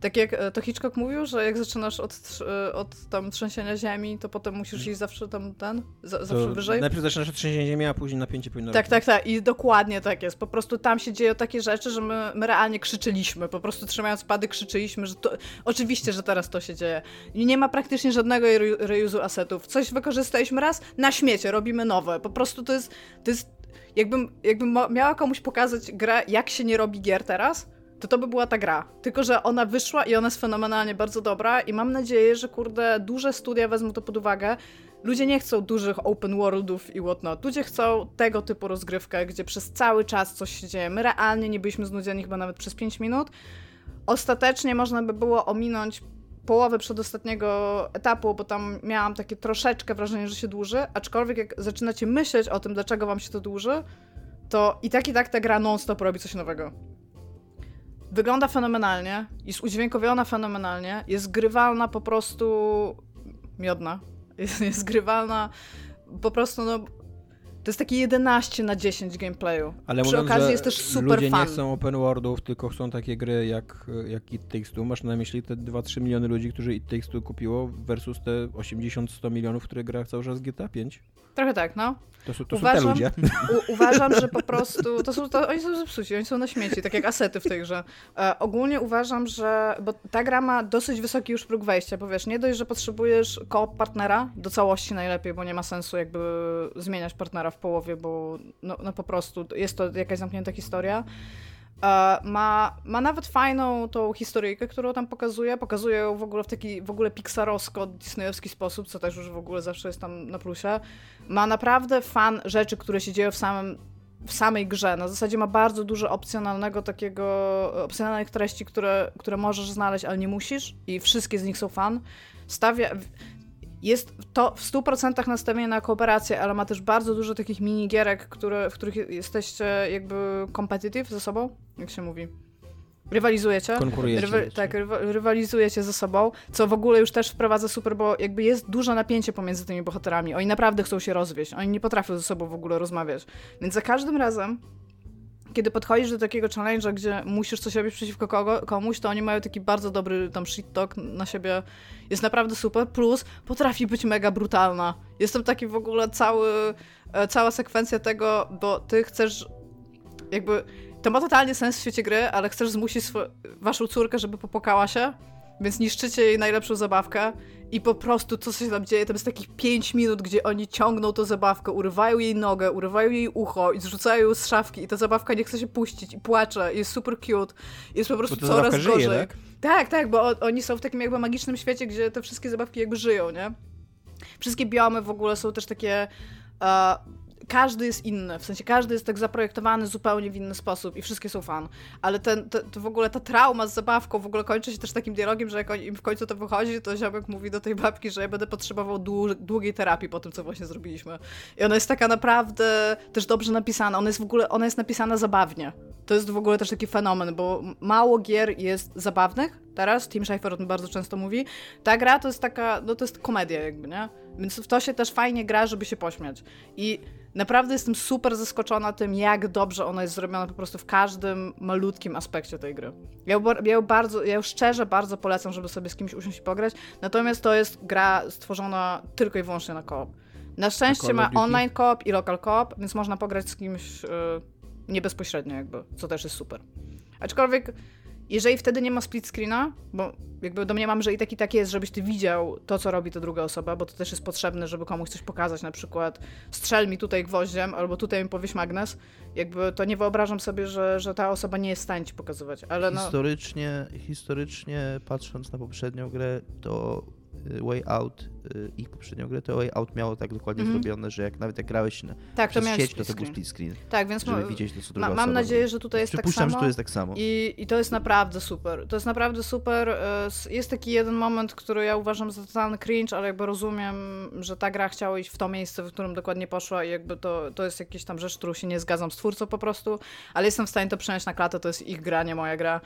tak jak e, to Hitchcock mówił, że jak zaczynasz od, e, od tam trzęsienia ziemi, to potem musisz iść zawsze tam ten, za, zawsze wyżej. Najpierw zaczynasz od trzęsienia ziemi, a później napięcie powinno Tak, tak, tak. I dokładnie tak jest. Po prostu tam się dzieją takie rzeczy, że my, my realnie krzyczyliśmy. Po prostu trzymając pady krzyczyliśmy, że to... Oczywiście, że teraz to się dzieje. I nie ma praktycznie żadnego reuse'u asetów. Coś wykorzystaliśmy raz, na śmiecie, robimy nowe. Po prostu to jest... To jest jakbym, jakbym miała komuś pokazać grę, jak się nie robi gier teraz, to to by była ta gra. Tylko, że ona wyszła i ona jest fenomenalnie bardzo dobra i mam nadzieję, że kurde, duże studia wezmą to pod uwagę. Ludzie nie chcą dużych open worldów i whatnot. Ludzie chcą tego typu rozgrywkę, gdzie przez cały czas coś się dzieje. My realnie nie byliśmy znudzeni chyba nawet przez 5 minut. Ostatecznie można by było ominąć połowę przedostatniego etapu, bo tam miałam takie troszeczkę wrażenie, że się dłuży, aczkolwiek jak zaczynacie myśleć o tym, dlaczego wam się to dłuży, to i tak i tak ta gra non-stop robi coś nowego. Wygląda fenomenalnie, jest udźwiękowiona fenomenalnie, jest grywalna po prostu miodna. Jest, jest grywalna po prostu, no, to jest takie 11 na 10 gameplayu. Ale Przy mówiąc, okazji jest też super ludzie fan. nie chcą open worldów, tylko chcą takie gry jak, jak It Takes Two. Masz na myśli te 2-3 miliony ludzi, którzy It Takes Two kupiło versus te 80-100 milionów, które gra cały czas GTA 5? Trochę tak, no. To są, to uważam, są te ludzie. U, uważam, że po prostu. To są, to, oni są zepsuci, oni są na śmieci, tak jak asety w tej grze. E, ogólnie uważam, że. Bo ta gra ma dosyć wysoki już próg wejścia, bo wiesz, nie dość, że potrzebujesz koop partnera do całości najlepiej, bo nie ma sensu jakby zmieniać partnera w połowie, bo no, no po prostu jest to jakaś zamknięta historia. E, ma, ma nawet fajną tą historyjkę, którą tam pokazuje. Pokazuje ją w ogóle w taki w ogóle pixarowsko, disneyowski sposób, co też już w ogóle zawsze jest tam na plusie. Ma naprawdę fan rzeczy, które się dzieją w samym w samej grze. Na zasadzie ma bardzo dużo opcjonalnego takiego, opcjonalnych treści, które, które możesz znaleźć, ale nie musisz i wszystkie z nich są fan. Stawia, jest to w 100% nastawienie na kooperację, ale ma też bardzo dużo takich minigierek, które, w których jesteście jakby competitive ze sobą, jak się mówi. Rywalizujecie. Konkurujecie. Rywa tak, rywa rywalizujecie ze sobą, co w ogóle już też wprowadza super, bo jakby jest duże napięcie pomiędzy tymi bohaterami. Oni naprawdę chcą się rozwieść. Oni nie potrafią ze sobą w ogóle rozmawiać. Więc za każdym razem kiedy podchodzisz do takiego challenge'a, gdzie musisz coś robić przeciwko kogo, komuś, to oni mają taki bardzo dobry tam shit talk na siebie. Jest naprawdę super, plus potrafi być mega brutalna. Jestem taki w ogóle cały, e, cała sekwencja tego, bo ty chcesz jakby... To ma totalnie sens w świecie gry, ale chcesz zmusić waszą córkę, żeby popłakała się, więc niszczycie jej najlepszą zabawkę i po prostu co się tam dzieje, to jest takich 5 minut, gdzie oni ciągną tą zabawkę, urywają jej nogę, urywają jej ucho i zrzucają ją z szafki i ta zabawka nie chce się puścić i płacze, jest super cute, jest po prostu coraz gorzej. Żyje, tak? tak, tak, bo oni są w takim jakby magicznym świecie, gdzie te wszystkie zabawki jakby żyją, nie? Wszystkie biomy w ogóle są też takie każdy jest inny, w sensie każdy jest tak zaprojektowany zupełnie w inny sposób i wszystkie są fan. Ale ten, to, to w ogóle ta trauma z zabawką w ogóle kończy się też takim dialogiem, że jak im w końcu to wychodzi, to ziomek mówi do tej babki, że ja będę potrzebował długiej terapii po tym, co właśnie zrobiliśmy. I ona jest taka naprawdę też dobrze napisana. Ona jest w ogóle, ona jest napisana zabawnie. To jest w ogóle też taki fenomen, bo mało gier jest zabawnych teraz, Tim Schafer o tym bardzo często mówi. Ta gra to jest taka, no to jest komedia jakby, nie? Więc w to się też fajnie gra, żeby się pośmiać. I Naprawdę jestem super zaskoczona tym, jak dobrze ona jest zrobiona po prostu w każdym malutkim aspekcie tej gry. Ja, ja bardzo, ja szczerze bardzo polecam, żeby sobie z kimś usiąść i pograć, natomiast to jest gra stworzona tylko i wyłącznie na koop. Na szczęście ma online koop i local koop, więc można pograć z kimś yy, nie bezpośrednio jakby, co też jest super. Aczkolwiek jeżeli wtedy nie ma split screena, bo jakby domniemam, że i tak i tak jest, żebyś ty widział to, co robi ta druga osoba, bo to też jest potrzebne, żeby komuś coś pokazać, na przykład strzel mi tutaj gwoździem, albo tutaj mi powieś magnes, jakby to nie wyobrażam sobie, że, że ta osoba nie jest w stanie ci pokazywać, ale no... Historycznie, historycznie patrząc na poprzednią grę, to Way Out, y, ich poprzednią grę, to Way Out miało tak dokładnie Mhm. zrobione, że jak nawet jak grałeś na, tak, to sieć, to to był screen. split screen, Tak, więc żeby ma, widzieć to, co druga ma, osoba mam nadzieję, że tutaj jest tak samo. że to jest tak samo. I, I to jest naprawdę super. To jest naprawdę super. E, Jest taki jeden moment, który ja uważam za totalny cringe, ale jakby rozumiem, że ta gra chciała iść w to miejsce, w którym dokładnie poszła i jakby to, to jest jakiś tam rzecz, którą się nie zgadzam z twórcą po prostu, ale jestem w stanie to przenieść na klatę, to jest ich gra, nie moja gra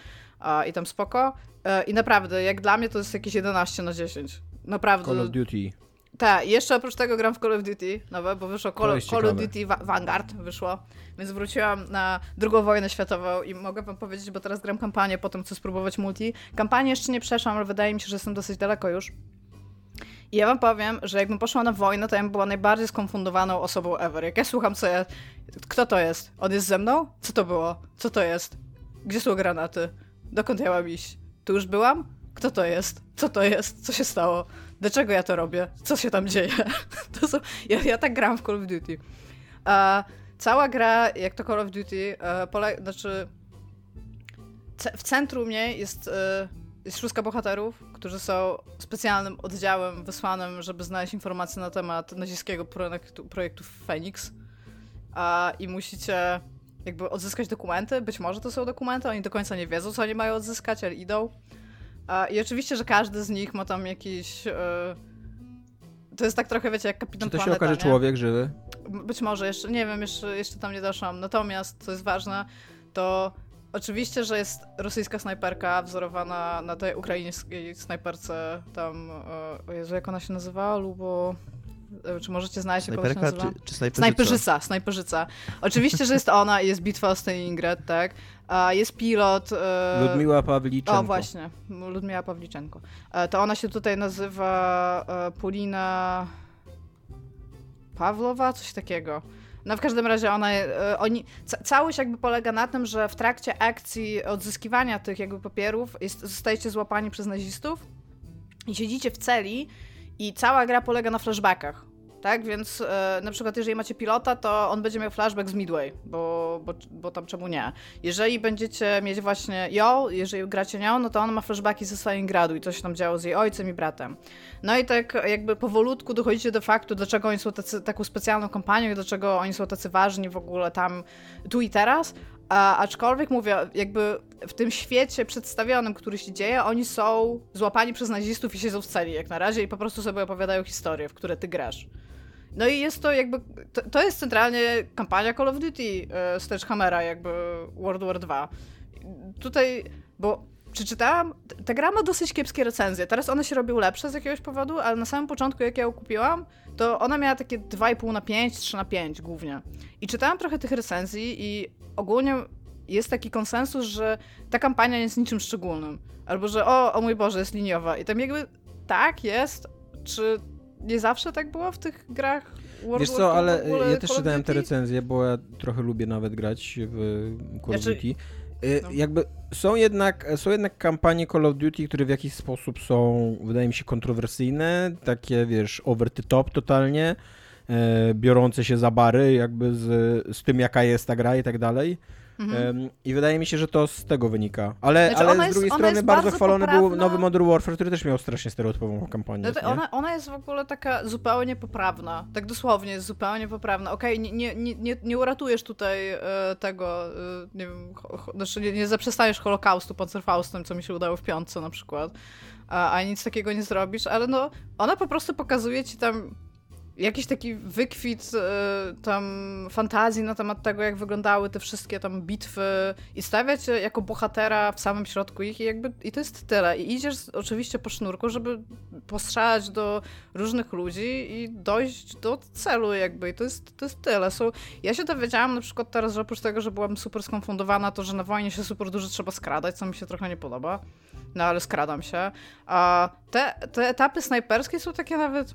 i tam spoko. E, I naprawdę, jak dla mnie to jest jakieś 11 na 10. Naprawdę. Call of Duty. Tak, jeszcze oprócz tego gram w Call of Duty nowe, bo wyszło Call, Call of. Duty Va- Vanguard, wyszło, więc wróciłam na drugą wojnę światową i mogę wam powiedzieć, bo teraz gram kampanię, potem chcę spróbować multi. Kampanię jeszcze nie przeszłam, ale wydaje mi się, że jestem dosyć daleko już. I ja wam powiem, że jakbym poszła na wojnę, to ja bym była najbardziej skonfundowaną osobą ever. Jak ja słucham, co ja... Kto to jest? On jest ze mną? Co to było? Co to jest? Gdzie są granaty? Dokąd ja mam iść? Tu już byłam? Kto to jest? Co to jest? Co się stało? Dlaczego ja to robię? Co się tam dzieje? To są... ja, ja tak gram w Call of Duty. A cała gra, jak to Call of Duty, e, pole... znaczy w centrum niej jest, e, jest szóstka bohaterów, którzy są specjalnym oddziałem wysłanym, żeby znaleźć informacje na temat nazistskiego projektu, projektu Phoenix. A, I musicie jakby odzyskać dokumenty. Być może to są dokumenty, oni do końca nie wiedzą, co oni mają odzyskać, ale idą. I oczywiście, że każdy z nich ma tam jakiś. E, to jest tak trochę, wiecie, jak kapitan Czy to się Planeta, okaże nie? człowiek żywy? Być może, jeszcze nie wiem, jeszcze, jeszcze tam nie doszłam. Natomiast, co jest ważne, to oczywiście, że jest rosyjska snajperka wzorowana na tej ukraińskiej snajperce tam, e, o Jezu, jak ona się nazywała, Lubo... e, Czy możecie znaleźć, jak się Snajperka nazywa? czy, czy snajperzyca? Snajperzyca, snajperzyca. Oczywiście, że jest ona i jest bitwa o Stalingrad, tak? A jest pilot... e, Ludmiła Pawliczenko. o, właśnie, Ludmiła Pawliczenko. E, To ona się tutaj nazywa e, Polina Pawlowa, coś takiego. No w każdym razie ona, oni, ca całość jakby polega na tym, że w trakcie akcji odzyskiwania tych jakby papierów jest, zostajecie złapani przez nazistów i siedzicie w celi i cała gra polega na flashbackach. Tak, więc e, na przykład jeżeli macie pilota, to on będzie miał flashback z Midway, bo, bo, bo tam czemu nie. Jeżeli będziecie mieć właśnie ją, jeżeli gracie nią, no to on ma flashbacki ze Stalingradu i co się tam działo z jej ojcem i bratem. No i tak jakby powolutku dochodzicie do faktu, dlaczego oni są tacy, taką specjalną kompanią i dlaczego oni są tacy ważni w ogóle tam, tu i teraz. A, aczkolwiek mówię, jakby w tym świecie przedstawionym, który się dzieje, oni są złapani przez nazistów i siedzą w celi jak na razie i po prostu sobie opowiadają historie, w które ty grasz. No i jest to jakby, to, to jest centralnie kampania Call of Duty e, Sledgehammera, jakby World War 2. Tutaj, bo przeczytałam, ta gra ma dosyć kiepskie recenzje. Teraz one się robią lepsze z jakiegoś powodu, ale na samym początku, jak ja ją kupiłam, to ona miała takie 2,5 na 5, 3 na 5 głównie. I czytałam trochę tych recenzji i ogólnie jest taki konsensus, że ta kampania nie jest niczym szczególnym. Albo, że o, o mój Boże, jest liniowa. I tam jakby tak jest, czy nie zawsze tak było w tych grach World Wiesz co, ale ja też czytałem te recenzje, bo ja trochę lubię nawet grać w Call of Znaczy- Duty. Y, no. Jakby są jednak, są jednak kampanie Call of Duty, które w jakiś sposób są, wydaje mi się, kontrowersyjne, takie, wiesz, over the top totalnie, e, biorące się za bary, jakby z, z tym, jaka jest ta gra i tak dalej. Mhm. I wydaje mi się, że to z tego wynika. Ale, Znaczy, ale z drugiej strony bardzo bardzo chwalony był poprawna. nowy Modern Warfare, który też miał strasznie stereotypową kampanię. Nie? ona, ona jest w ogóle taka zupełnie poprawna. Tak dosłownie jest zupełnie poprawna. Okej, nie, nie, nie, nie, nie uratujesz tutaj e, tego, e, nie wiem, znaczy nie, nie zaprzestaniesz Holokaustu Panzerfaustem, co mi się udało w piątce na przykład, a, a nic takiego nie zrobisz, ale no, ona po prostu pokazuje ci tam jakiś taki wykwit e, tam fantazji na temat tego, jak wyglądały te wszystkie tam bitwy i stawia cię jako bohatera w samym środku ich i jakby i to jest tyle. I idziesz oczywiście po sznurku, żeby postrzelać do różnych ludzi i dojść do celu jakby i to jest, to jest tyle. So, ja się dowiedziałam na przykład teraz, że oprócz tego, że byłam super skonfundowana, to, że na wojnie się super dużo trzeba skradać, co mi się trochę nie podoba. No ale skradam się. A te, te etapy snajperskie są takie nawet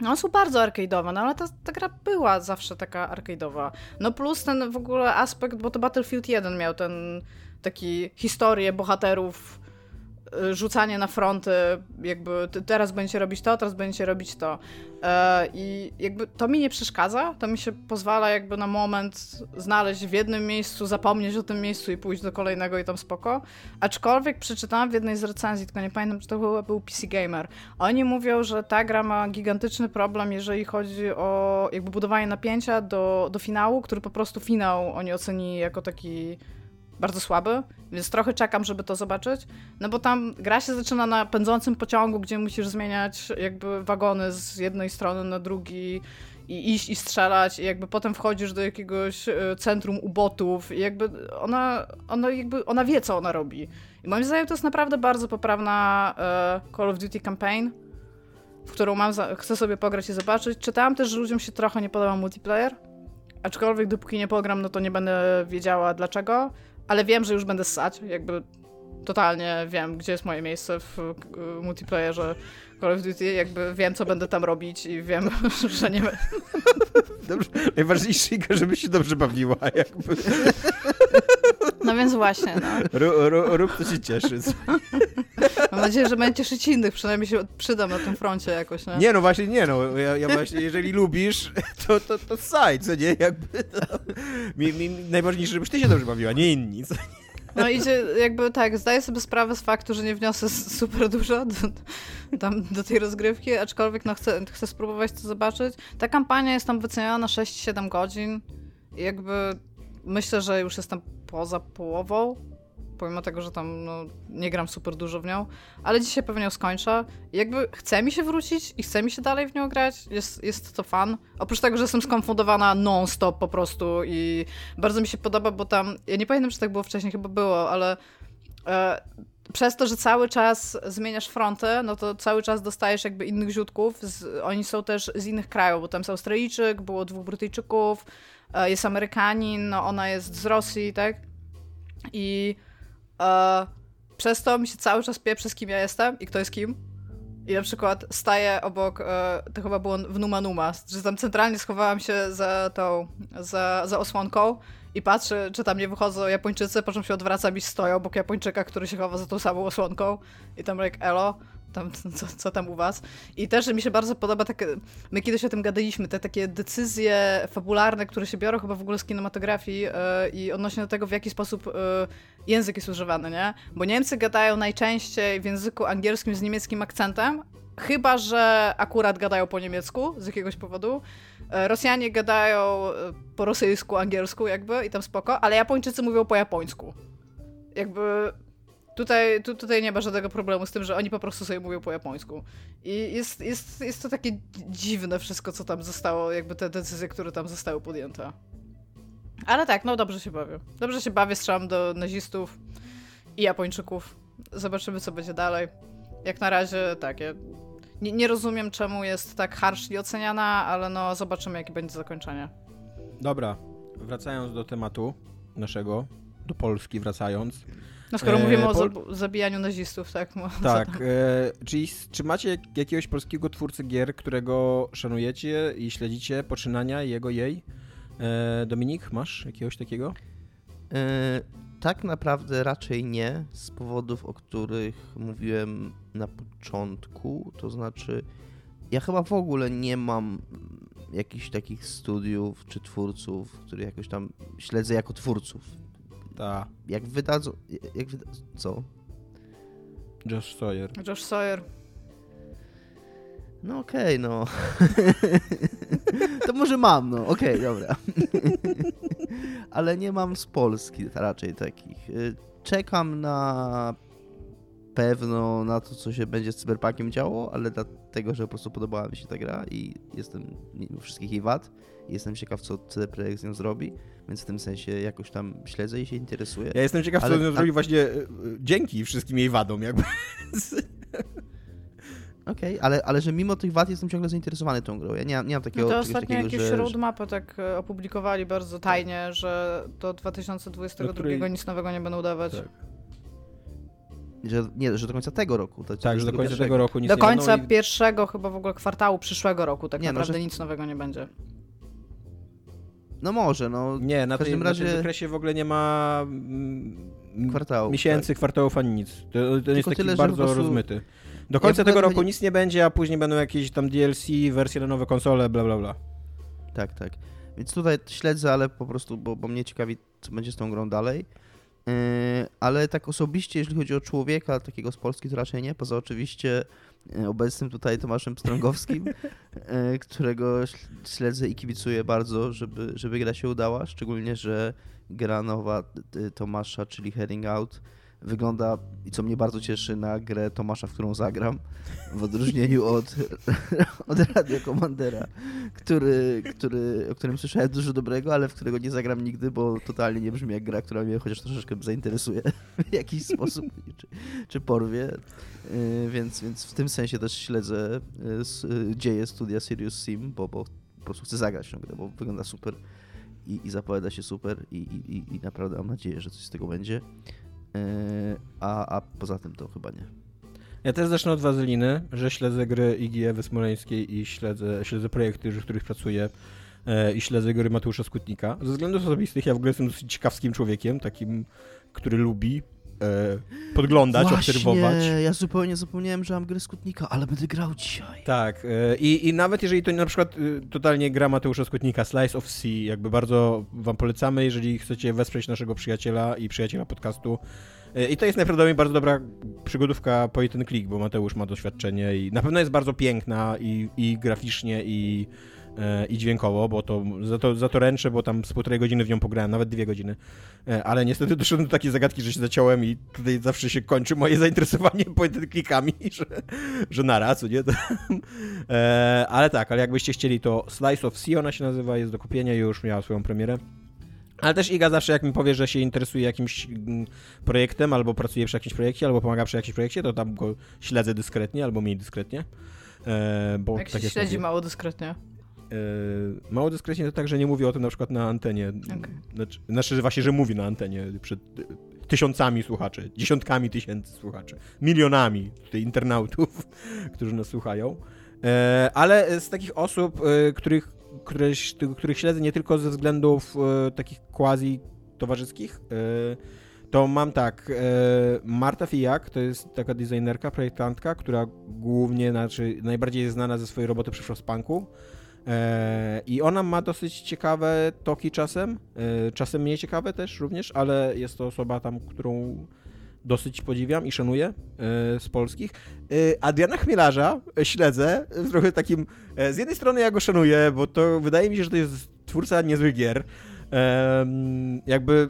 no, są bardzo arcade'owe, no ale ta, ta gra była zawsze taka arcade'owa. No plus ten w ogóle aspekt, bo to Battlefield 1 miał ten, taki historię bohaterów rzucanie na fronty, jakby teraz będziecie robić to, teraz będziecie robić to. E, I jakby to mi nie przeszkadza, to mi się pozwala jakby na moment znaleźć w jednym miejscu, zapomnieć o tym miejscu i pójść do kolejnego i tam spoko. Aczkolwiek przeczytałam w jednej z recenzji, tylko nie pamiętam, czy to był, był PC Gamer. Oni mówią, że ta gra ma gigantyczny problem, jeżeli chodzi o jakby budowanie napięcia do, do finału, który po prostu finał oni oceni jako taki bardzo słaby, więc trochę czekam, żeby to zobaczyć. No bo tam gra się zaczyna na pędzącym pociągu, gdzie musisz zmieniać jakby wagony z jednej strony na drugi i iść i strzelać i jakby potem wchodzisz do jakiegoś e, centrum ubotów i jakby ona, ona jakby ona wie, co ona robi. I moim zdaniem to jest naprawdę bardzo poprawna e, Call of Duty campaign, w którą mam chcę sobie pograć i zobaczyć. Czytałam też, że ludziom się trochę nie podoba multiplayer, aczkolwiek dopóki nie pogram, no to nie będę wiedziała dlaczego ale wiem, że już będę ssać, jakby totalnie wiem, gdzie jest moje miejsce w multiplayerze Call of Duty, jakby wiem, co będę tam robić i wiem, że nie... Dobrze, najważniejsze, żeby się dobrze bawiła, jakby. No więc właśnie, no. Rób, to się cieszy. Mam nadzieję, że będzie cieszyć innych, przynajmniej się przydam na tym froncie jakoś, nie? Nie, no właśnie nie, no. Ja, ja właśnie, jeżeli lubisz, to, to, to saj, co nie? Jakby to... Mi, mi, najważniejsze, żebyś ty się dobrze bawiła, nie inni, co nie? No idzie, jakby tak, zdaję sobie sprawę z faktu, że nie wniosę super dużo do, tam, do tej rozgrywki, aczkolwiek no chcę, chcę spróbować to zobaczyć. Ta kampania jest tam wyceniona na 6-7 godzin i jakby myślę, że już jestem poza połową, pomimo tego, że tam no, nie gram super dużo w nią, ale dzisiaj pewnie ją skończę. I jakby chce mi się wrócić i chce mi się dalej w nią grać, jest, jest to fan. Oprócz tego, że jestem skonfundowana non-stop po prostu i bardzo mi się podoba, bo tam, ja nie pamiętam, czy tak było wcześniej, chyba było, ale e, przez to, że cały czas zmieniasz fronty, no to cały czas dostajesz jakby innych źródków. Z, oni są też z innych krajów, bo tam jest Australijczyk, było dwóch Brytyjczyków, e, jest Amerykanin, no ona jest z Rosji, tak? I e, przez to mi się cały czas pieprzy, z kim ja jestem i kto jest kim. I na przykład staję obok, e, to chyba było w Numa Numa, że tam centralnie schowałam się za tą, za, za osłonką i patrzę, czy tam nie wychodzą Japończycy, po czym się odwracam i stoją obok Japończyka, który się chowa za tą samą osłonką i tam like, elo, tam, co, co, tam u was. I też mi się bardzo podoba takie, my kiedyś o tym gadaliśmy, te takie decyzje fabularne, które się biorą chyba w ogóle z kinematografii yy, i odnośnie do tego, w jaki sposób yy, język jest używany, nie? Bo Niemcy gadają najczęściej w języku angielskim z niemieckim akcentem, chyba, że akurat gadają po niemiecku z jakiegoś powodu. E, Rosjanie gadają po rosyjsku, angielsku jakby i tam spoko, ale Japończycy mówią po japońsku. Jakby Tutaj, tu, tutaj nie ma żadnego problemu z tym, że oni po prostu sobie mówią po japońsku. I jest, jest, jest to takie dziwne wszystko, co tam zostało, jakby te decyzje, które tam zostały podjęte. Ale tak, no dobrze się bawię. Dobrze się bawię, strzelam do nazistów i Japończyków. Zobaczymy, co będzie dalej. Jak na razie, tak, ja nie, nie rozumiem, czemu jest tak harshly oceniana, ale no zobaczymy, jakie będzie zakończenie. Dobra, wracając do tematu naszego, do Polski wracając. No skoro e, mówimy o Pol... zabijaniu nazistów, tak? Tak, e, czyli czy macie jakiegoś polskiego twórcy gier, którego szanujecie i śledzicie poczynania jego, jej? E, Dominik, masz jakiegoś takiego? E, tak naprawdę raczej nie, z powodów, o których mówiłem na początku, to znaczy ja chyba w ogóle nie mam jakichś takich studiów czy twórców, których jakoś tam śledzę jako twórców ta. Jak wydadzą... Jak wyda... Co? Josh Sawyer. Josh Sawyer. No okej, okay, no. to może mam, no. Okej, okay, dobra. Ale nie mam z Polski raczej takich. Y, czekam na pewno na to, co się będzie z Cyberpunkiem działo, ale dlatego, że po prostu podobała mi się ta gra i jestem mimo wszystkich jej wad. Jestem ciekaw, co CD Projekt z nią zrobi, więc w tym sensie jakoś tam śledzę i się interesuję. Ja jestem ciekaw, ale, co z nią zrobi właśnie e, dzięki wszystkim jej wadom, jakby. Okej, okay, ale, ale że mimo tych wad jestem ciągle zainteresowany tą grą. Ja nie, nie mam takiego... No to ostatnio takiego, jakieś że... roadmapy tak e, opublikowali bardzo tajnie, że do 2022 której... nic nowego nie będą dawać. Tak. Że, nie, że do końca tego roku. To tak, że do końca tego roku nic Do końca i... pierwszego chyba w ogóle kwartału przyszłego roku tak nie, no, naprawdę no, że... nic nowego nie będzie. No może, no. Nie, na, tej, razie... na tym wykresie w ogóle nie ma mm, kwartałów. miesięcy, tak. kwartałów ani nic. To, to jest taki tyle, bardzo prostu- rozmyty. Do końca w ogóle tego roku chodzi- nic nie będzie, a później będą jakieś tam DLC, wersje na nowe konsole, bla bla bla. Tak, tak. Więc tutaj śledzę, ale po prostu, bo, bo mnie ciekawi, co będzie z tą grą dalej. Yy, ale tak osobiście, jeżeli chodzi o człowieka takiego z Polski, to raczej nie, poza oczywiście yy, obecnym tutaj Tomaszem Strągowskim, yy, którego śl- śledzę i kibicuję bardzo, żeby, żeby gra się udała, szczególnie, że gra nowa Tomasza, czyli Heading Out, wygląda, i co mnie bardzo cieszy, na grę Tomasza, w którą zagram, w odróżnieniu od, od Radio Commandera, który, który, o którym słyszałem dużo dobrego, ale w którego nie zagram nigdy, bo totalnie nie brzmi jak gra, która mnie chociaż troszeczkę zainteresuje w jakiś sposób, czy, czy porwie. Yy, Więc, więc w tym sensie też śledzę yy, dzieje studia Sirius Sim, bo, bo po prostu chcę zagrać tę grę, bo wygląda super i, i zapowiada się super i, i- i naprawdę mam nadzieję, że coś z tego będzie. Yy, A, a poza tym to chyba nie. Ja też zacznę od wazeliny, że śledzę gry Igi Ewy Smoleńskiej i śledzę, śledzę projekty, w których pracuję e, i śledzę gry Mateusza Skutnika. Ze względów osobistych ja w ogóle jestem dosyć ciekawskim człowiekiem, takim, który lubi e, podglądać, obserwować. ja zupełnie zapomniałem, że mam grę Skutnika, ale będę grał dzisiaj. Tak, e, i, i nawet jeżeli to na przykład e, totalnie gra Mateusza Skutnika, Slice of Sea, jakby bardzo wam polecamy, jeżeli chcecie wesprzeć naszego przyjaciela i przyjaciela podcastu. E, I to jest najprawdopodobniej bardzo dobra przygodówka po ten klik, bo Mateusz ma doświadczenie i na pewno jest bardzo piękna i, i graficznie, i, i dźwiękowo, bo to za, to za to ręczę, bo tam z półtorej godziny w nią pograłem, nawet dwie godziny. E, Ale niestety doszedłem do takiej zagadki, że się zaciąłem i tutaj zawsze się kończy moje zainteresowanie klikami, że, że nara, co nie? To, e, ale tak, ale jakbyście chcieli, to Slice of Sea ona się nazywa, jest do kupienia i już miała swoją premierę. Ale też Iga zawsze jak mi powie, że się interesuje jakimś mm, projektem, albo pracuje przy jakimś projekcie, albo pomaga przy jakimś projekcie, to tam go śledzę dyskretnie, albo mniej dyskretnie. E, bo Jak tak się śledzi mało dyskretnie. E, mało dyskretnie to tak, że nie mówię o tym na przykład na antenie. Okej. Znaczy, znaczy, że właśnie, że mówi na antenie przed e, tysiącami słuchaczy, dziesiątkami tysięcy słuchaczy, milionami tutaj internautów, którzy nas słuchają. E, ale z takich osób, których, które, których śledzę nie tylko ze względów takich quasi towarzyskich, to mam tak, Marta Fijak to jest taka designerka, projektantka, która głównie, znaczy najbardziej jest znana ze swojej roboty przy Frostpunku. E, I ona ma dosyć ciekawe toki czasem, e, czasem mniej ciekawe też również, ale jest to osoba tam, którą dosyć podziwiam i szanuję e, z polskich. Adriana Chmielarza śledzę w trochę takim, z jednej strony ja go szanuję, bo to wydaje mi się, że to jest twórca niezłych gier. Jakby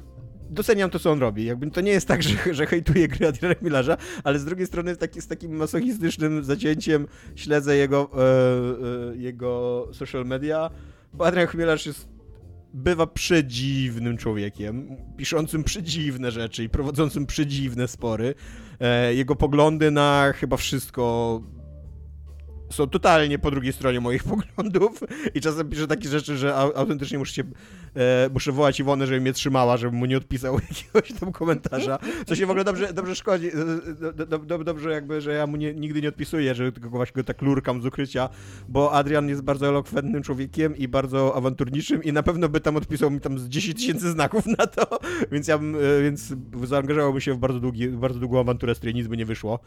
doceniam to, co on robi. Jakby to nie jest tak, że, że hejtuję gry Adriana Chmielarza, ale z drugiej strony taki, z takim masochistycznym zacięciem śledzę jego, e, e, jego social media, bo Adrian Chmielarz jest bywa przedziwnym człowiekiem, piszącym przedziwne rzeczy i prowadzącym przedziwne spory. E, jego poglądy na chyba wszystko są totalnie po drugiej stronie moich poglądów i czasem pisze takie rzeczy, że au- autentycznie muszę się, e, muszę wołać Iwonę, żeby mnie trzymała, żebym mu nie odpisał jakiegoś tam komentarza, co się w ogóle dobrze, dobrze szkodzi, e, do, do, do, dobrze jakby, że ja mu nie, nigdy nie odpisuję, że tylko właśnie go tak lurkam z ukrycia, bo Adrian jest bardzo elokwentnym człowiekiem i bardzo awanturniczym i na pewno by tam odpisał mi tam z 10 tysięcy znaków na to, więc ja bym, e, więc zaangażowałbym się w bardzo, długi, bardzo długą awanturę, z której nic by nie wyszło.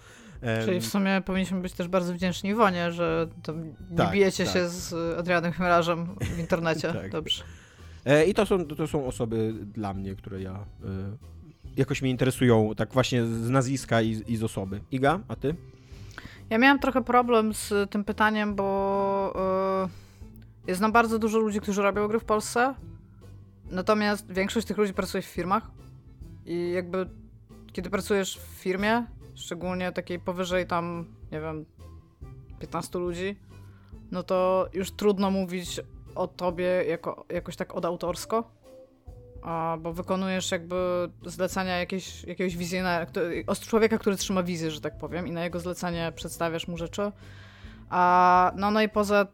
Czyli w sumie powinniśmy być też bardzo wdzięczni Iwonie, że tam nie Tak, bijecie tak. się z Adrianem Chmielarzem w internecie. Tak. Dobrze. E, I to są, to są osoby dla mnie, które ja e, jakoś mnie interesują, tak właśnie z nazwiska i, i z osoby. Iga, a ty? Ja miałam trochę problem z tym pytaniem, bo yy, jest nam bardzo dużo ludzi, którzy robią gry w Polsce, natomiast większość tych ludzi pracuje w firmach i jakby kiedy pracujesz w firmie, szczególnie takiej powyżej tam, nie wiem, 15 ludzi, no to już trudno mówić o tobie jako, jakoś tak odautorsko, a, bo wykonujesz jakby zlecenia jakieś, jakiegoś wizjonera, który- od człowieka, który trzyma wizję, że tak powiem, i na jego zlecenie przedstawiasz mu rzeczy. A no, no i poza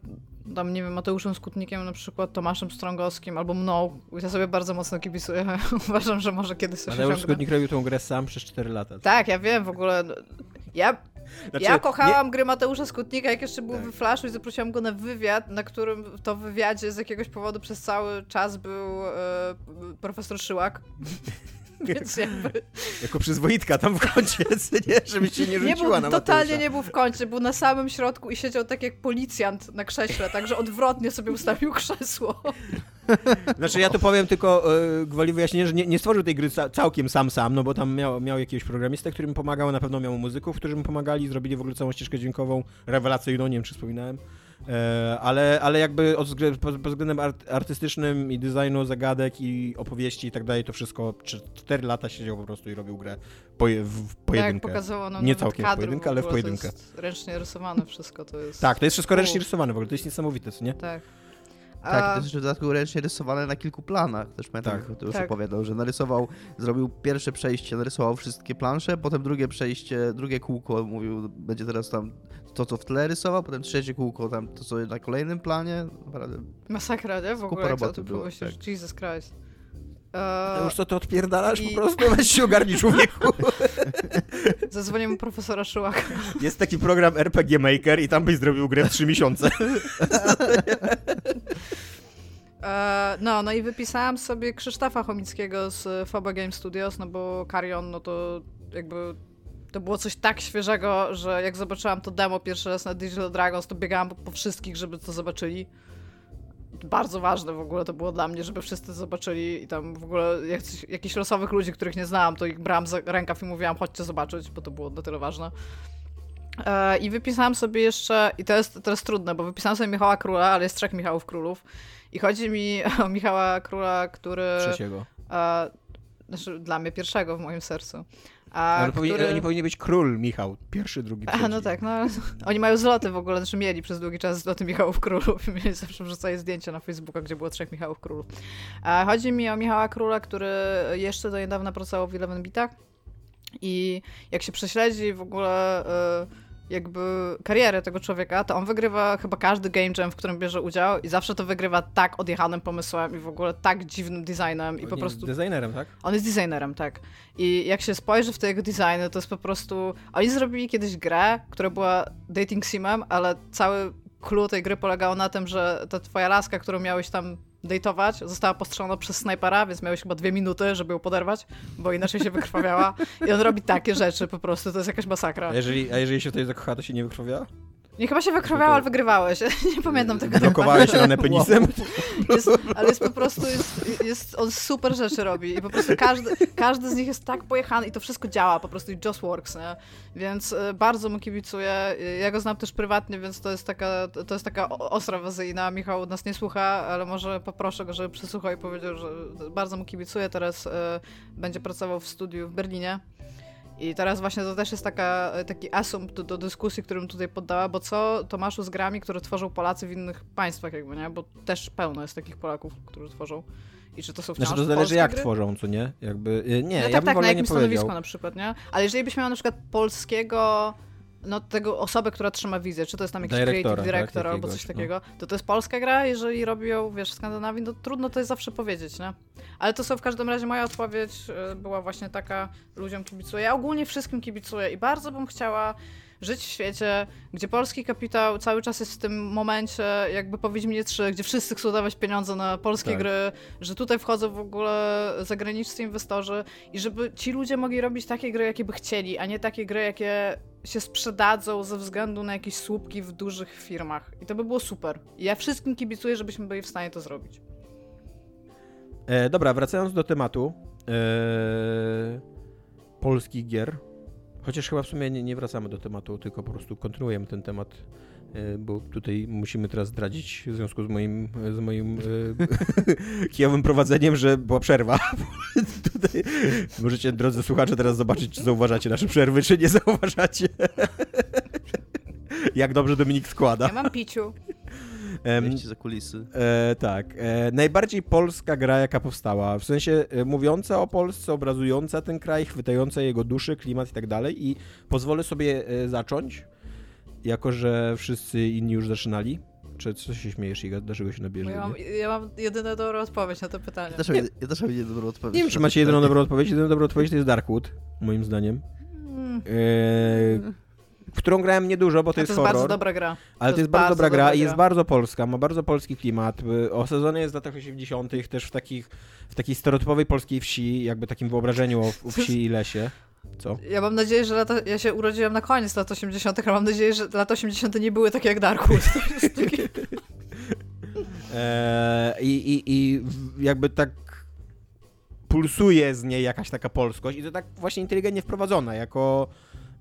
tam, nie wiem, Mateuszem Skutnikiem, na przykład Tomaszem Strągowskim albo mną, ja sobie bardzo mocno kibicuję. Uważam, że może kiedyś coś Mateusz. Skutnik robił tą grę sam przez 4 lata. Tak, ja wiem w ogóle. no, Ja, Znaczy, ja kochałam gry Mateusza Skutnika, jak jeszcze był Tak. we Flashu i zaprosiłam go na wywiad, na którym to w wywiadzie z jakiegoś powodu przez cały czas był e, profesor Szyłak. Więc jakby... Jako przyzwoitka tam w kącie, nie? Żeby się nie rzuciła Nie był, na totalnie Mateusza. nie był w kącie, był na samym środku i siedział tak jak policjant na krześle, także odwrotnie sobie ustawił krzesło. Znaczy ja tu powiem tylko e, gwoli wyjaśnienia, że nie, nie stworzył tej gry ca całkiem sam sam, no bo tam miał, miał jakiegoś programistę, który mu pomagał, na pewno miał muzyków, którzy mu pomagali, zrobili w ogóle całą ścieżkę dźwiękową, rewelacyjną, nie wiem czy wspominałem. E, ale, ale jakby od pod, względem art, artystycznym i designu zagadek i opowieści i tak dalej, to wszystko 4 lata siedział po prostu i robił grę poje, w w Tak, pojedynkę. pokazało nam Nie całkiem w kadr pojedynkę, ale w pojedynkę. To jest ręcznie rysowane wszystko, to jest... Tak, to jest wszystko ręcznie rysowane w ogóle, to jest niesamowite, co nie? Tak. Tak, A- to jest w dodatku ręcznie rysowane na kilku planach. Też pamiętam, Tak. to już Tak. opowiadał, że narysował, zrobił pierwsze przejście, narysował wszystkie plansze, potem drugie przejście, drugie kółko, mówił, będzie teraz tam to, co w tle rysował, potem trzecie kółko, tam to, co na kolejnym planie. Naprawdę. Masakra, nie? W ogóle jak roboty to było, pomyślisz, tak. Jesus Christ. To Eee, już co to odpierdalasz i- po prostu, weź się ogarnij człowieku. zadzwonię mu profesora Szyłaka. Jest taki program RPG Maker i tam byś zrobił grę w 3 miesiące. Eee, no, no i wypisałam sobie Krzysztofa Chomickiego z Foba Game Studios, no bo Carrion, no to jakby to było coś tak świeżego, że jak zobaczyłam to demo pierwszy raz na Digital Dragons, to biegałam po, po wszystkich, żeby to zobaczyli. Bardzo ważne w ogóle to było dla mnie, żeby wszyscy zobaczyli i tam w ogóle jakichś, jakichś losowych ludzi, których nie znałam, to ich brałam za rękaw i mówiłam, chodźcie zobaczyć, bo to było na tyle ważne. E, I wypisałam sobie jeszcze, i to jest teraz trudne, bo wypisałam sobie Michała Króla, ale jest trzech Michałów Królów. I chodzi mi o Michała Króla, który. Trzeciego. E, znaczy, dla mnie pierwszego w moim sercu. A, Ale który... powinien, być król Michał. Pierwszy, drugi, trzeci. A, no tak, no oni mają zloty w ogóle, znaczy mieli przez długi czas zloty Michałów Królów i mieli zawsze wrzucali zdjęcia na Facebooka, gdzie było trzech Michałów Królów. A chodzi mi o Michała Króla, który jeszcze do niedawna pracował w 11 bitach i jak się prześledzi w ogóle y, jakby karierę tego człowieka, to on wygrywa chyba każdy game jam, w którym bierze udział i zawsze to wygrywa tak odjechanym pomysłem i w ogóle tak dziwnym designem i po Nie, prostu Designerem, tak? on jest designerem, tak. I jak się spojrzy w te jego designy, to jest po prostu... Oni zrobili kiedyś grę, która była dating simem, ale cały clue tej gry polegał na tym, że ta twoja laska, którą miałeś tam dejtować, została postrzelona przez snajpera, więc miałeś chyba dwie minuty, żeby ją poderwać, bo inaczej się wykrwawiała. I on robi takie rzeczy po prostu, to jest jakaś masakra. A jeżeli, a jeżeli się tutaj zakocha, to się nie wykrwawia? Nie, chyba się wykrwawiała, ale wygrywałeś. Nie pamiętam tego. Blokowałeś ranę penisem? Jest, ale jest po prostu, jest, jest, on super rzeczy robi i po prostu każdy, każdy z nich jest tak pojechany i to wszystko działa po prostu i just works, nie? Więc y, bardzo mu kibicuję. Ja go znam też prywatnie, więc to jest taka, to jest taka ostra wazyjna. Michał nas nie słucha, ale może poproszę go, żeby przesłuchał i powiedział, że bardzo mu kibicuję. Teraz y, będzie pracował w studiu w Berlinie. I teraz właśnie to też jest taka, taki asumpt do, do dyskusji, którym tutaj poddała, bo co Tomaszu z grami, które tworzą Polacy w innych państwach jakby, nie? Bo też pełno jest takich Polaków, którzy tworzą. I czy to są wciąż Znaczy to zależy jak gry? tworzą, co nie? Jakby, y, nie, No ja tak, bym tak, na nie jakimś powiedział. stanowisku na przykład, nie? Ale jeżeli byś miał na przykład polskiego, no tego osobę, która trzyma wizję, czy to jest tam jakiś Dyrektora, creative director tak, albo coś no. takiego, to to jest polska gra, jeżeli robią, wiesz, w Skandynawii, to trudno to jest zawsze powiedzieć, nie? Ale to są w każdym razie moja odpowiedź y, była właśnie taka, ludziom kibicuję. Ja ogólnie wszystkim kibicuję i bardzo bym chciała żyć w świecie, gdzie polski kapitał cały czas jest w tym momencie, jakby po Wiedźminie 3, gdzie wszyscy chcą dawać pieniądze na polskie Tak. gry, że tutaj wchodzą w ogóle zagraniczni inwestorzy i żeby ci ludzie mogli robić takie gry, jakie by chcieli, a nie takie gry, jakie się sprzedadzą ze względu na jakieś słupki w dużych firmach. I to by było super. Ja wszystkim kibicuję, żebyśmy byli w stanie to zrobić. E, dobra, wracając do tematu e, polskich gier. Chociaż chyba w sumie nie, nie wracamy do tematu, tylko po prostu kontynuujemy ten temat, e, bo tutaj musimy teraz zdradzić w związku z moim, z moim e, kijowym prowadzeniem, że była przerwa. tutaj możecie, drodzy słuchacze, teraz zobaczyć, czy zauważacie nasze przerwy, czy nie zauważacie. Jak dobrze Dominik składa. Ja mam piciu. Em, za kulisy. E, tak. E, najbardziej polska gra, jaka powstała. W sensie e, mówiąca o Polsce, obrazująca ten kraj, chwytająca jego duszy, klimat i tak dalej. I pozwolę sobie e, zacząć, jako że wszyscy inni już zaczynali. Czy co się śmiejesz, Iga? Dlaczego się nabierzesz? ja, mam, ja mam jedyną dobrą odpowiedź na to pytanie. Ja też, mam, ja też mam jedną dobrą odpowiedź. Nie wiem, czy macie jedyną dobrą odpowiedź. Jedyną dobrą odpowiedź to jest Darkwood, moim zdaniem. Mm. E, w którą grałem niedużo, bo to A jest to jest horror. bardzo dobra gra. Ale to, jest bardzo dobra gra i jest bardzo polska, ma bardzo polski klimat. Osadzony jest w latach 80., też w, takich, w takiej stereotypowej polskiej wsi, jakby takim wyobrażeniu o wsi i lesie. Co? Ja mam nadzieję, że lata, ja się urodziłam na koniec lat 80., ale mam nadzieję, że lata 80. nie były takie jak jest takie... Eee, i, i, I jakby tak pulsuje z niej jakaś taka polskość i to tak właśnie inteligentnie wprowadzona, jako,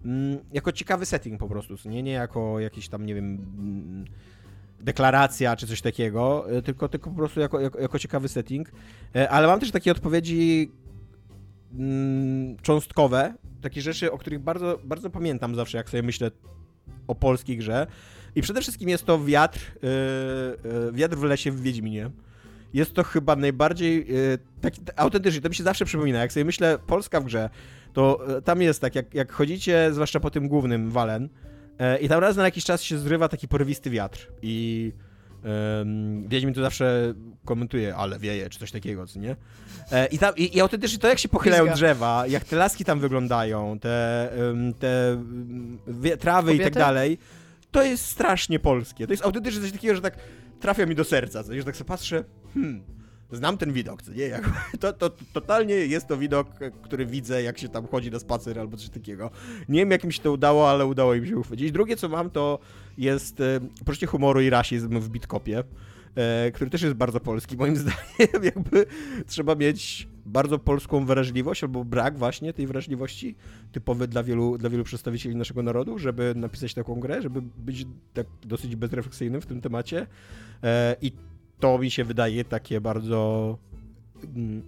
mm, jako ciekawy setting po prostu, nie, nie jako jakiś tam, nie wiem, mm, deklaracja czy coś takiego, e, tylko, tylko po prostu jako, jako, jako ciekawy setting. E, Ale mam też takie odpowiedzi mm, cząstkowe, takie rzeczy, o których bardzo, bardzo pamiętam zawsze, jak sobie myślę o polskiej grze. I przede wszystkim jest to wiatr, yy, yy, wiatr w lesie w Wiedźminie. Jest to chyba najbardziej yy, taki autentycznie, to mi się zawsze przypomina, jak sobie myślę Polska w grze, to yy, tam jest tak, jak, jak chodzicie, zwłaszcza po tym głównym Walen, yy, i tam raz na jakiś czas się zrywa taki porywisty wiatr i Ym, Wiedźmin tu zawsze komentuje, ale wieje, czy coś takiego, co nie? E, i, tam, i, I autentycznie to, jak się pochylają Pizga. drzewa, jak te laski tam wyglądają, te, te wie, trawy i tak Kobiety? dalej, to jest strasznie polskie. To jest autentycznie coś takiego, że tak trafia mi do serca, co nie? że tak sobie patrzę, hmm, znam ten widok, co nie? Jak, to, to, totalnie jest to widok, który widzę, jak się tam chodzi na spacer albo coś takiego. Nie wiem, jak mi się to udało, ale udało mi się uchwycić. Drugie, co mam, to jest e, poczucie humoru i rasizm w Bitkopie, e, który też jest bardzo polski, moim zdaniem. Jakby trzeba mieć bardzo polską wrażliwość, albo brak właśnie tej wrażliwości, typowy dla wielu, dla wielu przedstawicieli naszego narodu, żeby napisać taką grę, żeby być tak dosyć bezrefleksyjnym w tym temacie. E, I to mi się wydaje takie bardzo mm,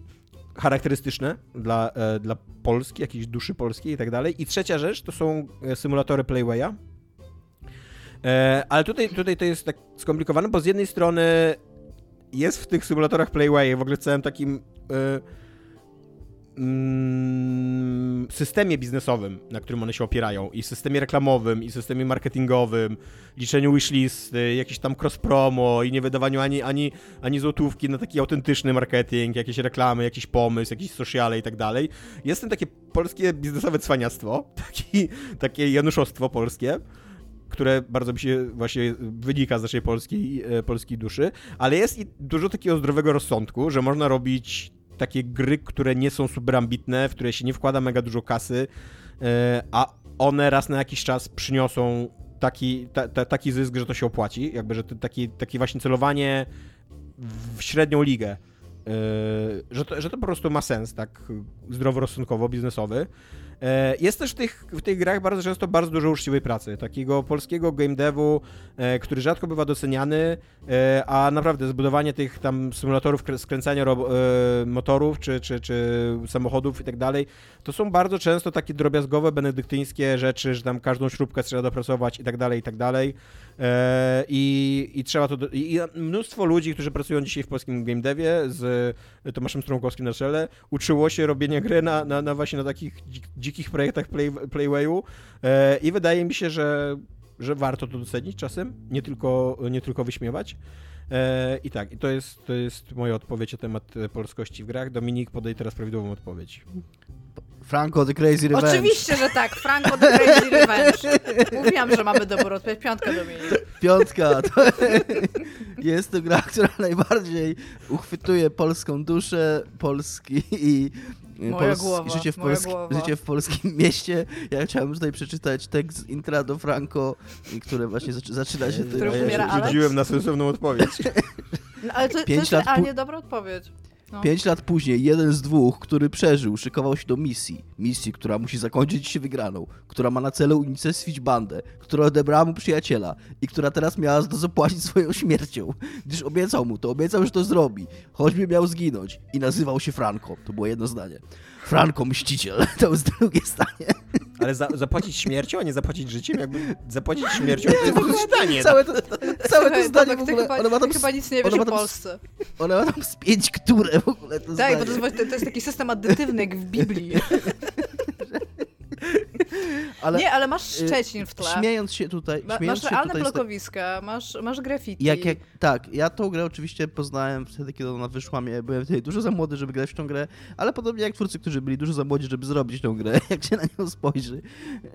charakterystyczne dla, dla Polski, jakiejś duszy polskiej i tak dalej. I trzecia rzecz to są symulatory Playwaya. E, ale tutaj, tutaj to jest tak skomplikowane, bo z jednej strony jest w tych symulatorach Playway, w ogóle w całym takim e, mm, systemie biznesowym, na którym one się opierają, i systemie reklamowym, i systemie marketingowym, liczeniu wishlisty, jakiś tam cross-promo i nie wydawaniu ani, ani, ani złotówki na taki autentyczny marketing, jakieś reklamy, jakiś pomysł, jakieś sociale i tak dalej. Jest tym takie polskie biznesowe cwaniactwo, taki, takie januszostwo polskie, które bardzo mi się właśnie wynika z naszej polskiej, e, polskiej duszy, ale jest i dużo takiego zdrowego rozsądku, że można robić takie gry, które nie są super ambitne, w które się nie wkłada mega dużo kasy, e, a one raz na jakiś czas przyniosą taki, ta, ta, taki zysk, że to się opłaci, jakby, że to taki, takie właśnie celowanie w średnią ligę, e, że to, że to po prostu ma sens, tak zdroworozsądkowo, biznesowy. E, Jest też w tych, w tych grach bardzo często bardzo dużo uczciwej pracy, takiego polskiego game devu, e, który rzadko bywa doceniany, e, a naprawdę zbudowanie tych tam symulatorów skręcania motorów czy, czy, czy samochodów i tak dalej, to są bardzo często takie drobiazgowe, benedyktyńskie rzeczy, że tam każdą śrubkę trzeba dopracować i tak dalej, i tak dalej. I, i trzeba to. Do, I mnóstwo ludzi, którzy pracują dzisiaj w polskim game devie z Tomaszem Strąkowskim na czele, uczyło się robienia gry na, na, na właśnie na takich dzik, dzikich projektach play, Playwayu. E, I wydaje mi się, że, że warto to docenić czasem, nie tylko, nie tylko wyśmiewać. E, I tak, i to jest, to jest moja odpowiedź na temat e, polskości w grach. Dominik, podaj teraz prawidłową odpowiedź. Franco the Crazy Revenge. Oczywiście, że tak. Franco the Crazy Revenge. Mówiłam, że mamy dobrą odpowiedź. Piątka Dominik. Piątka. To jest to gra, która najbardziej uchwytuje polską duszę, Polski i Moja głowa, życie, w polski, życie w polskim mieście. Ja chciałem tutaj przeczytać tekst z Intra do Franco, które właśnie zaczy, zaczyna się tym. Który ja umiera? Rzuciłem na sensowną odpowiedź. No, ale to, to Pięć jest lat realnie pu- dobra odpowiedź. No. Pięć lat później jeden z dwóch, który przeżył, szykował się do misji. Misji, która musi zakończyć się wygraną, która ma na celu unicestwić bandę, która odebrała mu przyjaciela i która teraz miała zapłacić swoją śmiercią. Gdyż obiecał mu to, obiecał, że to zrobi, choćby miał zginąć. I nazywał się Franco. To było jedno zdanie. Franco, mściciel. To jest drugie zdanie. Ale za, zapłacić śmiercią, a nie zapłacić życiem? Jakby zapłacić śmiercią to jest zdanie. Całe to, całe to zdanie w ty ogóle, chyba, ona ma tam, ty chyba nic nie wiesz o Polsce. ona ma tam z pięć które w ogóle to Tak, zdanie. bo to to jest taki system addytywny jak w Biblii. ale, nie, ale masz y, Szczecin w tle. Śmiejąc się tutaj. Ma, śmiejąc masz realne blokowiska, masz, masz graffiti. Jak, jak, tak, ja tą grę oczywiście poznałem wtedy, kiedy ona wyszła. Byłem wtedy dużo za młody, żeby grać w tą grę, ale podobnie jak twórcy, którzy byli dużo za młodzi, żeby zrobić tą grę, jak się na nią spojrzy.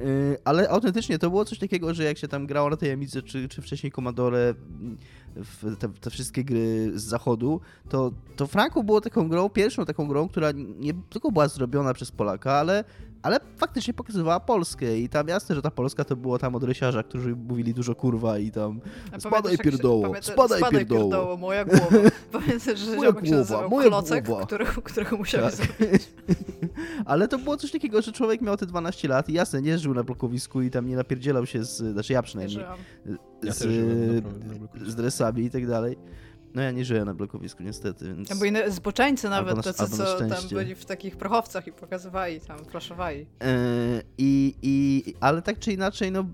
Y, ale autentycznie to było coś takiego, że jak się tam grało na tej czy, czy wcześniej Commodore, te, te, wszystkie gry z zachodu, to, to Franco było taką grą, pierwszą taką grą, która nie tylko była zrobiona przez Polaka, ale, ale faktycznie pokazywała Polskę i tam jasne, że ta Polska to było tam od rysiarza, którzy mówili dużo kurwa i tam spadaj pierdoło, spadaj, spadaj pierdoło. pierdoło. moja głowa. Pamiętasz, że moja głowa, się nazywał moja Klocek, głowa. Którego, którego musiałeś tak. zrobić. ale to było coś takiego, że człowiek miał te 12 lat i jasne, nie żył na blokowisku i tam nie napierdzielał się z, znaczy ja przynajmniej, z, ja z dresami i tak dalej. No ja nie żyję na blokowisku niestety, więc... Albo inne zboczeńcy nawet, na, tacy co tam byli w takich prochowcach i pokazywali tam, flaszowali. Yy, i, i, ale tak czy inaczej, no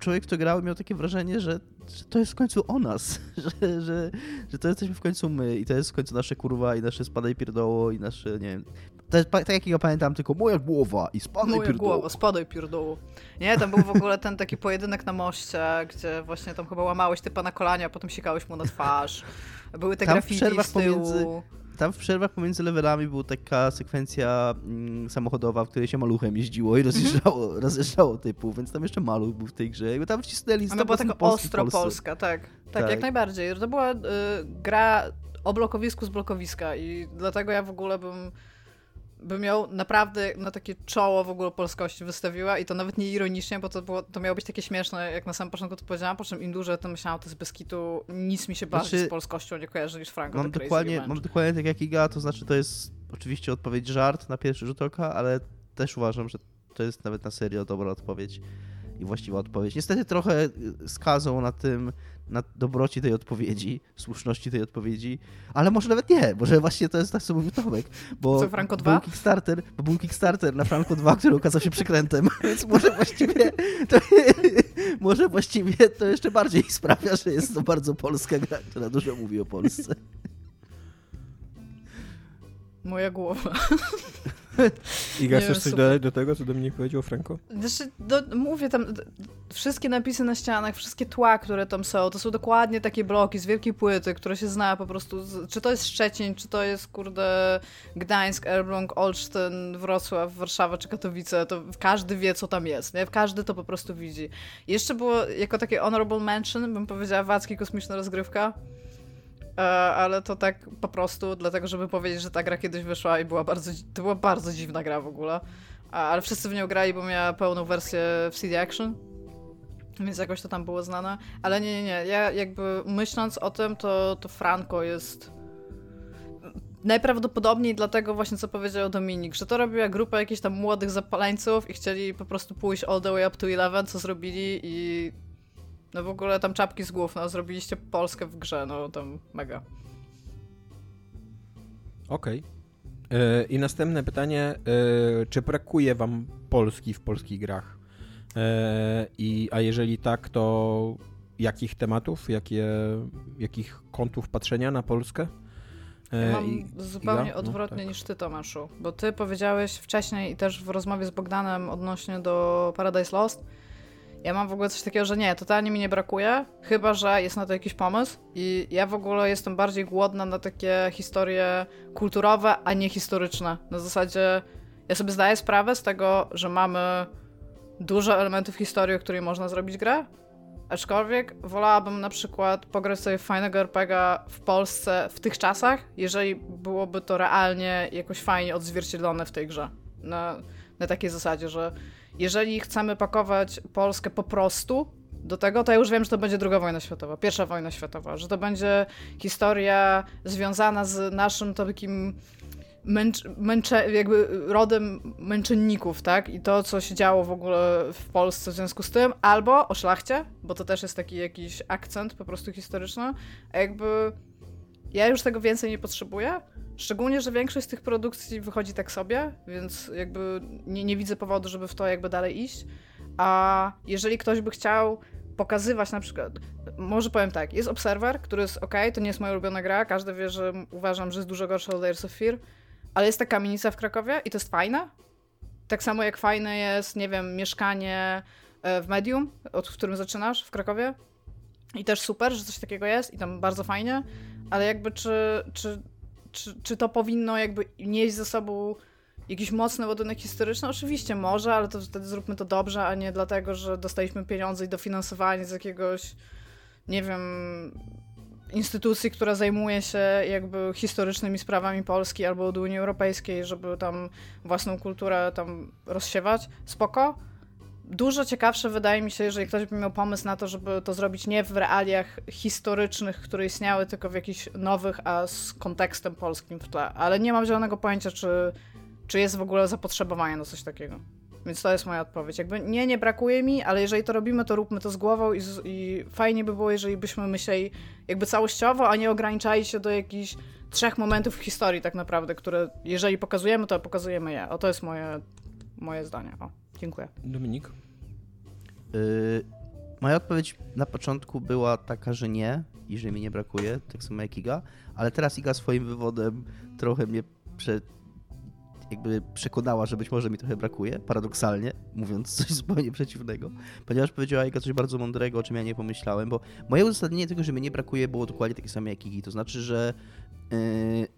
człowiek, kto grał miał takie wrażenie, że, że to jest w końcu o nas, że, że, że to jesteśmy w końcu my i to jest w końcu nasze kurwa i nasze spadaj pierdoło i nasze, nie wiem... To jest, tak jak ja pamiętam, tylko moja głowa i spadaj moja pierdoło. Moja głowa, spadaj pierdoło. Nie, tam był w ogóle ten taki pojedynek na moście, gdzie właśnie tam chyba łamałeś typa na kolania, a potem sikałeś mu na twarz. Były te tam graffiti tyłu. Pomiędzy, tam w przerwach pomiędzy levelami była taka sekwencja mm, samochodowa, w której się maluchem jeździło i rozjeżdżało, mm -hmm. rozjeżdżało typu, więc tam jeszcze maluch był w tej grze. Jakby tam wcisnęli Ona była taka ostro polska, tak. tak. tak. jak najbardziej. To była y, gra o blokowisku z blokowiska i dlatego ja w ogóle bym by miał naprawdę na takie czoło w ogóle polskości wystawiła i to nawet nie ironicznie, bo to, było, to miało być takie śmieszne, jak na samym początku to powiedziałam, po czym im dłużej to myślałam, to z Beskitu nic mi się bardziej znaczy, z polskością nie kojarzy niż Franco mam dokładnie, mam dokładnie tak jak Iga, to znaczy to jest oczywiście odpowiedź żart na pierwszy rzut oka, ale też uważam, że to jest nawet na serio dobra odpowiedź i właściwa odpowiedź. Niestety trochę skazą na tym, na dobroci tej odpowiedzi, słuszności tej odpowiedzi, ale może nawet nie, może właśnie to jest tak, co mówił Tomek, bo co, Franco 2? był Kickstarter, bo był Kickstarter na Franco 2, który okazał się przykrętem, więc może właściwie to, może właściwie to jeszcze bardziej sprawia, że jest to bardzo polska gra, która dużo mówi o Polsce. Moja głowa. Iga, chcesz coś dodać do tego, co Dominik powiedział Franco? Znaczy, do, mówię tam, wszystkie napisy na ścianach, wszystkie tła, które tam są, to są dokładnie takie bloki z wielkiej płyty, które się zna po prostu, z, czy to jest Szczecin, czy to jest, kurde, Gdańsk, Elbląg, Olsztyn, Wrocław, Warszawa czy Katowice, to każdy wie, co tam jest, nie? Każdy to po prostu widzi. Jeszcze było, jako takie honorable mention, bym powiedziała, Wacki Kosmiczna Rozgrywka, ale to tak po prostu dlatego, żeby powiedzieć, że ta gra kiedyś wyszła i była bardzo, to była bardzo dziwna gra w ogóle. Ale wszyscy w nią grali, bo miała pełną wersję w CD Action, więc jakoś to tam było znane. Ale nie, nie, nie. Ja jakby myśląc o tym, to, to Franco jest najprawdopodobniej dlatego właśnie, co powiedział Dominik, że to robiła grupa jakichś tam młodych zapaleńców i chcieli po prostu pójść all the way up to 11, co zrobili i no w ogóle tam czapki z głów, no zrobiliście Polskę w grze, no tam mega. Okej. Okay. E, I następne pytanie, e, czy brakuje wam Polski w polskich grach? E, I, a jeżeli tak, to jakich tematów, jakie, jakich kątów patrzenia na Polskę? Ja mam I, zupełnie i no, odwrotnie no, tak. niż ty, Tomaszu, bo ty powiedziałeś wcześniej i też w rozmowie z Bogdanem odnośnie do Paradise Lost, ja mam w ogóle coś takiego, że nie, totalnie mi nie brakuje, chyba że jest na to jakiś pomysł i ja w ogóle jestem bardziej głodna na takie historie kulturowe, a nie historyczne. Na zasadzie ja sobie zdaję sprawę z tego, że mamy dużo elementów historii, o której można zrobić grę, aczkolwiek wolałabym na przykład pograć sobie fajnego RPGa w Polsce w tych czasach, jeżeli byłoby to realnie jakoś fajnie odzwierciedlone w tej grze. Na, na takiej zasadzie, że jeżeli chcemy pakować Polskę po prostu do tego, to ja już wiem, że to będzie druga wojna światowa, pierwsza wojna światowa, że to będzie historia związana z naszym takim męcz, męcze, jakby rodem męczenników, tak? I to, co się działo w ogóle w Polsce w związku z tym, albo o szlachcie, bo to też jest taki jakiś akcent po prostu historyczny, a jakby ja już tego więcej nie potrzebuję, Szczególnie, że większość z tych produkcji wychodzi tak sobie, więc jakby nie, nie widzę powodu, żeby w to jakby dalej iść. A jeżeli ktoś by chciał pokazywać na przykład, może powiem tak, jest Observer, który jest ok, to nie jest moja ulubiona gra, każdy wie, że uważam, że jest dużo gorsza od Layers of Fear, ale jest ta kamienica w Krakowie i to jest fajne. tak samo jak fajne jest, nie wiem, mieszkanie e, w Medium, od którym zaczynasz w Krakowie. I też super, że coś takiego jest i tam bardzo fajnie, ale jakby czy, czy, czy, czy to powinno jakby nieść ze sobą jakiś mocny ładunek historyczny? Oczywiście może, ale to wtedy zróbmy to dobrze, a nie dlatego, że dostaliśmy pieniądze i dofinansowanie z jakiegoś, nie wiem, instytucji, która zajmuje się jakby historycznymi sprawami Polski albo od Unii Europejskiej, żeby tam własną kulturę tam rozsiewać. Spoko. Dużo ciekawsze wydaje mi się, jeżeli ktoś by miał pomysł na to, żeby to zrobić nie w realiach historycznych, które istniały, tylko w jakichś nowych, a z kontekstem polskim w tle. Ale nie mam zielonego pojęcia, czy, czy jest w ogóle zapotrzebowanie na coś takiego. Więc to jest moja odpowiedź. Jakby nie, nie brakuje mi, ale jeżeli to robimy, to róbmy to z głową i, z, i fajnie by było, jeżeli byśmy myśleli jakby całościowo, a nie ograniczali się do jakichś trzech momentów w historii tak naprawdę, które jeżeli pokazujemy, to pokazujemy je. O, to jest moje, moje zdanie. O, dziękuję. Dominik? Yy, moja odpowiedź na początku była taka, że nie i że mi nie brakuje, tak samo jak Iga, ale teraz Iga swoim wywodem trochę mnie prze, jakby przekonała, że być może mi trochę brakuje, paradoksalnie, mówiąc coś zupełnie przeciwnego, ponieważ powiedziała Iga coś bardzo mądrego, o czym ja nie pomyślałem, bo moje uzasadnienie tego, że mi nie brakuje, było dokładnie takie same jak Igi, to znaczy, że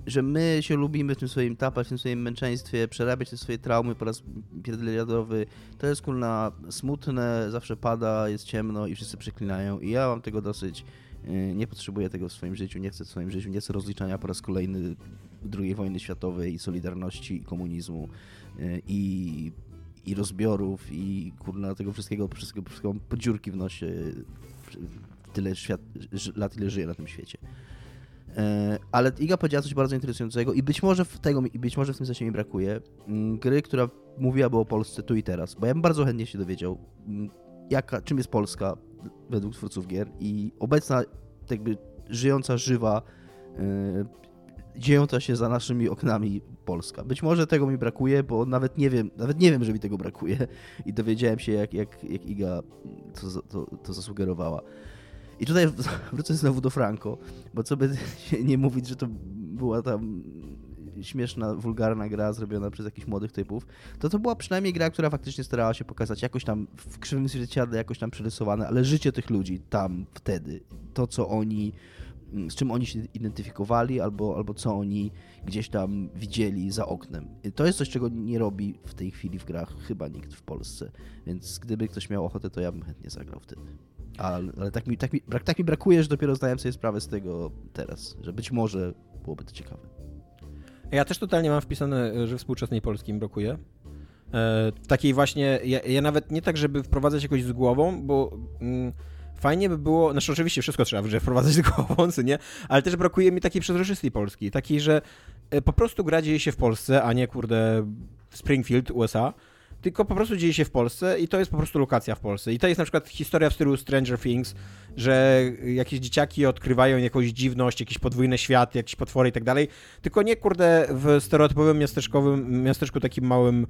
że my się lubimy w tym swoim tapać, w tym swoim męczeństwie, przerabiać te swoje traumy po raz pierdoliadowy. To jest kurna smutne, zawsze pada, jest ciemno i wszyscy przeklinają i ja mam tego dosyć. Yy, nie potrzebuję tego w swoim życiu, nie chcę w swoim życiu, nie chcę rozliczania po raz kolejny II wojny światowej, Solidarności, i komunizmu yy, i, i rozbiorów i kurna tego wszystkiego, wszystkiego, wszystkiego podziurki w nosie tyle świat, lat, ile żyję na tym świecie. E, ale Iga powiedziała coś bardzo interesującego i być może w tego, i być może w tym sensie mi brakuje. Mm, gry, która mówiłaby o Polsce tu i teraz, bo ja bym bardzo chętnie się dowiedział, mm, jaka, czym jest Polska według twórców gier i obecna, jakby żyjąca, żywa, yy, dziejąca się za naszymi oknami Polska. Być może tego mi brakuje, bo nawet nie wiem, nawet nie wiem, że mi tego brakuje i dowiedziałem się, jak, jak, jak Iga to, to, to zasugerowała. I tutaj wrócę znowu do Franco, bo co by nie mówić, że to była tam śmieszna, wulgarna gra zrobiona przez jakichś młodych typów, to to była przynajmniej gra, która faktycznie starała się pokazać jakoś tam w krzywym zwierciadle, jakoś tam przerysowane, ale życie tych ludzi tam, wtedy, to co oni, z czym oni się identyfikowali, albo, albo co oni gdzieś tam widzieli za oknem. To jest coś, czego nie robi w tej chwili w grach chyba nikt w Polsce, więc gdyby ktoś miał ochotę, to ja bym chętnie zagrał wtedy. Ale, ale tak, mi, tak, mi, tak mi brakuje, że dopiero zdałem sobie sprawę z tego teraz, że być może byłoby to ciekawe. Ja też totalnie mam wpisane, że współczesnej Polski mi brakuje. E, takiej właśnie, ja, ja, nawet nie tak, żeby wprowadzać jakoś z głową, bo mm, fajnie by było, znaczy oczywiście wszystko trzeba że wprowadzać z głową, co nie, ale też brakuje mi takiej przezroczystej Polski, takiej, że e, po prostu gra dzieje się w Polsce, a nie kurde Springfield, USA, tylko po prostu dzieje się w Polsce i to jest po prostu lokacja w Polsce. I to jest na przykład historia w stylu Stranger Things, że jakieś dzieciaki odkrywają jakąś dziwność, jakieś podwójne światy, jakieś potwory i tak dalej, tylko nie kurde w stereotypowym miasteczkowym, miasteczku takim małym e,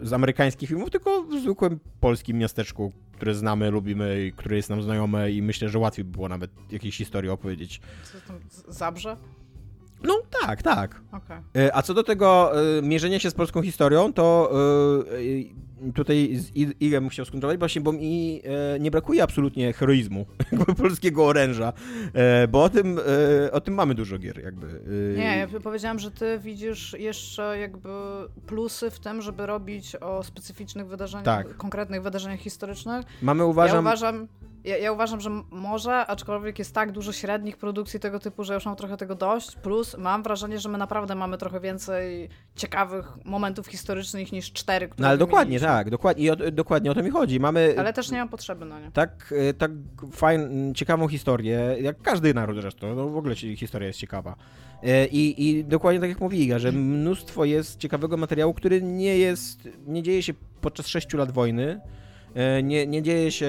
z amerykańskich filmów, tylko w zwykłym polskim miasteczku, które znamy, lubimy i które jest nam znajome i myślę, że łatwiej by było nawet jakieś historie opowiedzieć. Co tam, Zabrze? No tak, tak. Okay. A co do tego y, mierzenia się z polską historią, to y, tutaj Igem bym chciał skontrolować właśnie, bo mi nie brakuje absolutnie heroizmu jakby polskiego oręża, bo o tym, o tym mamy dużo gier jakby. Nie, ja powiedziałam, że ty widzisz jeszcze jakby plusy w tym, żeby robić o specyficznych wydarzeniach, tak. konkretnych wydarzeniach historycznych. Mamy uważam... Ja uważam ja, ja, uważam, że może, aczkolwiek jest tak dużo średnich produkcji tego typu, że już mam trochę tego dość. Plus mam wrażenie, że my naprawdę mamy trochę więcej ciekawych momentów historycznych niż cztery, które No ale dokładnie, tak, dokładnie, i o, dokładnie o to mi chodzi. Mamy. Ale też nie mam potrzeby na nie. Tak, e, tak fajną, ciekawą historię, jak każdy naród zresztą, no w ogóle historia jest ciekawa. E, I, I dokładnie tak jak mówi Iga, że mnóstwo jest ciekawego materiału, który nie jest, nie dzieje się podczas sześciu lat wojny, nie, nie dzieje się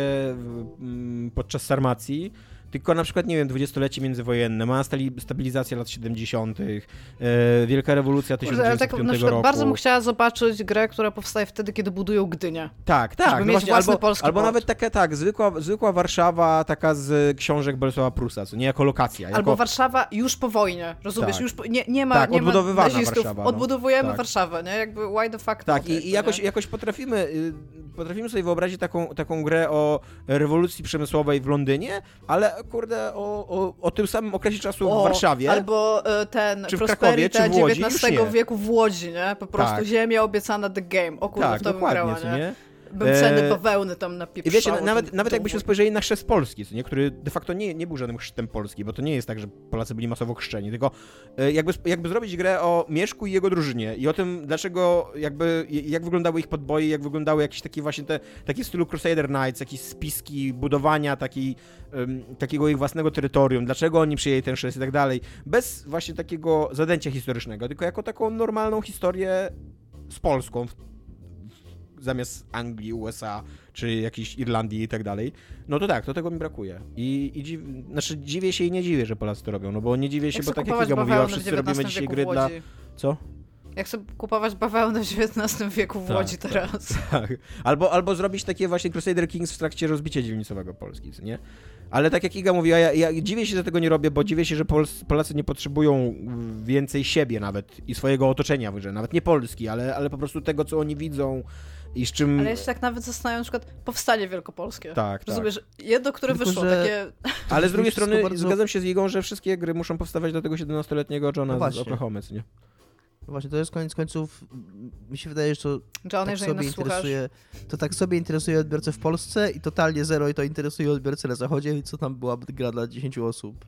podczas Sarmacji, tylko na przykład, nie wiem, dwudziestolecie międzywojenne, ma stabilizacja lat 70., e, wielka rewolucja Kurde, ale 1905 tak na przykład roku. bardzo bym chciała zobaczyć grę, która powstaje wtedy, kiedy budują Gdynię. Tak, tak. żeby no mieć właśnie, albo, albo nawet taka, tak, zwykła, zwykła Warszawa, taka z książek Bolesława Prusa, co nie jako lokacja. Jako... Albo Warszawa już po wojnie, rozumiesz? Tak. Już po, nie, nie ma, Tak, nie ma odbudowywana nazistów, Warszawa, no. odbudowujemy Tak. Warszawę, nie? Jakby why the fuck Tak, i, jakby, i jakoś, nie? jakoś potrafimy, y, potrafimy sobie wyobrazić taką, taką grę o rewolucji przemysłowej w Londynie, ale kurde, o, o, o tym samym okresie czasu O, w Warszawie. Albo e, ten Czy w Krakowie, Prosperity czy w Łodzi? XIX wieku w Łodzi, nie? Po prostu Tak. ziemia obiecana the game. O kurde, tak, w to bym grała, nie? nie? Bym E, ceny bawełny tam napieprzało. I wiecie, nawet, nawet jakbyśmy spojrzeli na chrzest Polski, co nie, który de facto nie, nie był żadnym chrztem Polski, bo to nie jest tak, że Polacy byli masowo chrzczeni, tylko e, jakby, jakby zrobić grę o Mieszku i jego drużynie i o tym, dlaczego jakby, jak wyglądały ich podboje, jak wyglądały jakieś takie właśnie te, takie w stylu Crusader Knights, jakieś spiski budowania takiej, em, takiego ich własnego terytorium, dlaczego oni przyjęli ten chrzest i tak dalej, bez właśnie takiego zadęcia historycznego, tylko jako taką normalną historię z Polską, zamiast Anglii, USA, czy jakiejś Irlandii i tak dalej, no to tak, to tego mi brakuje. I, i dziw, znaczy dziwię się i nie dziwię, że Polacy to robią, no bo nie dziwię się, Jak bo tak jak Iga mówiła, wszyscy robimy dzisiaj gry dla... Co? Ja chcę kupować bawełnę w XIX wieku w Tak, Łodzi tak. teraz. Tak. Albo, albo zrobić takie właśnie Crusader Kings w trakcie rozbicia dzielnicowego Polski, nie? Ale tak jak Iga mówiła, ja, ja dziwię się, że tego nie robię, bo dziwię się, że Polacy nie potrzebują więcej siebie nawet i swojego otoczenia, że nawet nie Polski, ale, ale po prostu tego, co oni widzą i z czym... Ale ja się tak nawet zastanawiam, na przykład powstanie wielkopolskie. Tak, tak. Rozumiesz, jedno, które Tylko, wyszło, że- takie... Ale z drugiej strony bardzo- zgadzam się z Igą, że wszystkie gry muszą powstawać do tego 17-letniego Johna No z co nie? No Właśnie, to jest koniec końców, mi się wydaje, że to John, tak sobie interesuje, to tak sobie interesuje odbiorcę w Polsce i totalnie zero i to interesuje odbiorcę na zachodzie i co tam byłaby gra dla 10 osób,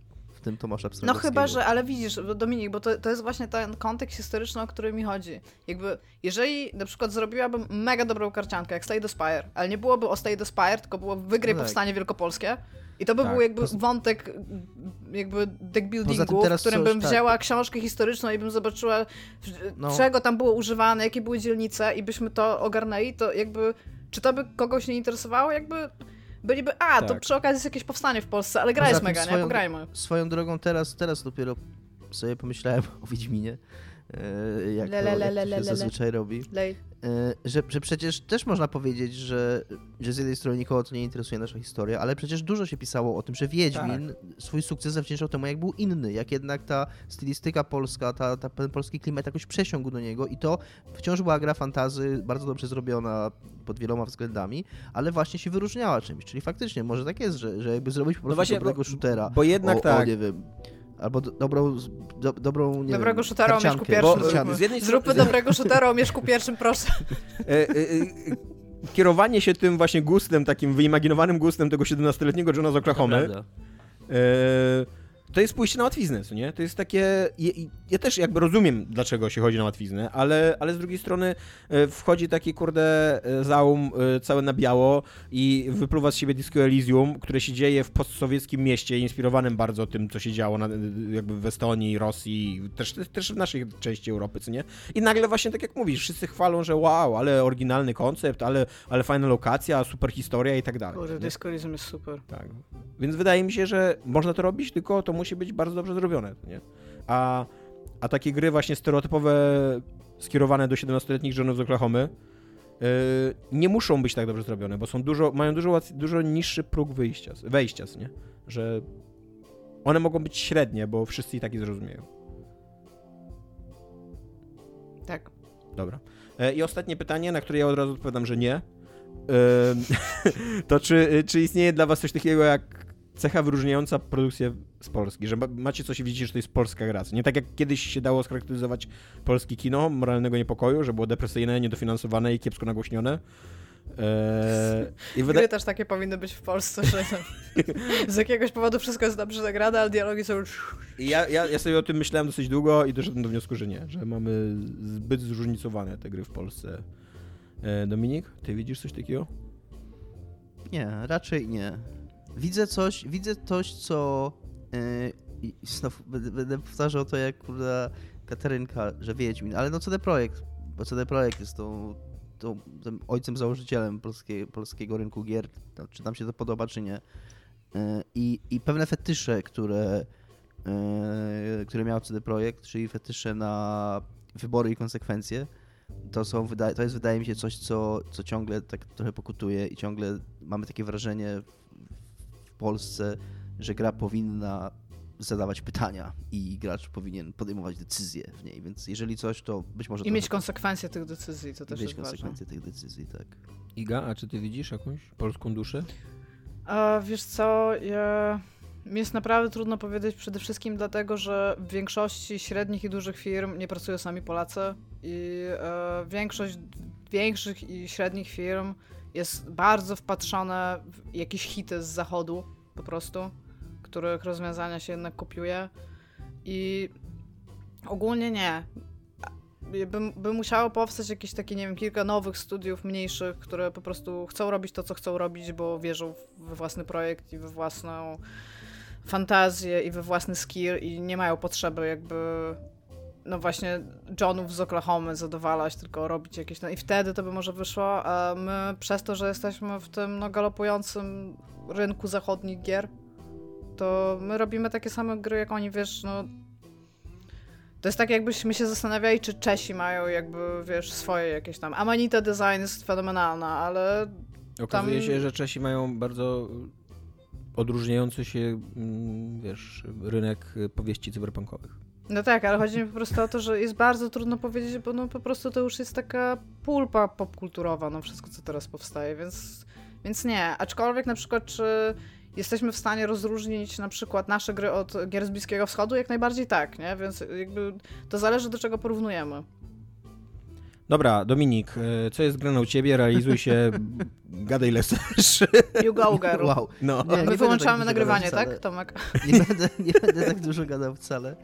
tym Tomasza No Pstrągowskiego. chyba, że, ale widzisz, Dominik, bo to, to jest właśnie ten kontekst historyczny, o który mi chodzi. Jakby, jeżeli na przykład zrobiłabym mega dobrą karciankę, jak Stay the Spire, ale nie byłoby o Stay the Spire, tylko było wygraj No tak. powstanie wielkopolskie, i to by Tak. był jakby Poza- wątek jakby deck buildingu, tym w którym bym tak. wzięła książkę historyczną i bym zobaczyła, No. czego tam było używane, jakie były dzielnice i byśmy to ogarnęli, to jakby, czy to by kogoś nie interesowało? Jakby byliby, a, to Tak. przy okazji jest jakieś powstanie w Polsce, ale gra Poza jest mega, nie? swoją- Pograjmy. Swoją drogą teraz, teraz dopiero sobie pomyślałem o Wiedźminie, e, jak, Le, to, le, jak to le, się zazwyczaj robi. Lej. E, że, że przecież też można powiedzieć, że, że z jednej strony nikogo to nie interesuje nasza historia, ale przecież dużo się pisało o tym, że Wiedźmin Tak. swój sukces zawdzięczał temu, jak był inny, jak jednak ta stylistyka polska, ta, ta, ten polski klimat jakoś przesiągł do niego i to wciąż była gra fantazy, bardzo dobrze zrobiona pod wieloma względami, ale właśnie się wyróżniała czymś, czyli faktycznie może tak jest, że, że jakby zrobić po prostu właśnie, dobrego bo- shootera, Bo jednak o, tak. o, nie wiem, albo do, dobrą, do, dobrą, nie Dobrego shootera o Mieszku pierwszym Bo, karciankę. zróbmy. z jednej strony- Zróbmy dobrego shootera o Mieszku pierwszym, proszę. E, e, e, kierowanie się tym właśnie gustem, takim wyimaginowanym gustem tego 17-letniego Johna z Oklahomy, Prawda. To jest pójście na łatwiznę, co nie? To jest takie... Ja, ja też jakby rozumiem, dlaczego się chodzi na łatwiznę, ale, ale z drugiej strony e, wchodzi taki, kurde, e, zaum e, całe na biało i wypluwa z siebie Disco Elysium, które się dzieje w postsowieckim mieście, inspirowanym bardzo tym, co się działo na, jakby w Estonii, Rosji, też, też w naszej części Europy, co nie? I nagle właśnie, tak jak mówisz, wszyscy chwalą, że wow, ale oryginalny koncept, ale, ale fajna lokacja, super historia i tak dalej. Kurde, nie? dyskolizm jest super. Tak. Więc wydaje mi się, że można to robić, tylko to musi być bardzo dobrze zrobione, nie? A, a takie gry właśnie stereotypowe skierowane do 17-letnich żonów z Oklahomy yy, nie muszą być tak dobrze zrobione, bo są dużo, mają dużo, dużo niższy próg wyjścia, wejścia, nie? Że one mogą być średnie, bo wszyscy i tak je zrozumieją. Tak. Dobra. E, I ostatnie pytanie, na które ja od razu odpowiadam, że nie. Em, to czy, czy istnieje dla was coś takiego jak cecha wyróżniająca produkcję z Polski? Że ma- macie coś i widzicie, że to jest polska gra? Nie tak jak kiedyś się dało scharakteryzować polskie kino moralnego niepokoju, że było depresyjne, niedofinansowane i kiepsko nagłośnione. Eee, I wydaje... Gry też takie powinny być w Polsce, że z jakiegoś powodu wszystko jest dobrze zagrane, ale dialogi są już... I ja, ja, ja sobie o tym myślałem dosyć długo i doszedłem do wniosku, że nie, że mamy zbyt zróżnicowane te gry w Polsce. E, Dominik, ty widzisz coś takiego? Nie, raczej nie. Widzę coś, widzę coś, co. Yy, i znów będę, powtarzał to jak kurde Katarynka, że Wiedźmin, ale no CD Projekt, bo CD Projekt jest tą, tą, tym ojcem założycielem polskie, polskiego rynku gier, czy nam się to podoba, czy nie. E, I, i pewne fetysze, które, e, które miał CD Projekt, czyli fetysze na wybory i konsekwencje, to, są, to jest wydaje mi się coś, co, co ciągle tak trochę pokutuje i ciągle mamy takie wrażenie w Polsce, że gra powinna zadawać pytania i gracz powinien podejmować decyzje w niej, więc jeżeli coś, to być może... I mieć konsekwencje tych decyzji, to też mieć jest konsekwencje ważne. tych decyzji, tak. Iga, a czy ty widzisz jakąś polską duszę? A wiesz co, ja... Mi jest naprawdę trudno powiedzieć przede wszystkim dlatego, że w większości średnich i dużych firm nie pracują sami Polacy i e, większość większych i średnich firm jest bardzo wpatrzone w jakieś hity z zachodu po prostu, których rozwiązania się jednak kopiuje i ogólnie nie. By, by musiało powstać jakieś takie, nie wiem, kilka nowych studiów mniejszych, które po prostu chcą robić to, co chcą robić, bo wierzą we własny projekt i we własną fantazję i we własny skill i nie mają potrzeby jakby no właśnie Johnów z Oklahomy zadowalać, tylko robić jakieś, no i wtedy to by może wyszło, a my przez to, że jesteśmy w tym no galopującym rynku zachodnich gier, to my robimy takie same gry jak oni, wiesz, no to jest tak jakbyśmy się zastanawiali, czy Czesi mają jakby, wiesz, swoje jakieś tam, Amanita Design jest fenomenalna, ale Okazuje tam... się, że Czesi mają bardzo odróżniający się, mm, wiesz, rynek powieści cyberpunkowych. No tak, ale chodzi mi po prostu o to, że jest bardzo trudno powiedzieć, bo no po prostu to już jest taka pulpa popkulturowa, no wszystko, co teraz powstaje, więc, więc nie. Aczkolwiek na przykład, czy jesteśmy w stanie rozróżnić na przykład nasze gry od gier z Bliskiego Wschodu? Jak najbardziej tak, nie? Więc jakby to zależy, do czego porównujemy. Dobra, Dominik, e, co jest grane u ciebie? Realizuj się, gadaj ile chcesz. You go, girl. Wow. No. Nie, My nie wyłączamy tak nagrywanie, tak. Tomek? Nie będę, nie będę tak dużo gadał wcale.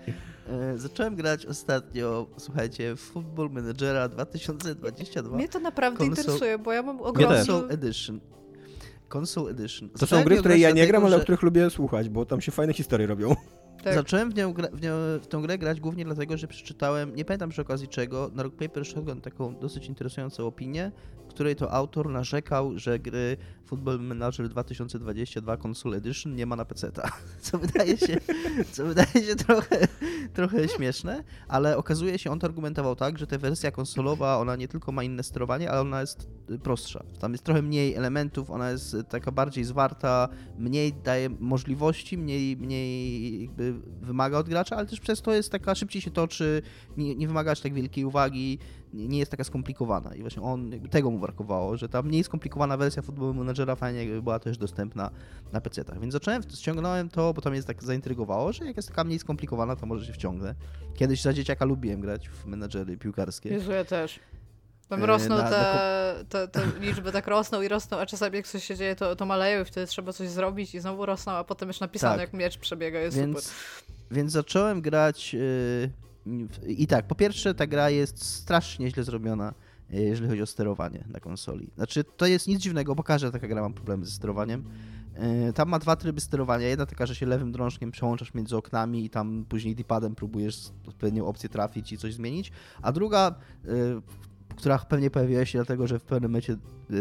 E, zacząłem grać ostatnio, słuchajcie, Football Managera 2022 Mnie to naprawdę Konsol- interesuje, bo ja mam ogromny... Console Edition. Console Edition. To są gry, w które ja nie gram, ale o których lubię słuchać, bo tam się fajne historie robią. Tak. Zacząłem w, nią w, nią, w tą grę grać głównie dlatego, że przeczytałem, nie pamiętam przy okazji czego, na Rock Paper Shotgun taką dosyć interesującą opinię, której to autor narzekał, że gry Football Manager 2022 Console Edition nie ma na PC-ta. Co wydaje się, co wydaje się trochę, trochę śmieszne, ale okazuje się, on to argumentował tak, że ta wersja konsolowa, ona nie tylko ma inne sterowanie, ale ona jest y, prostsza. Tam jest trochę mniej elementów, ona jest y, taka bardziej zwarta, mniej daje możliwości, mniej, mniej jakby wymaga od gracza, ale też przez to jest taka, szybciej się toczy, nie, nie wymaga aż tak wielkiej uwagi, nie, jest taka skomplikowana. I właśnie on, tego mu brakowało, że ta mniej skomplikowana wersja Football Managera fajnie jakby była też dostępna na PC-tach. Więc zacząłem, ściągnąłem to, bo to mnie tak zaintrygowało, że jak jest taka mniej skomplikowana, to może się wciągnę. Kiedyś za dzieciaka lubiłem grać w menadżery piłkarskie. Jezu, ja też. Tam E, rosną na- te, te, te liczby, tak rosną i rosną, a czasami jak coś się dzieje, to, to maleją i wtedy trzeba coś zrobić i znowu rosną, a potem już napisane, Tak. jak miecz przebiega, jest Więc, super. więc zacząłem grać w- i tak, po pierwsze ta gra jest strasznie źle zrobiona, yy, jeżeli chodzi o sterowanie na konsoli. Znaczy to jest nic dziwnego, bo każda taka gra ma problemy ze sterowaniem. Yy, Tam ma dwa tryby sterowania. Jedna taka, że się lewym drążkiem przełączasz między oknami i tam później D-padem próbujesz odpowiednią opcję trafić i coś zmienić. A druga, yy, która pewnie pojawiła się dlatego, że w pewnym momencie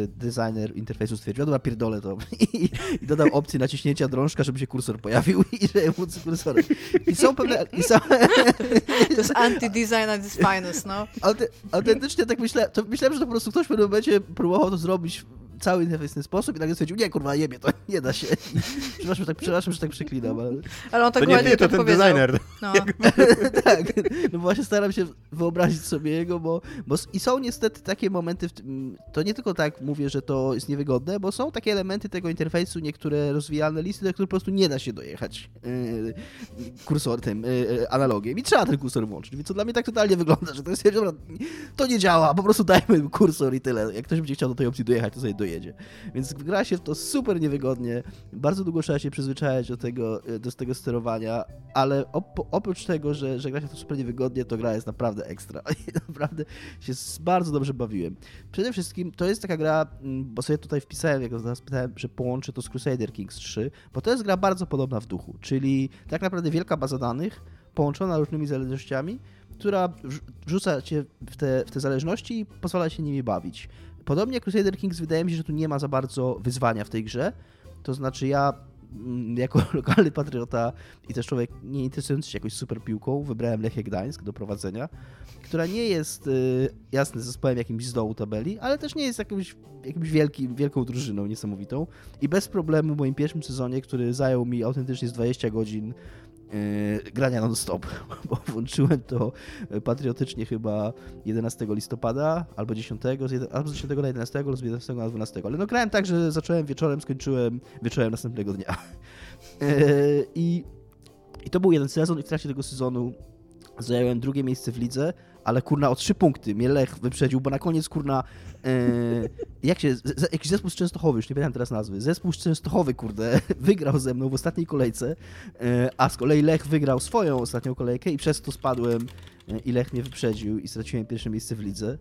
designer interfejsu stwierdził, dobra, pierdolę to i, i dodał opcję naciśnięcia drążka, żeby się kursor pojawił i żeby móc kursorem. I są pewne... I są, To jest anti-design at its finest, no. Autentycznie tak myślałem, to myślałem, że to po prostu ktoś w pewnym momencie próbował to zrobić cały ten sposób i nagle stwierdził, nie kurwa, jebie, to nie da się. Przepraszam, że tak, przepraszam, że tak przeklinam, ale Ale on tak To nie ty, to tak ten powiedział. designer. No. tak, no właśnie staram się wyobrazić sobie jego, bo, bo i są niestety takie momenty, w tym, to nie tylko tak mówię, że to jest niewygodne, bo są takie elementy tego interfejsu, niektóre rozwijalne listy, do których po prostu nie da się dojechać yy, kursor tym, yy, analogiem i trzeba ten kursor włączyć, więc to dla mnie tak totalnie wygląda, że to jest, dobra, to nie działa, po prostu dajmy kursor i tyle, jak ktoś będzie chciał do tej opcji dojechać, to sobie dojedzie, więc gra się w to super niewygodnie, bardzo długo trzeba się przyzwyczaić do tego, yy, do tego sterowania, ale op- oprócz tego, że, że gra się w to super niewygodnie, to gra jest naprawdę ekstra. I naprawdę się bardzo dobrze bawiłem. Przede wszystkim to jest taka gra, mm, bo sobie tutaj wpisałem, jak zaraz pytałem, że połączę to z Crusader Kings 3, bo to jest gra bardzo podobna w duchu, czyli tak naprawdę wielka baza danych połączona różnymi zależnościami, która wrz- wrzuca cię w te, w te zależności i pozwala się nimi bawić. Podobnie jak Crusader Kings wydaje mi się, że tu nie ma za bardzo wyzwania w tej grze, to znaczy ja mm, jako lokalny patriota i też człowiek nie interesujący się jakoś super piłką, wybrałem Lechia Gdańsk do prowadzenia, która nie jest y, jasny zespołem jakimś z dołu tabeli, ale też nie jest jakimś, jakimś wielkim, wielką drużyną niesamowitą. I bez problemu w moim pierwszym sezonie, który zajął mi autentycznie z 20 godzin Yy, grania non-stop, bo włączyłem to patriotycznie chyba 11 listopada albo 10, albo z 10 na 11, albo z 11 na 12. Ale no grałem tak, że zacząłem wieczorem, skończyłem wieczorem następnego dnia. Yy, I, I to był jeden sezon i w trakcie tego sezonu zająłem drugie miejsce w lidze, ale kurna o trzy punkty mnie Lech wyprzedził, bo na koniec kurna e, jak się, z, jakiś zespół z Częstochowy, już nie pamiętam teraz nazwy, zespół z Częstochowy, kurde, wygrał ze mną w ostatniej kolejce, e, a z kolei Lech wygrał swoją ostatnią kolejkę i przez to spadłem e, i Lech mnie wyprzedził i straciłem pierwsze miejsce w lidze.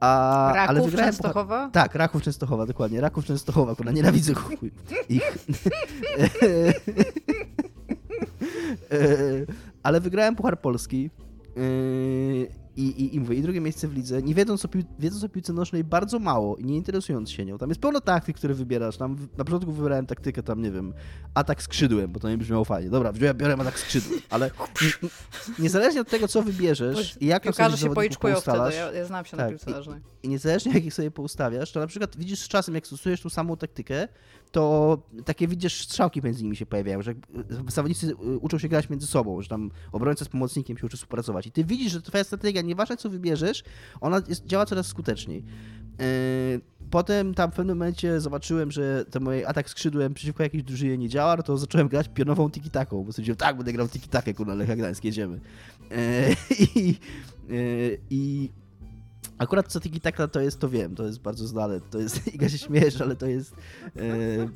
A, Raków ale wygrałem Częstochowa? Tak, Raków Częstochowa, dokładnie. Raków Częstochowa, kurna, nienawidzę ich. Ale wygrałem Puchar Polski. Yy, I, i, I mówię, i drugie miejsce w lidze, nie wiedząc o, pił, wiedząc o piłce nożnej bardzo mało i nie interesując się nią. Tam jest pełno taktyk, które wybierasz. Tam na początku wybrałem taktykę, tam nie wiem, atak skrzydłem, bo to nie brzmiało fajnie. Dobra, biorę atak skrzydłem, ale niezależnie od tego, co wybierzesz i jak sobie się poiczkują wtedy, ja, ja znam się tak, na piłce nożnej. I, I niezależnie jak ich sobie poustawiasz, to na przykład widzisz z czasem, jak stosujesz tą samą taktykę, to takie widzisz strzałki między nimi się pojawiają, że zawodnicy uczą się grać między sobą, że tam obrońca z pomocnikiem się uczy współpracować. I ty widzisz, że twoja strategia, nieważne co wybierzesz, ona jest, działa coraz skuteczniej. Yy, potem tam w pewnym momencie zobaczyłem, że ten mój atak skrzydłem przeciwko jakiejś drużynie nie działa, no to zacząłem grać pionową tiki-taką, bo stwierdziłem, tak, będę grał tiki-takę, kurna, Lecha Gdańsk, jedziemy. I, yy, i Akurat co tiki taka to jest, to wiem, to jest bardzo znane. To jest, Iga się śmiejesz, ale to jest e,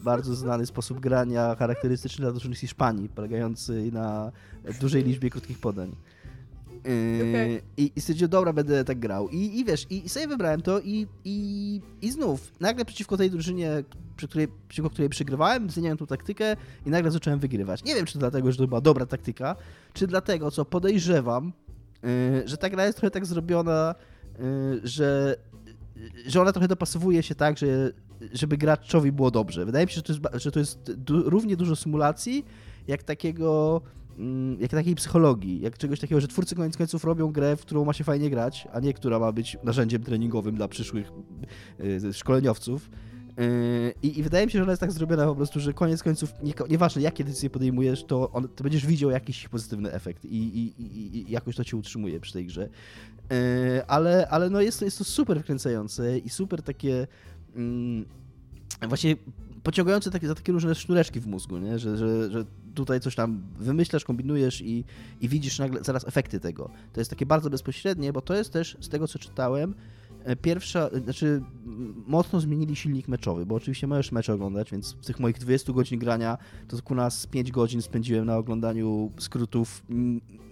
bardzo znany sposób grania charakterystyczny dla drużyn Hiszpanii, polegający na dużej liczbie krótkich podań. E, okay. I, I stwierdziłem, dobra, będę tak grał. I, i wiesz, i, i sobie wybrałem to i, i, i znów, nagle przeciwko tej drużynie, przy której, przeciwko której przegrywałem, zmieniałem tą taktykę i nagle zacząłem wygrywać. Nie wiem, czy to dlatego, że to była dobra taktyka, czy dlatego, co podejrzewam, e, że ta gra jest trochę tak zrobiona, że, że ona trochę dopasowuje się tak, że, żeby graczowi było dobrze. Wydaje mi się, że to jest, że to jest du równie dużo symulacji, jak takiego mm, jak takiej psychologii, jak czegoś takiego, że twórcy koniec końców robią grę, w którą ma się fajnie grać, a nie która ma być narzędziem treningowym dla przyszłych y, szkoleniowców. Yy, I, I, wydaje mi się, że ona jest tak zrobiona po prostu, że koniec końców, nie, nieważne jakie decyzje podejmujesz, to, on, to będziesz widział jakiś pozytywny efekt i, i, i, i jakoś to cię utrzymuje przy tej grze. Yy, ale ale no jest, to, jest to super wkręcające i super takie mm, właśnie pociągające takie, za takie różne sznureczki w mózgu, nie? Że, że, że tutaj coś tam wymyślasz, kombinujesz i, i widzisz nagle zaraz efekty tego. To jest takie bardzo bezpośrednie, bo to jest też z tego, co czytałem, pierwsza, znaczy mocno zmienili silnik meczowy, bo oczywiście możesz mecze oglądać, więc w tych moich 20 godzin grania to ku nas 5 godzin spędziłem na oglądaniu skrótów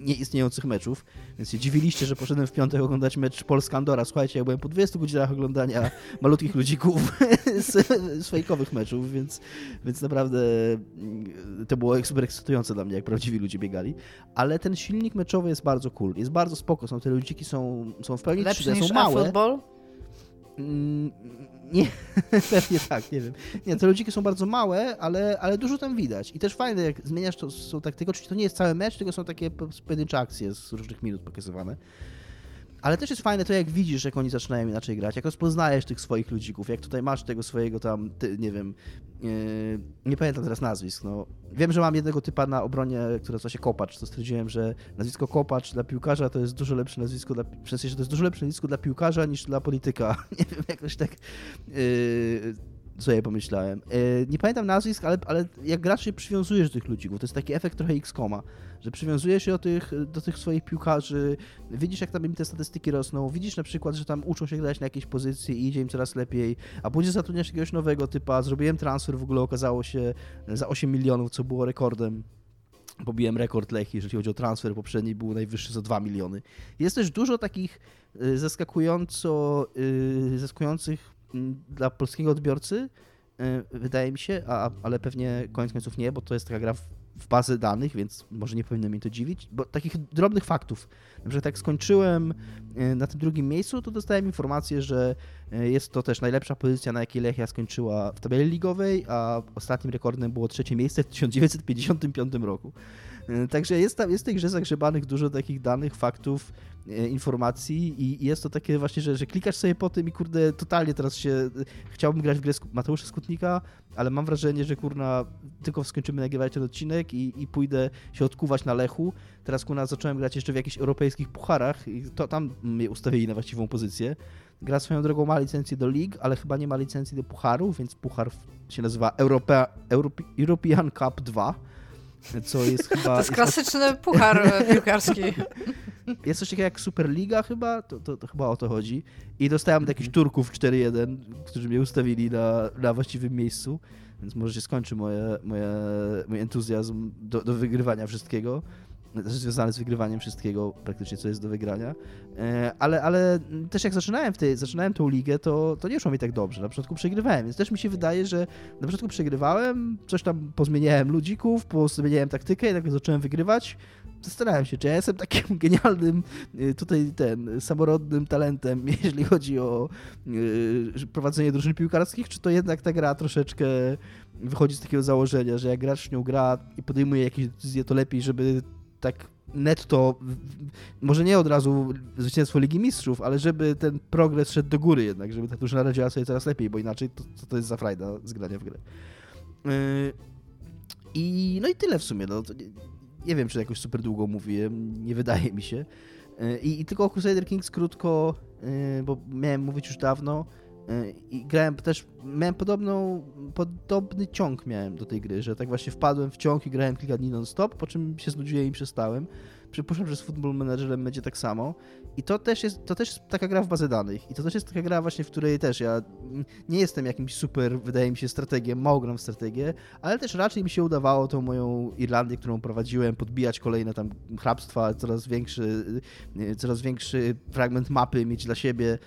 nieistniejących meczów, więc się dziwiliście, że poszedłem w piątek oglądać mecz Polska-Andora. Słuchajcie, ja byłem po 20 godzinach oglądania malutkich ludzików z, z fejkowych meczów, więc, więc naprawdę mm, to było super ekscytujące dla mnie, jak prawdziwi ludzie biegali. Ale ten silnik meczowy jest bardzo cool, jest bardzo spoko, są te ludziki są, są w pełni Lepszy 3D, są małe. Football? Mm, nie, pewnie tak, nie wiem. Nie, te ludziki są bardzo małe, ale, ale dużo tam widać. I też fajne, jak zmieniasz to, tą taktykę, oczywiście to nie jest cały mecz, tylko są takie pojedyncze akcje z różnych minut pokazywane. Ale też jest fajne to, jak widzisz, jak oni zaczynają inaczej grać, jak rozpoznajesz tych swoich ludzików, jak tutaj masz tego swojego tam, ty, nie wiem, yy, nie pamiętam teraz nazwisk, no. Wiem, że mam jednego typa na obronie, który nazywa się Kopacz, to stwierdziłem, że nazwisko Kopacz dla piłkarza to jest dużo lepsze nazwisko, dla, w sensie, że to jest dużo lepsze nazwisko dla piłkarza niż dla polityka. nie wiem, jakoś tak... Yy, sobie pomyślałem. E, nie pamiętam nazwisk, ale, ale jak gracz się przywiązujesz do tych ludzików, to jest taki efekt trochę X-Koma, że przywiązujesz się do tych, do tych swoich piłkarzy, widzisz jak tam im te statystyki rosną, widzisz na przykład, że tam uczą się grać na jakiejś pozycji i idzie im coraz lepiej, a później zatrudniasz jakiegoś nowego typa, zrobiłem transfer, w ogóle okazało się za 8 milionów, co było rekordem pobiłem rekord Lechi, jeżeli chodzi o transfer, poprzedni był najwyższy za 2 miliony. Jest też dużo takich y, zaskakująco, zaskakujących dla polskiego odbiorcy, e, wydaje mi się, a, ale pewnie koniec końców nie, bo to jest taka gra w bazę danych, więc może nie powinno mnie to dziwić, bo takich drobnych faktów. Na przykład jak skończyłem e, na tym drugim miejscu, to dostałem informację, że e, jest to też najlepsza pozycja, na jakiej Lechia skończyła w tabeli ligowej, a ostatnim rekordem było trzecie miejsce w 1955 roku. E, także jest, tam, jest w tej grze zagrzebanych dużo takich danych, faktów, e, informacji i jest to takie właśnie, że, że klikasz sobie po tym i kurde, totalnie teraz się... E, chciałbym grać w grę Mateusza Skutnika, ale mam wrażenie, że kurna, tylko skończymy nagrywać ten odcinek i, i pójdę się odkuwać na Lechu. Teraz kurna zacząłem grać jeszcze w jakichś europejskich pucharach i to tam mnie ustawili na właściwą pozycję. Gra swoją drogą ma licencję do League, ale chyba nie ma licencji do pucharu, więc puchar się nazywa Europea, European Cup 2 co jest chyba... To jest klasyczny puchar piłkarski. Jest coś takiego jak Superliga chyba, to, to, to, chyba o to chodzi. I dostałem od jakichś mhm. Turków 4-1, którzy mnie ustawili na, na właściwym miejscu, więc może się skończy moje, moje, mój entuzjazm do, do wygrywania wszystkiego związane z wygrywaniem wszystkiego praktycznie, co jest do wygrania. E, ale, ale też jak zaczynałem, w tej, zaczynałem tą ligę, to, to nie szło mi tak dobrze. Na początku przegrywałem, więc też mi się wydaje, że na początku przegrywałem, coś tam pozmieniałem ludzików, pozmieniałem taktykę i nagle zacząłem wygrywać. Zastanawiam się, czy ja jestem takim genialnym e, tutaj ten samorodnym talentem, jeśli chodzi o yy, prowadzenie drużyn piłkarskich, czy to jednak ta gra troszeczkę wychodzi z takiego założenia, że jak gracz nią gra i podejmuje jakieś decyzje, to lepiej, żeby tak netto, może nie od razu zwycięstwo Ligi Mistrzów, ale żeby ten progres szedł do góry jednak, żeby ta drużyna radziła sobie coraz lepiej, bo inaczej to, to jest za frajda z grania w grę. Yy, I no i tyle w sumie. No, nie, nie, wiem, czy jakoś super długo mówiłem, nie wydaje mi się. Yy, I, I, tylko o Crusader Kings krótko, yy, bo miałem mówić już dawno. I grałem też, miałem podobną, podobny ciąg miałem do tej gry, że tak właśnie wpadłem w ciąg i grałem kilka dni non-stop, po czym się znudziłem i przestałem. Przypuszczam, że z Football Managerem będzie tak samo. I to też, jest, to też jest taka gra w bazę danych. I to też jest taka gra właśnie, w której też ja nie jestem jakimś super, wydaje mi się, strategiem, mało gram w strategię, ale też raczej mi się udawało tą moją Irlandię, którą prowadziłem, podbijać kolejne tam hrabstwa, coraz większy, coraz większy fragment mapy mieć dla siebie.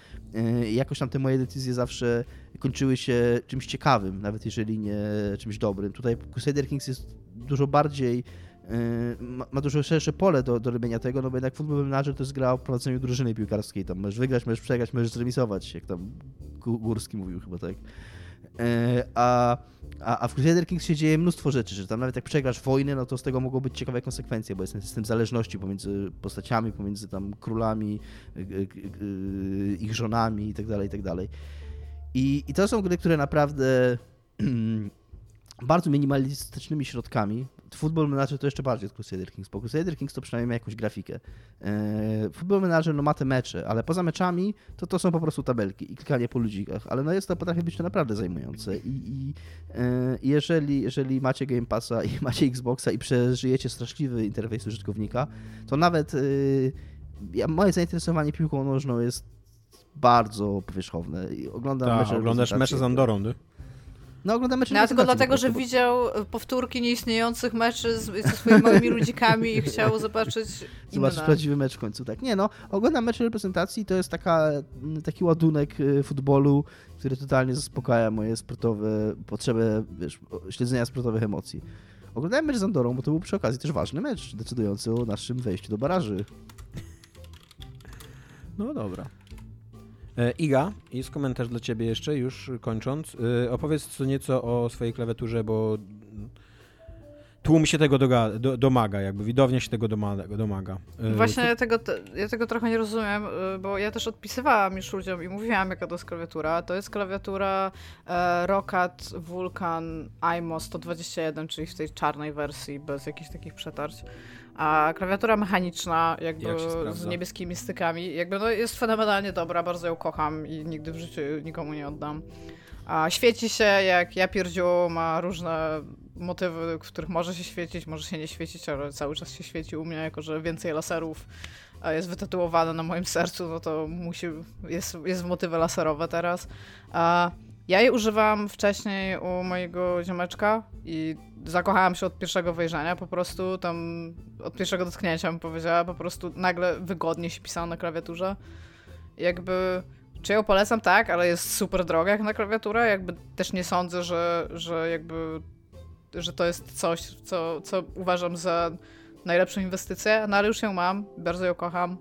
I jakoś tam te moje decyzje zawsze kończyły się czymś ciekawym, nawet jeżeli nie czymś dobrym. Tutaj Crusader Kings jest dużo bardziej Yy, ma dużo szersze pole do, do robienia tego, no bo jednak Football Manager to jest gra o prowadzeniu drużyny piłkarskiej, tam możesz wygrać, możesz przegrać, możesz zremisować, jak tam Górski mówił chyba tak. Yy, a, a, a w Crusader Kings się dzieje mnóstwo rzeczy, że tam nawet jak przegrasz wojnę, no to z tego mogą być ciekawe konsekwencje, bo jest ten system zależności pomiędzy postaciami, pomiędzy tam królami, yy, ich żonami i tak dalej, i tak. I, I to są gry, które naprawdę bardzo minimalistycznymi środkami Football Manager to jeszcze bardziej od Crusader Kings, bo Crusader Kings to przynajmniej ma jakąś grafikę. E, Football Manager no ma te mecze, ale poza meczami to to są po prostu tabelki i klikanie po ludzikach, ale no jest to, potrafi być to naprawdę zajmujące i, i e, jeżeli, jeżeli macie Game Passa i macie Xboxa i przeżyjecie straszliwy interfejs użytkownika, to nawet e, ja, moje zainteresowanie piłką nożną jest bardzo powierzchowne. Oglądam Ta, mecze oglądasz mecze z Andorą, nie? No oglądam mecze No tylko dlatego, że widział powtórki nieistniejących meczy z, ze swoimi małymi ludzikami i chciał zobaczyć Zobaczyć prawdziwy mecz w końcu, tak. Nie no, oglądam mecze reprezentacji, to jest taka, taki ładunek y, futbolu, który totalnie zaspokaja moje sportowe potrzeby, wiesz, śledzenia sportowych emocji. Oglądałem mecz z Andorą, bo to był przy okazji też ważny mecz, decydujący o naszym wejściu do baraży. No dobra. E, Iga, jest komentarz dla ciebie jeszcze, już kończąc. E, opowiedz co nieco o swojej klawiaturze, bo tłum się tego doga, do, domaga, jakby widownia się tego domaga. domaga. E, Właśnie ja tego, ja tego trochę nie rozumiem, bo ja też odpisywałam już ludziom i mówiłam, jaka to jest klawiatura. To jest klawiatura e, Rocat Vulkan IMO 121, czyli w tej czarnej wersji, bez jakichś takich przetarć. A klawiatura mechaniczna, jakby Jak z niebieskimi stykami, jakby no jest fenomenalnie dobra, bardzo ją kocham i nigdy w życiu nikomu nie oddam. A świeci się jak ja pierdziu, ma różne motywy, w których może się świecić, może się nie świecić, ale cały czas się świeci u mnie, jako że więcej laserów jest wytatuowane na moim sercu, no to musi, jest, jest motywy laserowe teraz. A ja jej używam wcześniej u mojego ziomeczka i zakochałam się od pierwszego wejrzenia, po prostu tam od pierwszego dotknięcia bym powiedziała, po prostu nagle wygodnie się pisało na klawiaturze. Jakby, czy ją polecam? Tak, ale jest super droga jak na klawiaturę, jakby też nie sądzę, że, że jakby że to jest coś, co, co uważam za najlepszą inwestycję, no ale już ją mam, bardzo ją kocham.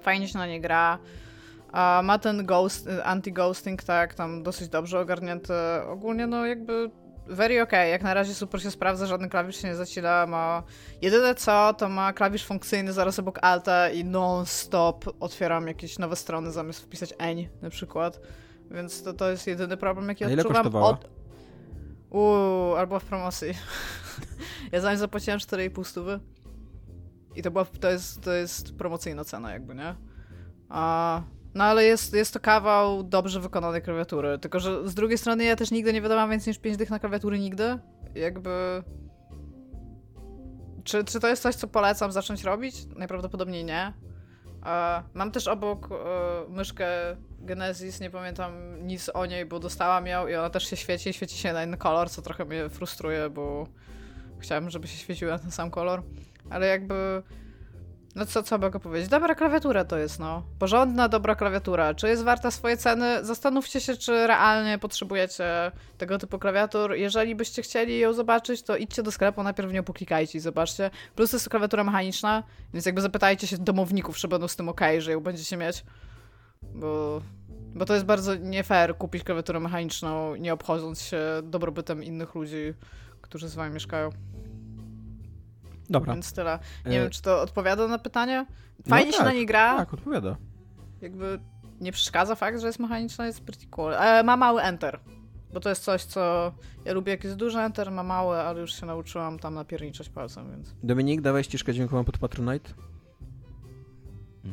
Fajnie się na nie gra. A ma ten ghost, anti-ghosting, tak, tam dosyć dobrze ogarnięty. Ogólnie, no jakby very ok. Jak na razie super się sprawdza, żaden klawisz się nie zacina. Ma... Jedyne co, to ma klawisz funkcyjny zaraz obok alta i non-stop otwieram jakieś nowe strony zamiast wpisać eń na przykład. Więc to, to jest jedyny problem, jaki A ile odczuwam. kosztowała? Od... Uuu, albo w promocji. ja za zapłaciłem 4,5 stówy. I to, była, to, jest, to jest promocyjna cena jakby, nie? A, no ale jest, jest to kawał dobrze wykonanej klawiatury. Tylko, że z drugiej strony ja też nigdy nie wydawałam więcej niż 5 dych na klawiatury, nigdy. Jakby... Czy, czy to jest coś, co polecam zacząć robić? Najprawdopodobniej nie. E, mam też obok e, myszkę Genesis, nie pamiętam nic o niej, bo dostałam ją i ona też się świeci świeci się na inny kolor, co trochę mnie frustruje, bo chciałam, żeby się świeciła na ten sam kolor. Ale jakby... No co, co mogę powiedzieć? Dobra klawiatura to jest, no. Porządna, dobra klawiatura. Czy jest warta swoje ceny? Zastanówcie się, czy realnie potrzebujecie tego typu klawiatur. Jeżeli byście chcieli ją zobaczyć, to idźcie do sklepu, najpierw w nią poklikajcie i zobaczcie. Plus to jest klawiatura mechaniczna, więc jakby zapytajcie się domowników, czy będą z tym ok, że ją będziecie mieć. Bo, bo to jest bardzo nie fair kupić klawiaturę mechaniczną, nie obchodząc się dobrobytem innych ludzi, którzy z wami mieszkają. Dobra. Więc tyle. Nie E, wiem, czy to odpowiada na pytanie. Fajnie no się tak, na niej gra. Tak, odpowiada. Jakby nie przeszkadza fakt, że jest mechaniczna, jest pretty cool. E, ma mały enter. Bo to jest coś, co ja lubię, jak jest duży enter, ma mały, ale już się nauczyłam tam napierniczać palcem, więc... Dominik, dawaj ścieżkę dźwiękową pod Patronite.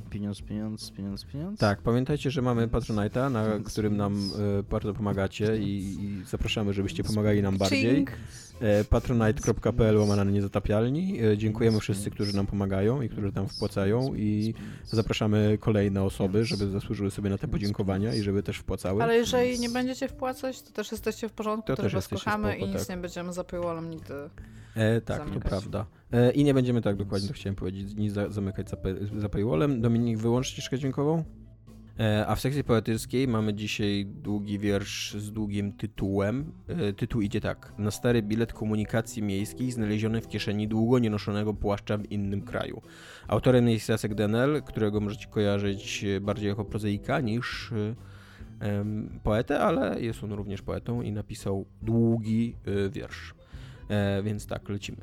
Pieniądz, pieniądz, pieniądz, pieniądz. Tak, pamiętajcie, że mamy Patronite'a, na którym nam e, bardzo pomagacie i, i zapraszamy, żebyście pomagali nam bardziej. Ching. E, patronite.pl łamana na niezatapialni. E, dziękujemy wszyscy, którzy nam pomagają i którzy tam wpłacają i zapraszamy kolejne osoby, żeby zasłużyły sobie na te podziękowania i żeby też wpłacały. Ale jeżeli nie będziecie wpłacać, to też jesteście w porządku, To to też was kochamy spoko, i nic tak. nie będziemy za paywallem nigdy. E, tak, to zamykać. prawda. E, I nie będziemy tak dokładnie, to chciałem powiedzieć, nic za, zamykać za, za paywallem. Dominik, wyłącz ścieżkę dźwiękową. E, a w sekcji poetyckiej mamy dzisiaj długi wiersz z długim tytułem. E, tytuł idzie tak. Na stary bilet komunikacji miejskiej znaleziony w kieszeni długo nienoszonego płaszcza w innym kraju. Autorem jest Jacek Denel, którego możecie kojarzyć e, bardziej jako prozaika niż poetę, ale jest on również poetą i napisał długi wiersz. Więc tak, lecimy.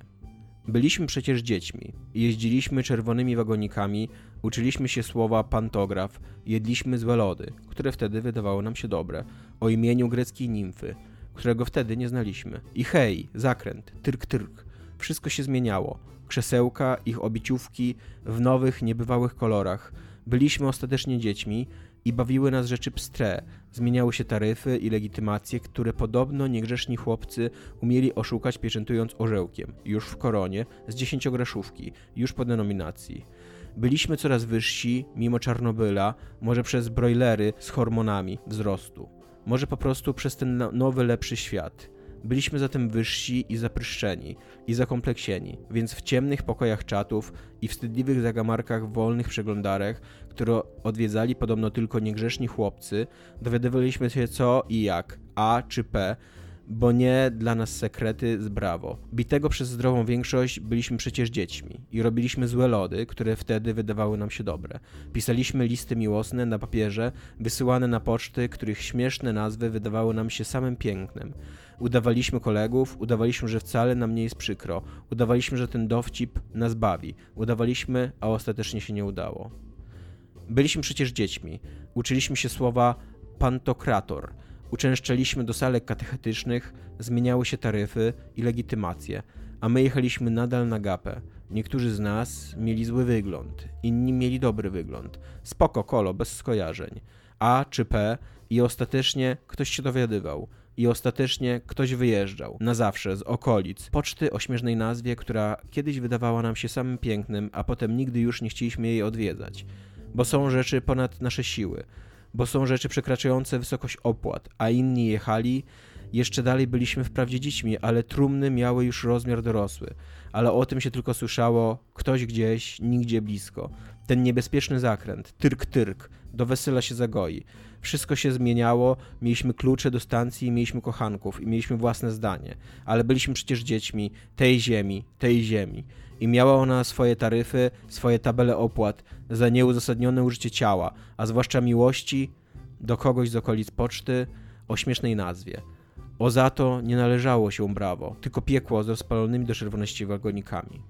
Byliśmy przecież dziećmi. Jeździliśmy czerwonymi wagonikami, uczyliśmy się słowa pantograf, jedliśmy złe lody, które wtedy wydawały nam się dobre, o imieniu greckiej nimfy, którego wtedy nie znaliśmy. I hej, zakręt, tyrk, tyrk. Wszystko się zmieniało. Krzesełka, ich obiciówki w nowych, niebywałych kolorach. Byliśmy ostatecznie dziećmi i bawiły nas rzeczy pstre. Zmieniały się taryfy i legitymacje, które podobno niegrzeszni chłopcy umieli oszukać pieczętując orzełkiem, już w koronie, z dziesięciograszówki, już po denominacji. Byliśmy coraz wyżsi, mimo Czarnobyla, może przez brojlery z hormonami wzrostu, może po prostu przez ten no- nowy, lepszy świat. Byliśmy zatem wyżsi i zapryszczeni, i zakompleksieni, więc w ciemnych pokojach czatów i wstydliwych zagamarkach wolnych przeglądarek, które odwiedzali podobno tylko niegrzeszni chłopcy, dowiadywaliśmy się co i jak, A czy P, bo nie dla nas sekrety z brawo. Bitego przez zdrową większość byliśmy przecież dziećmi i robiliśmy złe lody, które wtedy wydawały nam się dobre. Pisaliśmy listy miłosne na papierze, wysyłane na poczty, których śmieszne nazwy wydawały nam się samym pięknem. Udawaliśmy kolegów, udawaliśmy, że wcale nam nie jest przykro, udawaliśmy, że ten dowcip nas bawi, udawaliśmy, a ostatecznie się nie udało. Byliśmy przecież dziećmi. Uczyliśmy się słowa pantokrator. Uczęszczaliśmy do salek katechetycznych, zmieniały się taryfy i legitymacje, a my jechaliśmy nadal na gapę. Niektórzy z nas mieli zły wygląd, inni mieli dobry wygląd. Spoko, kolo, bez skojarzeń. A czy P i ostatecznie ktoś się dowiadywał. I ostatecznie ktoś wyjeżdżał, na zawsze, z okolic, poczty o śmiesznej nazwie, która kiedyś wydawała nam się samym pięknym, a potem nigdy już nie chcieliśmy jej odwiedzać. Bo są rzeczy ponad nasze siły, bo są rzeczy przekraczające wysokość opłat, a inni jechali, Jeszcze dalej byliśmy wprawdzie dziećmi, ale trumny miały już rozmiar dorosły. Ale o tym się tylko słyszało ktoś gdzieś, nigdzie blisko. Ten niebezpieczny zakręt, tyrk, tyrk, do wesela się zagoi. Wszystko się zmieniało, mieliśmy klucze do stacji, mieliśmy kochanków i mieliśmy własne zdanie. Ale byliśmy przecież dziećmi tej ziemi, tej ziemi. I miała ona swoje taryfy, swoje tabele opłat za nieuzasadnione użycie ciała, a zwłaszcza miłości do kogoś z okolic poczty o śmiesznej nazwie. O za to nie należało się brawo, tylko piekło z rozpalonymi do czerwoności wagonikami.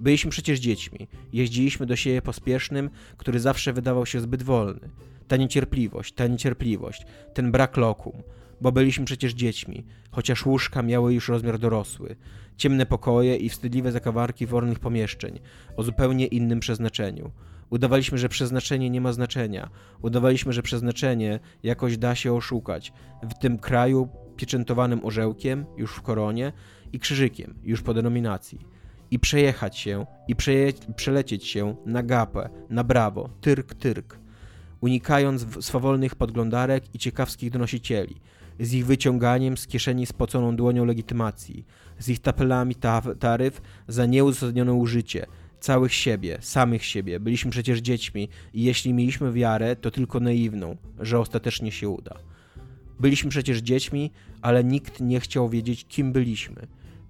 Byliśmy przecież dziećmi, jeździliśmy do siebie pospiesznym, który zawsze wydawał się zbyt wolny. Ta niecierpliwość, ta niecierpliwość, ten brak lokum, bo byliśmy przecież dziećmi, chociaż łóżka miały już rozmiar dorosły, ciemne pokoje i wstydliwe zakawarki wolnych pomieszczeń o zupełnie innym przeznaczeniu. Udawaliśmy, że przeznaczenie nie ma znaczenia. Udawaliśmy, że przeznaczenie jakoś da się oszukać. W tym kraju pieczętowanym orzełkiem, już w koronie, i krzyżykiem, już po denominacji. I przejechać się, i przeje przelecieć się na gapę, na brawo, tyrk, tyrk. Unikając swawolnych podglądarek i ciekawskich donosicieli, z ich wyciąganiem z kieszeni spoconą dłonią legitymacji, z ich tapelami ta taryf za nieuzasadnione użycie, całych siebie, samych siebie. Byliśmy przecież dziećmi i jeśli mieliśmy wiarę, to tylko naiwną, że ostatecznie się uda. Byliśmy przecież dziećmi, ale nikt nie chciał wiedzieć, kim byliśmy,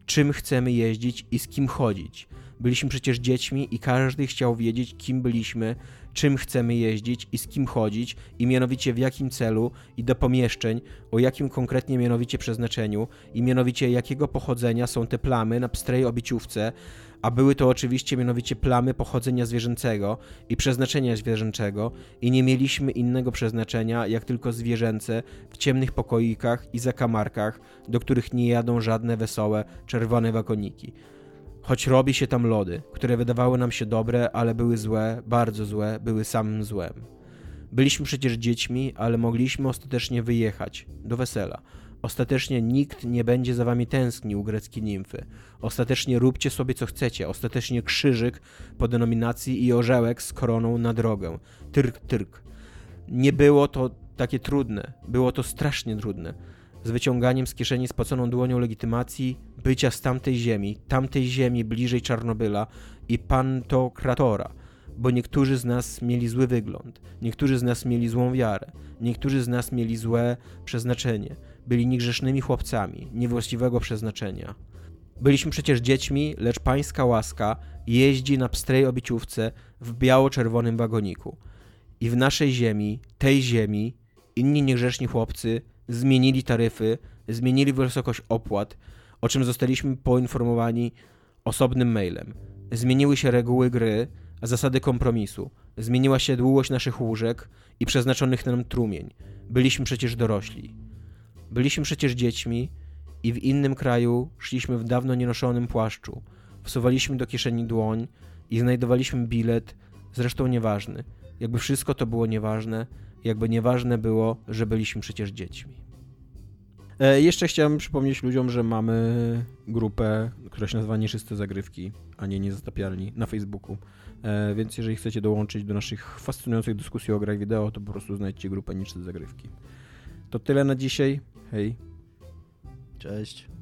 czym chcemy jeździć i z kim chodzić. Byliśmy przecież dziećmi i każdy chciał wiedzieć, kim byliśmy, czym chcemy jeździć i z kim chodzić, i mianowicie w jakim celu i do pomieszczeń, o jakim konkretnie mianowicie przeznaczeniu, i mianowicie jakiego pochodzenia są te plamy na pstrej obiciówce, a były to oczywiście mianowicie plamy pochodzenia zwierzęcego i przeznaczenia zwierzęczego i nie mieliśmy innego przeznaczenia jak tylko zwierzęce w ciemnych pokoikach i zakamarkach, do których nie jadą żadne wesołe, czerwone wagoniki. Choć robi się tam lody, które wydawały nam się dobre, ale były złe, bardzo złe, były samym złem. Byliśmy przecież dziećmi, ale mogliśmy ostatecznie wyjechać do wesela Ostatecznie nikt nie będzie za wami tęsknił, greckie nimfy. Ostatecznie róbcie sobie co chcecie. Ostatecznie krzyżyk po denominacji i orzełek z koroną na drogę. Tyrk, tyrk. Nie było to takie trudne. Było to strasznie trudne. Z wyciąganiem z kieszeni spoconą dłonią legitymacji bycia z tamtej ziemi, tamtej ziemi bliżej Czarnobyla i pantokratora bo niektórzy z nas mieli zły wygląd, niektórzy z nas mieli złą wiarę, niektórzy z nas mieli złe przeznaczenie, byli niegrzesznymi chłopcami, niewłaściwego przeznaczenia. Byliśmy przecież dziećmi, lecz pańska łaska jeździ na pstrej obiciówce w biało-czerwonym wagoniku. I w naszej ziemi, tej ziemi, inni niegrzeszni chłopcy zmienili taryfy, zmienili wysokość opłat, o czym zostaliśmy poinformowani osobnym mailem. Zmieniły się reguły gry, zasady kompromisu. Zmieniła się długość naszych łóżek i przeznaczonych nam trumień. Byliśmy przecież dorośli. Byliśmy przecież dziećmi i w innym kraju szliśmy w dawno nienoszonym płaszczu. Wsuwaliśmy do kieszeni dłoń i znajdowaliśmy bilet, zresztą nieważny. Jakby wszystko to było nieważne, jakby nieważne było, że byliśmy przecież dziećmi. E, jeszcze chciałem przypomnieć ludziom, że mamy grupę, która się nazywa Nieszyste Zagrywki, a nie Niezatapialni na Facebooku. E, więc jeżeli chcecie dołączyć do naszych fascynujących dyskusji o grach wideo, to po prostu znajdźcie grupę Niczne Zagrywki. To tyle na dzisiaj. Hej. Cześć.